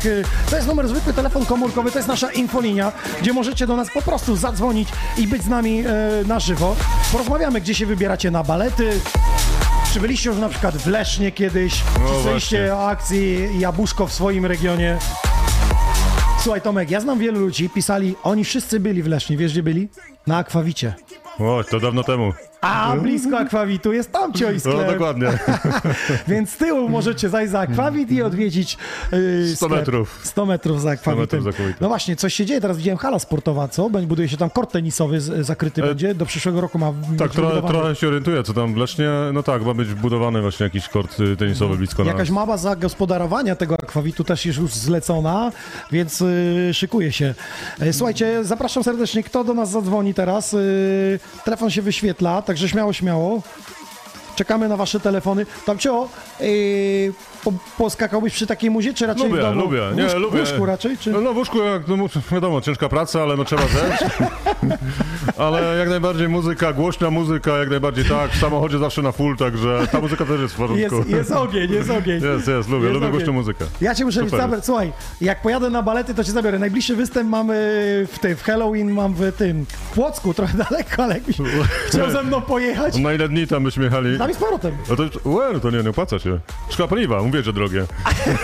To jest numer zwykły, telefon komórkowy, to jest nasza infolinia, gdzie możecie do nas po prostu zadzwonić i być z nami e, na żywo. Porozmawiamy, gdzie się wybieracie na balety. Czy byliście już na przykład w Lesznie kiedyś? No Czy słyszeliście o akcji Jabłuszko w swoim regionie? Słuchaj Tomek, ja znam wielu ludzi, pisali, oni wszyscy byli w Lesznie, wiesz gdzie byli? Na Akwawicie. O, to dawno temu. A blisko Akwawitu jest tam cioj No, dokładnie. Więc z tyłu możecie zajść za Akwawit i odwiedzić yy, 100 sklep. metrów. 100 metrów za Akwawitem. No właśnie, coś się dzieje, teraz widziałem hala sportowa, co? Buduje się tam kort tenisowy zakryty będzie, do przyszłego roku ma E, Tak, trochę, trochę się orientuję, co tam w Lesznie. No tak, ma być budowany właśnie jakiś kort y, tenisowy blisko nas. Jakaś mapa zagospodarowania tego akwawitu też jest już zlecona, więc yy, szykuje się. E, Słuchajcie, zapraszam serdecznie, kto do nas zadzwoni teraz. Yy, telefon się wyświetla, także śmiało, śmiało. Czekamy na wasze telefony. Tamcio, yy, po, poskakałbyś przy takiej muzie, czy raczej Lubię, w domu? lubię, nie, łóżku, lubię. W łóżku raczej, czy? No, no w łóżku, jak, no, wiadomo, ciężka praca, ale no trzeba zejść. ale jak najbardziej muzyka, głośna muzyka, jak najbardziej tak, w samochodzie zawsze na full, także ta muzyka też jest w porządku. Jest, jest ogień, jest ogień. Jest, jest, lubię, Jest lubię ogień. głośną muzykę. Ja cię muszę zabrać. Słuchaj, jak pojadę na balety, to cię zabiorę. Najbliższy występ mamy w, tej, w Halloween, mam w tym, w Płocku, trochę daleko, ale jakbyś chciał ze mną pojechać, Na ile dni tam byśmy jechali? tam i z powrotem. No to, well, to nie, nie opłaca się. Szkoda paliwa, mówię, że drogie.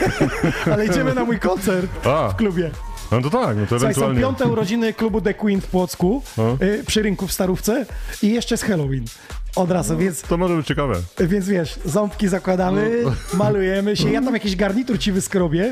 Ale idziemy na mój koncert A, w klubie. no to tak, no to Słuchaj, są ewentualnie. piąte urodziny klubu The Queen w Płocku, No. y, przy rynku w Starówce i jeszcze z Halloween. Od razu, więc, To może być ciekawe. więc wiesz, ząbki zakładamy, malujemy się, ja tam jakiś garnitur ci wyskrobię. E,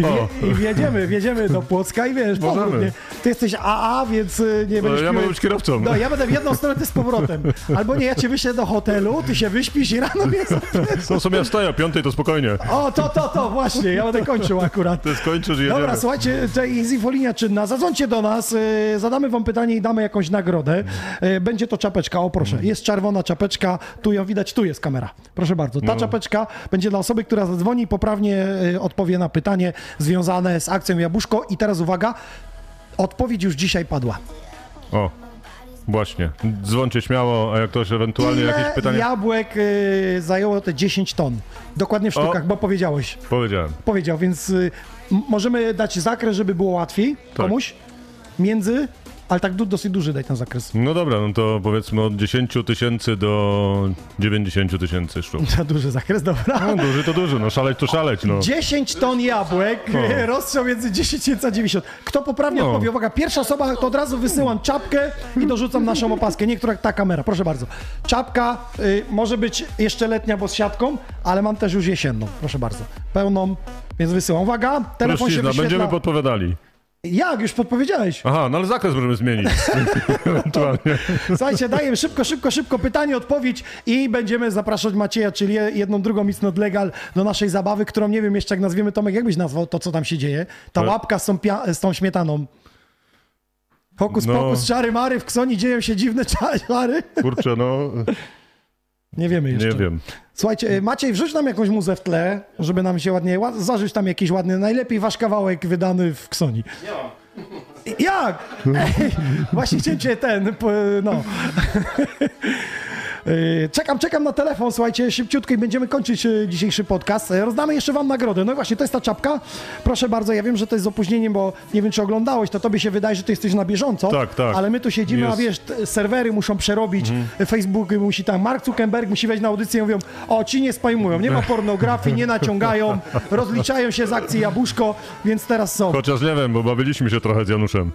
I, wie, I wjedziemy, wjedziemy do Płocka i wiesz, Możemy. powrót? Ty jesteś AA, więc y, nie będziesz ja mogę być kierowcą. No, ja będę w jedną stronę, ty z powrotem. Albo nie, ja cię wyślę do hotelu, ty się wyśpisz i rano mnie zabierzesz. Są sobie ja wstaję o piątej, to spokojnie. O, to, to, to, właśnie, ja będę kończył akurat. To skończysz i jedziemy. Dobra, słuchajcie, to jest infolinia czynna. Zadzwońcie do nas, zadamy wam pytanie i damy jakąś nagrodę. Będzie to czapeczka, o proszę. Jest czerwona czapeczka, tu ją widać, tu jest kamera. Proszę bardzo. Ta No. czapeczka będzie dla osoby, która zadzwoni i poprawnie y, odpowie na pytanie związane z akcją Jabłuszko. I teraz uwaga, odpowiedź już dzisiaj padła. O, właśnie. Dzwoncie śmiało, a jak ktoś ewentualnie Ile jakieś pytanie... jabłek y, zajęło te 10 ton? Dokładnie w O. sztukach, bo powiedziałeś. Powiedziałem. Powiedział, więc y, możemy dać zakres, żeby było łatwiej Tak. komuś. Między, ale tak du- dosyć duży daj ten zakres. No dobra, no to powiedzmy od 10 tysięcy do 90 tysięcy sztuk. Za duży zakres, dobra. No duży to duży, no szaleć to szaleć, no. 10 ton jabłek, No. rozstrzał między 10 a 90. Kto poprawnie No. odpowie? Uwaga, pierwsza osoba, to od razu wysyłam czapkę i dorzucam naszą opaskę. Niektóra ta kamera, proszę bardzo. Czapka y, może być jeszcze letnia, bo z siatką, ale mam też już jesienną, proszę bardzo. Pełną, więc wysyłam. Uwaga, telefon się Prościzna, wyświetla. będziemy podpowiadali. Jak? Już podpowiedziałeś. Aha, no ale zakres możemy zmienić. Ewentualnie. Słuchajcie, daję szybko, szybko, szybko pytanie, odpowiedź i będziemy zapraszać Macieja, czyli jedną drugą It's Not Legal do naszej zabawy, którą nie wiem jeszcze jak nazwiemy. Tomek, jak byś nazwał to, co tam się dzieje? Ta Ale- łapka z tą, z tą śmietaną. Hokus No. pokus, czary mary, w Ksoni dzieją się dziwne czary. Kurczę, no, Nie wiemy jeszcze. nie wiem. Słuchajcie, y, Maciej, wrzuć nam jakąś muzę w tle, żeby nam się ładnie, ła- zarzuć tam jakiś ładny, najlepiej wasz kawałek wydany w Ksoni. Jak? Ej, właśnie chciałem cię ten, no. Yy, Czekam, czekam na telefon, słuchajcie, szybciutko i będziemy kończyć yy, dzisiejszy podcast. Yy, Rozdamy jeszcze wam nagrodę. No i właśnie, to jest ta czapka. Proszę bardzo, ja wiem, że to jest z opóźnieniem, bo nie wiem, czy oglądałeś, to tobie się wydaje, że ty jesteś na bieżąco. Tak, tak. Ale my tu siedzimy, a Jest. wiesz, t- serwery muszą przerobić, Facebook musi tam, Mark Zuckerberg musi wejść na audycję i mówią, o, ci nie spajmują, nie ma pornografii, nie naciągają, rozliczają się z akcji Jabłuszko, więc teraz są. Chociaż nie wiem, bo bawiliśmy się trochę z Januszem.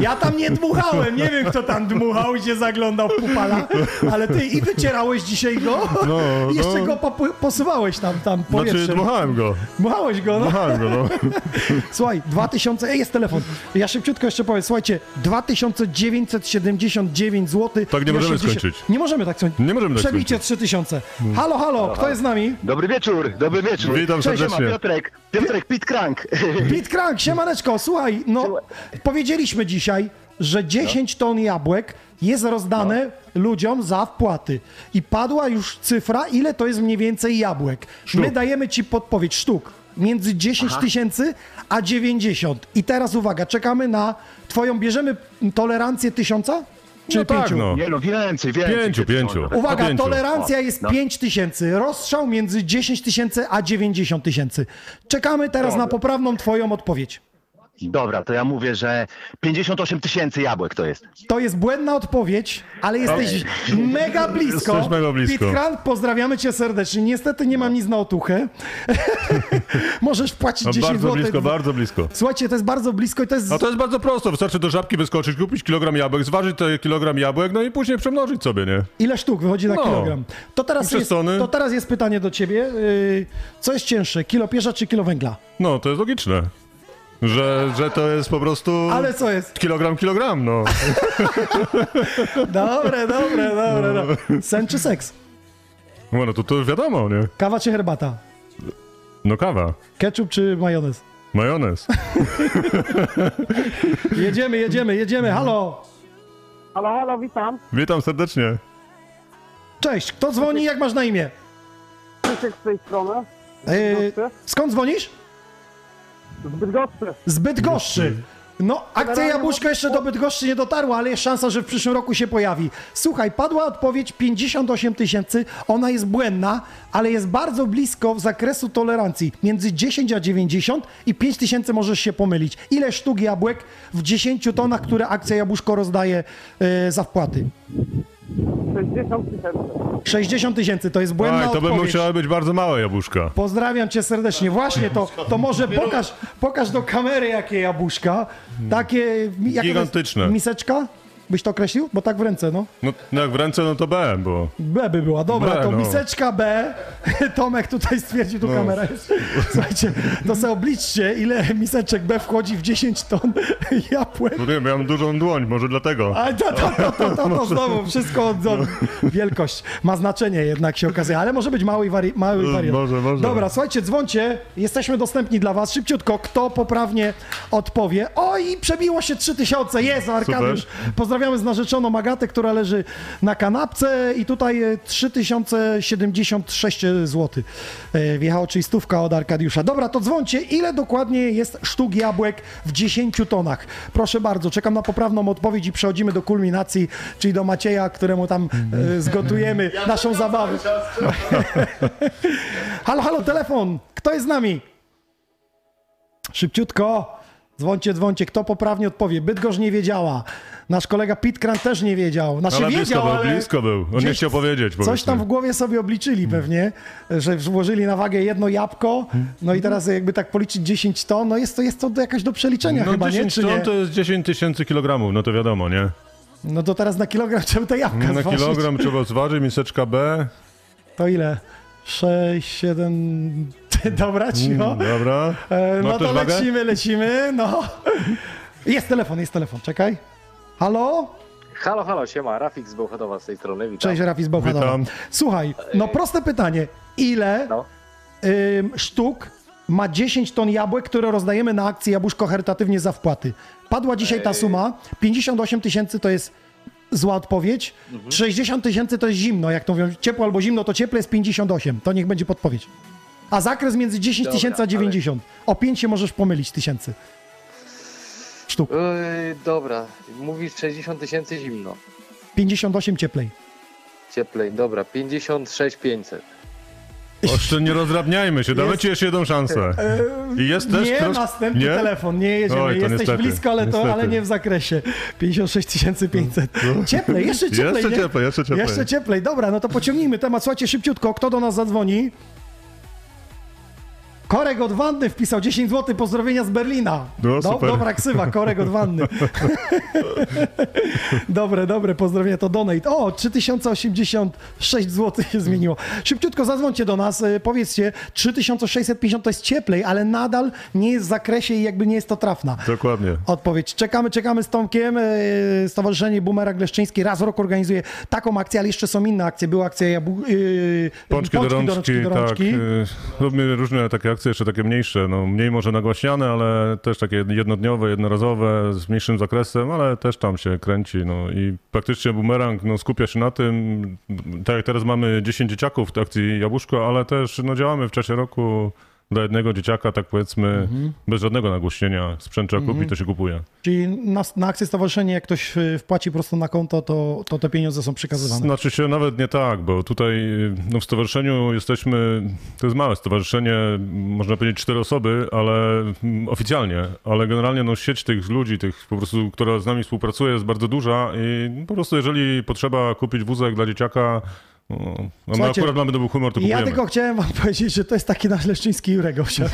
Ja tam nie dmuchałem, nie wiem kto tam dmuchał i się zaglądał w pupala, ale ty i wycierałeś dzisiaj go? No, Jeszcze no. go popu- posyłałeś tam, tam powietrzem. Znaczy, dmuchałem go. Dmuchałeś go, no. Dmuchałem go, no. Słuchaj, 2000, ej, jest telefon. Ja szybciutko jeszcze powiem, słuchajcie, 2979 zł. Tak nie możemy skończyć. Nie możemy tak skończyć. Nie możemy tak Przebijcie skończyć. 3000. Halo, halo, kto jest z nami? Dobry wieczór, dobry wieczór. Witam Cześć, serdecznie. siema, Piotrek, Piotrek Pit Crank. Pit Crank, siemaneczko, słuchaj, no powiedzieliśmy dzisiaj, że 10 ton jabłek jest rozdane ludziom za wpłaty. I padła już cyfra, ile to jest mniej więcej jabłek. My dajemy ci podpowiedź sztuk. Między 10 Aha. tysięcy a 90. I teraz uwaga, czekamy na twoją, bierzemy tolerancję tysiąca? Czy No tak, pięciu? no. Nie no, więcej, więcej. Pięciu, pięciu. Uwaga, Pięciu. tolerancja jest No. 5 tysięcy, rozstrzał między 10 tysięcy a 90 tysięcy. Czekamy teraz na poprawną twoją odpowiedź. Dobra, to ja mówię, że 58 tysięcy jabłek to jest. To jest błędna odpowiedź, ale jesteś mega blisko. Jesteś mega blisko. Pit Crank, pozdrawiamy cię serdecznie. Niestety nie mam nic na otuchę. Możesz wpłacić No, 10 bardzo zł. blisko, bardzo blisko. Słuchajcie, to jest bardzo blisko i to jest... A to jest bardzo prosto. Wystarczy do żabki wyskoczyć, kupić kilogram jabłek, zważyć ten kilogram jabłek, no i później przemnożyć sobie, nie? Ile sztuk wychodzi na No. kilogram? To teraz, jest, to teraz jest pytanie do ciebie. Yy, Co jest cięższe, kilo pierza czy kilo węgla? No, to jest logiczne. Że, że to jest po prostu... Ale co jest? Kilogram, kilogram, no. Dobre, dobre, dobre. dobre. Sen czy seks? No, no to, to już wiadomo, nie? Kawa czy herbata? No kawa. Ketchup czy majonez? Majonez. Jedziemy, jedziemy, jedziemy. Halo! Halo, halo, witam. Witam serdecznie. Cześć, kto dzwoni? Jak masz na imię? Krzysiek z tej strony. Yy, skąd dzwonisz? Z Bydgoszczy. Z Bydgoszczy. No, akcja Jabłuszko jeszcze do Bydgoszczy nie dotarła, ale jest szansa, że w przyszłym roku się pojawi. Słuchaj, padła odpowiedź 58 tysięcy, ona jest błędna, ale jest bardzo blisko w zakresu tolerancji. Między 10 a 90 i 5 tysięcy możesz się pomylić. Ile sztuk jabłek w 10 tonach, które akcja Jabłuszko rozdaje e, za wpłaty? 60 tysięcy. 60 tysięcy, to jest błędna Oj, to by odpowiedź. musiały być bardzo małe jabłuszka. Pozdrawiam cię serdecznie. Właśnie to, to może pokaż, pokaż do kamery jakie jabłuszka. Takie. jest Gigantyczne. Miseczka? Byś to określił? Bo tak w ręce, no. No, no jak w ręce, no to B, bo... B by była. Dobra, B, to no. miseczka B. Tomek tutaj stwierdził, tu No. kamera jest. Słuchajcie, to sobie obliczcie, ile miseczek B wchodzi w 10 ton jabłek. No wiem, ja mam dużą dłoń, może dlatego. A to, to, to, to, to, to znowu wszystko od, od, wielkość ma znaczenie jednak się okazuje, ale może być mały, wari, mały wariant. może, może. Dobra, słuchajcie, dzwoncie, jesteśmy dostępni dla was. Szybciutko, kto poprawnie odpowie. O i przebiło się 3000, jest Arkadiusz. Pozdrawiamy z narzeczoną Agatę, która leży na kanapce i tutaj e, 3076 zł e, wjechało, czyli stówka od Arkadiusza. Dobra, to dzwoncie, ile dokładnie jest sztuk jabłek w 10 tonach? Proszę bardzo, czekam na poprawną odpowiedź i przechodzimy do kulminacji, czyli do Macieja, któremu tam e, zgotujemy naszą zabawę. halo, halo, telefon, kto jest z nami? Szybciutko. Dzwoncie, dzwoncie. Kto poprawnie odpowie? Bydgoszcz nie wiedziała. Nasz kolega Pitkran też nie wiedział. Znaczy ale blisko wiedział, był, ale blisko był. On nie chciał powiedzieć, Coś powiedzmy. tam w głowie sobie obliczyli pewnie, że włożyli na wagę jedno jabłko, no i teraz jakby tak policzyć 10 ton, no jest to, jest to jakaś do przeliczenia No chyba, nie? 10 Czy ton nie? to jest 10 tysięcy kilogramów, no to wiadomo, nie? No to teraz na kilogram trzeba te jabłka Na zważyć. kilogram trzeba zważyć, miseczka B. To ile? 6, 7... Dobra, cicho. Mm, dobra. No ktoś to lecimy, lecimy, no. Jest telefon, jest telefon, czekaj. Halo? Halo, halo, siema, Rafik z Bełchatowa z tej strony, witam. Cześć, Rafi z Bełchatowa. Witam. Słuchaj, no proste pytanie. Ile No. ym, sztuk ma 10 ton jabłek, które rozdajemy na akcji Jabłuszko charytatywnie za wpłaty? Padła dzisiaj ta suma. 58 tysięcy to jest zła odpowiedź. Mhm. 60 tysięcy to jest zimno, jak to mówią. Ciepło albo zimno, to cieple jest 58. To niech będzie podpowiedź. A zakres między 10 Dobra, tysięcy a 90. O 5 się możesz pomylić tysięcy. Sztuk. Yy, dobra, mówisz 60 tysięcy zimno. 58 cieplej. Cieplej, dobra, 56 500. Jeszcze nie rozdrabniajmy się, damy Jest- ci jeszcze jedną szansę. I jest też nie, trosz- następny nie? telefon, nie jedziemy. Oj, to Jesteś niestety, blisko, ale, to, ale nie w zakresie. 56 500. Cieplej, jeszcze cieplej. Jeszcze nie? cieplej, jeszcze cieplej. Jeszcze cieplej. Dobra, no to pociągnijmy temat. Słuchajcie, szybciutko, kto do nas zadzwoni? Korek od Wanny wpisał 10 zł, pozdrowienia z Berlina. No, super. dobra ksywa, Korek od Wanny. dobre, dobre, pozdrowienia, to donate. O, 3086 zł się zmieniło. Szybciutko zadzwońcie do nas, y, powiedzcie, 3650 to jest cieplej, ale nadal nie jest w zakresie i jakby nie jest to trafna. Dokładnie. Odpowiedź. Czekamy, czekamy z Tomkiem. E, Stowarzyszenie Bumerang Leszczyński raz w rok organizuje taką akcję, ale jeszcze są inne akcje. Była akcja jabu... yy, Pączki, do rączki, rączki, do tak. rączki. y, Robimy różne takie akcje, jeszcze takie mniejsze, no mniej może nagłaśniane, ale też takie jednodniowe, jednorazowe, z mniejszym zakresem, ale też tam się kręci, no. I praktycznie Boomerang no, skupia się na tym, tak jak teraz mamy 10 dzieciaków w akcji Jabłuszko, ale też no, działamy w czasie roku dla jednego dzieciaka, tak powiedzmy, Mhm. bez żadnego nagłośnienia. Sprzęt trzeba Mhm. kupić, to się kupuje. Czyli na, na akcję stowarzyszenie, jak ktoś y, wpłaci prosto na konto, to, to te pieniądze są przekazywane. Znaczy się nawet nie tak, bo tutaj no w stowarzyszeniu jesteśmy, to jest małe stowarzyszenie, można powiedzieć cztery osoby, ale mm, oficjalnie, ale generalnie no sieć tych ludzi, tych po prostu, która z nami współpracuje jest bardzo duża i po prostu jeżeli potrzeba kupić wózek dla dzieciaka, no, no Słuchajcie, akurat mamy dobry humor, to Ja tylko chciałem wam powiedzieć, że to jest taki nasz leszczyński Jurek Owsiak.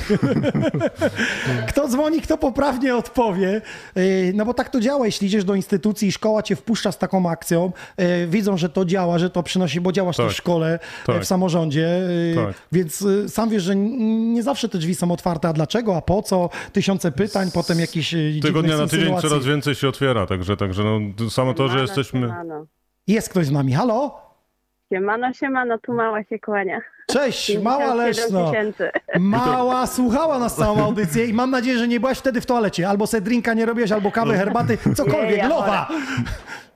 kto dzwoni, kto poprawnie odpowie. Yy, No bo tak to działa, jeśli idziesz do instytucji i szkoła cię wpuszcza z taką akcją, yy, widzą, że to działa, że to przynosi, bo działasz Tak. też w szkole, Tak. yy, w samorządzie, Tak. więc sam wiesz, że nie zawsze te drzwi są otwarte. A dlaczego, a po co? Tysiące pytań, potem jakieś Tygodnia na tydzień coraz więcej się otwiera, także, także no, samo to, że jesteśmy... Jest ktoś z nami, halo? Siemano, siemano, tu mała się kłania. Cześć, mała 57 Leszno. Mała słuchała nas całą audycję i mam nadzieję, że nie byłaś wtedy w toalecie. Albo se drinka nie robiłaś, albo kawy, herbaty, cokolwiek, Nie, ja lowa.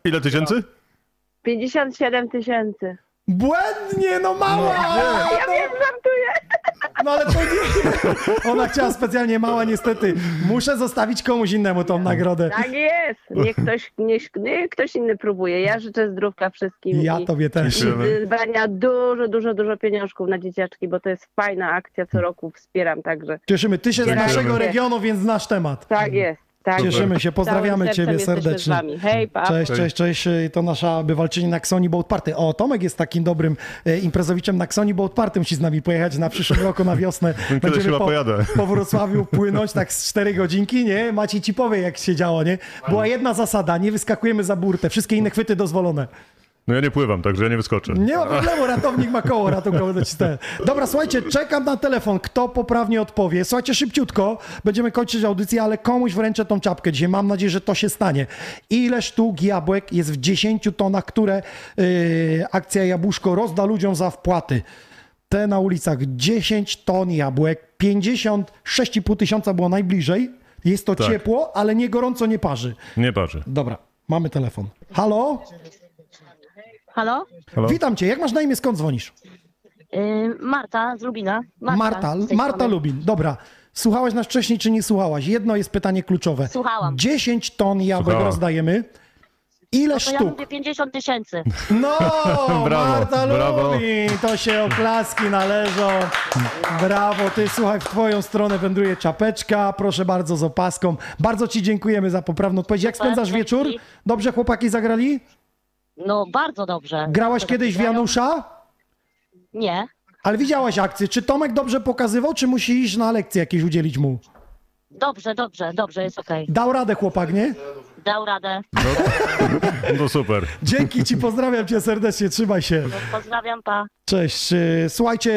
Ile tysięcy? 57 tysięcy. Błędnie, no mała! Ja wiem, żartuję. No ale to nie... Ona chciała specjalnie mała, niestety. Muszę zostawić komuś innemu tą nagrodę. Tak jest. Niech ktoś, niech, niech ktoś inny próbuje. Ja życzę zdrówka wszystkim. Ja i, tobie też. I dużo, dużo, dużo pieniążków na dzieciaczki, bo to jest fajna akcja, co roku wspieram także. Cieszymy. Ty się z naszego regionu, więc znasz temat. Tak jest. Tak Cieszymy się, pozdrawiamy Ciebie serdecznie. Hej, pa. Cześć, cześć, cześć. To nasza bywalczyni na Ksoni Boat Party. O, Tomek jest takim dobrym e, imprezowiczem na Ksoni Boat Party. Musi z nami pojechać na przyszłym roku na wiosnę. Chyba po, pojadę. po Wrocławiu płynąć tak z 4 godzinki, nie? Maciej ci powie, jak się działo, nie? Była jedna zasada, nie wyskakujemy za burtę. Wszystkie inne chwyty dozwolone. No ja nie pływam, także ja nie wyskoczę. Nie ma problemu, ratownik ma koło ratunkowe nacisnąłem. Dobra, słuchajcie, czekam na telefon. Kto poprawnie odpowie? Słuchajcie, szybciutko, będziemy kończyć audycję, ale komuś wręczę tą czapkę dzisiaj. Mam nadzieję, że to się stanie. Ile sztuk jabłek jest w 10 tonach, które yy, akcja Jabłuszko rozda ludziom za wpłaty? Te na ulicach 10 ton jabłek, 56,5 tysiąca było najbliżej. Jest to Tak. ciepło, ale nie gorąco, nie parzy. Nie parzy. Dobra, mamy telefon. Halo? Halo? Halo? Witam cię, jak masz na imię, skąd dzwonisz? Y, Marta z Lubina. Marta, Marta strony. Lubin. Dobra. Słuchałaś nas wcześniej, czy nie słuchałaś? Jedno jest pytanie kluczowe. Słuchałam. 10 ton jabłek Słuchała. rozdajemy. Ile No to ja sztuk? mówię 50 tysięcy. No, Brawo, Marta brawo. Lubin, to się oklaski należą. Brawo, ty słuchaj, w twoją stronę wędruje czapeczka, proszę bardzo z opaską. Bardzo ci dziękujemy za poprawną odpowiedź. Jak spędzasz wieczór? Dobrze chłopaki zagrali? No bardzo dobrze. Grałaś kiedyś w. Janusza? Nie. Ale widziałaś akcję. Czy Tomek dobrze pokazywał, czy musi iść na lekcję jakieś udzielić mu? Dobrze, dobrze, dobrze, jest okej. Dał radę chłopak, nie? Dał radę. No super. Dzięki ci, pozdrawiam cię serdecznie, trzymaj się. Pozdrawiam, pa. Cześć. Słuchajcie,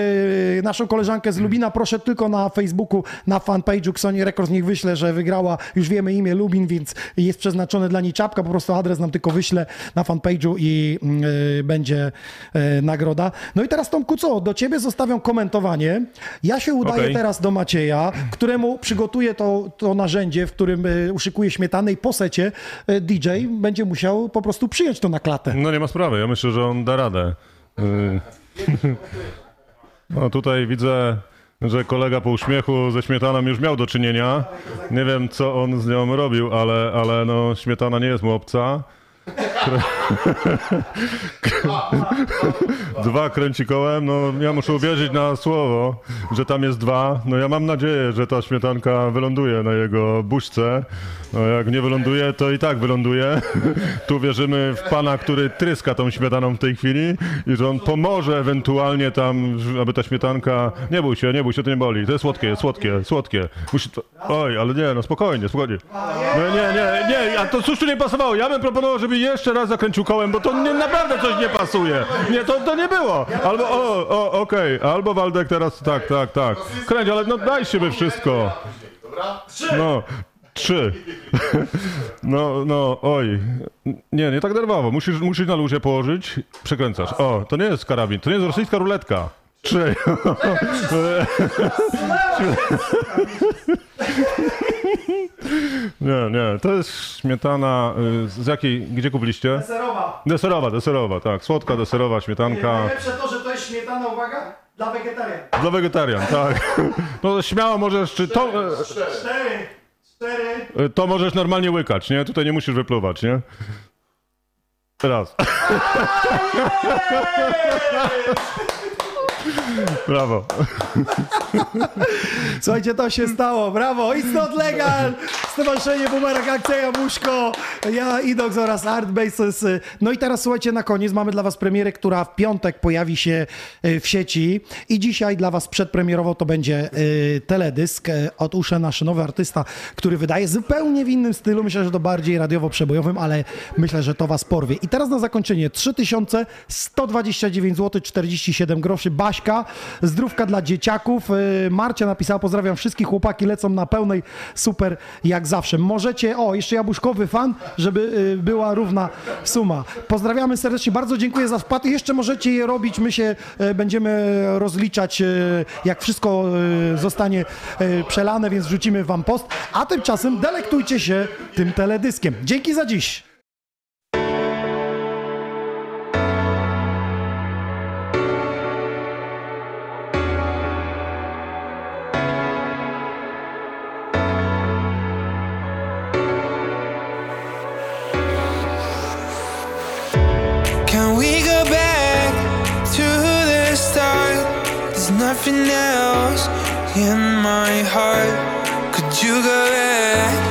naszą koleżankę z Lubina proszę tylko na Facebooku, na fanpage'u Xoni Records niech wyślę, że wygrała. Już wiemy imię Lubin, więc jest przeznaczone dla niej czapka. Po prostu adres nam tylko wyślę na fanpage'u i mm, e, będzie e, nagroda. No i teraz Tomku, co? Do ciebie zostawiam komentowanie. Ja się udaję Okej. teraz do Macieja, któremu przygotuję to, to narzędzie, w którym e, uszykuję śmietanę i po secie DJ będzie musiał po prostu przyjąć to na klatę. No nie ma sprawy, ja myślę, że on da radę. Y, No tutaj widzę, że kolega po uśmiechu ze śmietaną już miał do czynienia. Nie wiem, co on z nią robił, ale, ale no, śmietana nie jest mu obca. Dwa kręci kołem, no ja muszę uwierzyć na słowo, że tam jest dwa. No ja mam nadzieję, że ta śmietanka wyląduje na jego buźce. No jak nie wyląduje, to i tak wyląduje. Tu wierzymy w Pana, który tryska tą śmietaną w tej chwili i że On pomoże ewentualnie tam, aby ta śmietanka... Nie bój się, nie bój się, to nie boli. To jest słodkie, słodkie, słodkie. Musi... Oj, ale nie, no spokojnie, spokojnie. No nie, nie, nie, a to cóż tu nie pasowało? Ja bym proponował, żeby jeszcze raz zakręcił kołem, bo to nie, naprawdę coś nie pasuje. Nie, to, to nie było. Albo, o, o, okej, albo Waldek teraz, tak, tak, tak. Kręć, ale no daj siebie wszystko. No, trzy. No, no, oj. Nie, nie tak nerwowo. Musisz, musisz na luzie położyć. Przekręcasz. O, to nie jest karabin, to nie jest rosyjska ruletka. Trzy. Nie, nie, to jest śmietana. y, Z jakiej, gdzie kupiliście? Deserowa. Deserowa, deserowa, tak. Słodka, deserowa śmietanka. Najlepsze to, że to jest śmietana, uwaga, dla wegetarian. Dla wegetarian, tak. No śmiało możesz, czy to, e, Cztery, cztery. e, to możesz normalnie łykać, nie? Tutaj nie musisz wypluwać, nie? Raz. Brawo. Słuchajcie, to się stało, brawo, it's not legal! Stowarzyszenie Bumerang Akcja Jabłuszko, ja, Idox oraz Art. No i teraz słuchajcie, na koniec mamy dla was premierę, która w piątek pojawi się y, w sieci i dzisiaj dla was przedpremierowo to będzie y, teledysk y, od Usza, nasz nowy artysta, który wydaje zupełnie w innym stylu, myślę, że to bardziej radiowo-przebojowym, ale myślę, że to was porwie. I teraz na zakończenie 3129 zł 47 groszy, Baśka, zdrówka dla dzieciaków. Y, Marcia napisała, pozdrawiam wszystkich, chłopaki lecą na pełnej, super jak zawsze. Możecie, o, jeszcze jabłuszkowy fan, żeby y, była równa suma. Pozdrawiamy serdecznie, bardzo dziękuję za wpłat. Jeszcze możecie je robić, my się y, będziemy rozliczać, jak wszystko zostanie przelane, więc wrzucimy wam post. A tymczasem delektujcie się tym teledyskiem. Dzięki za dziś. Nothing else in my heart. Could you go back,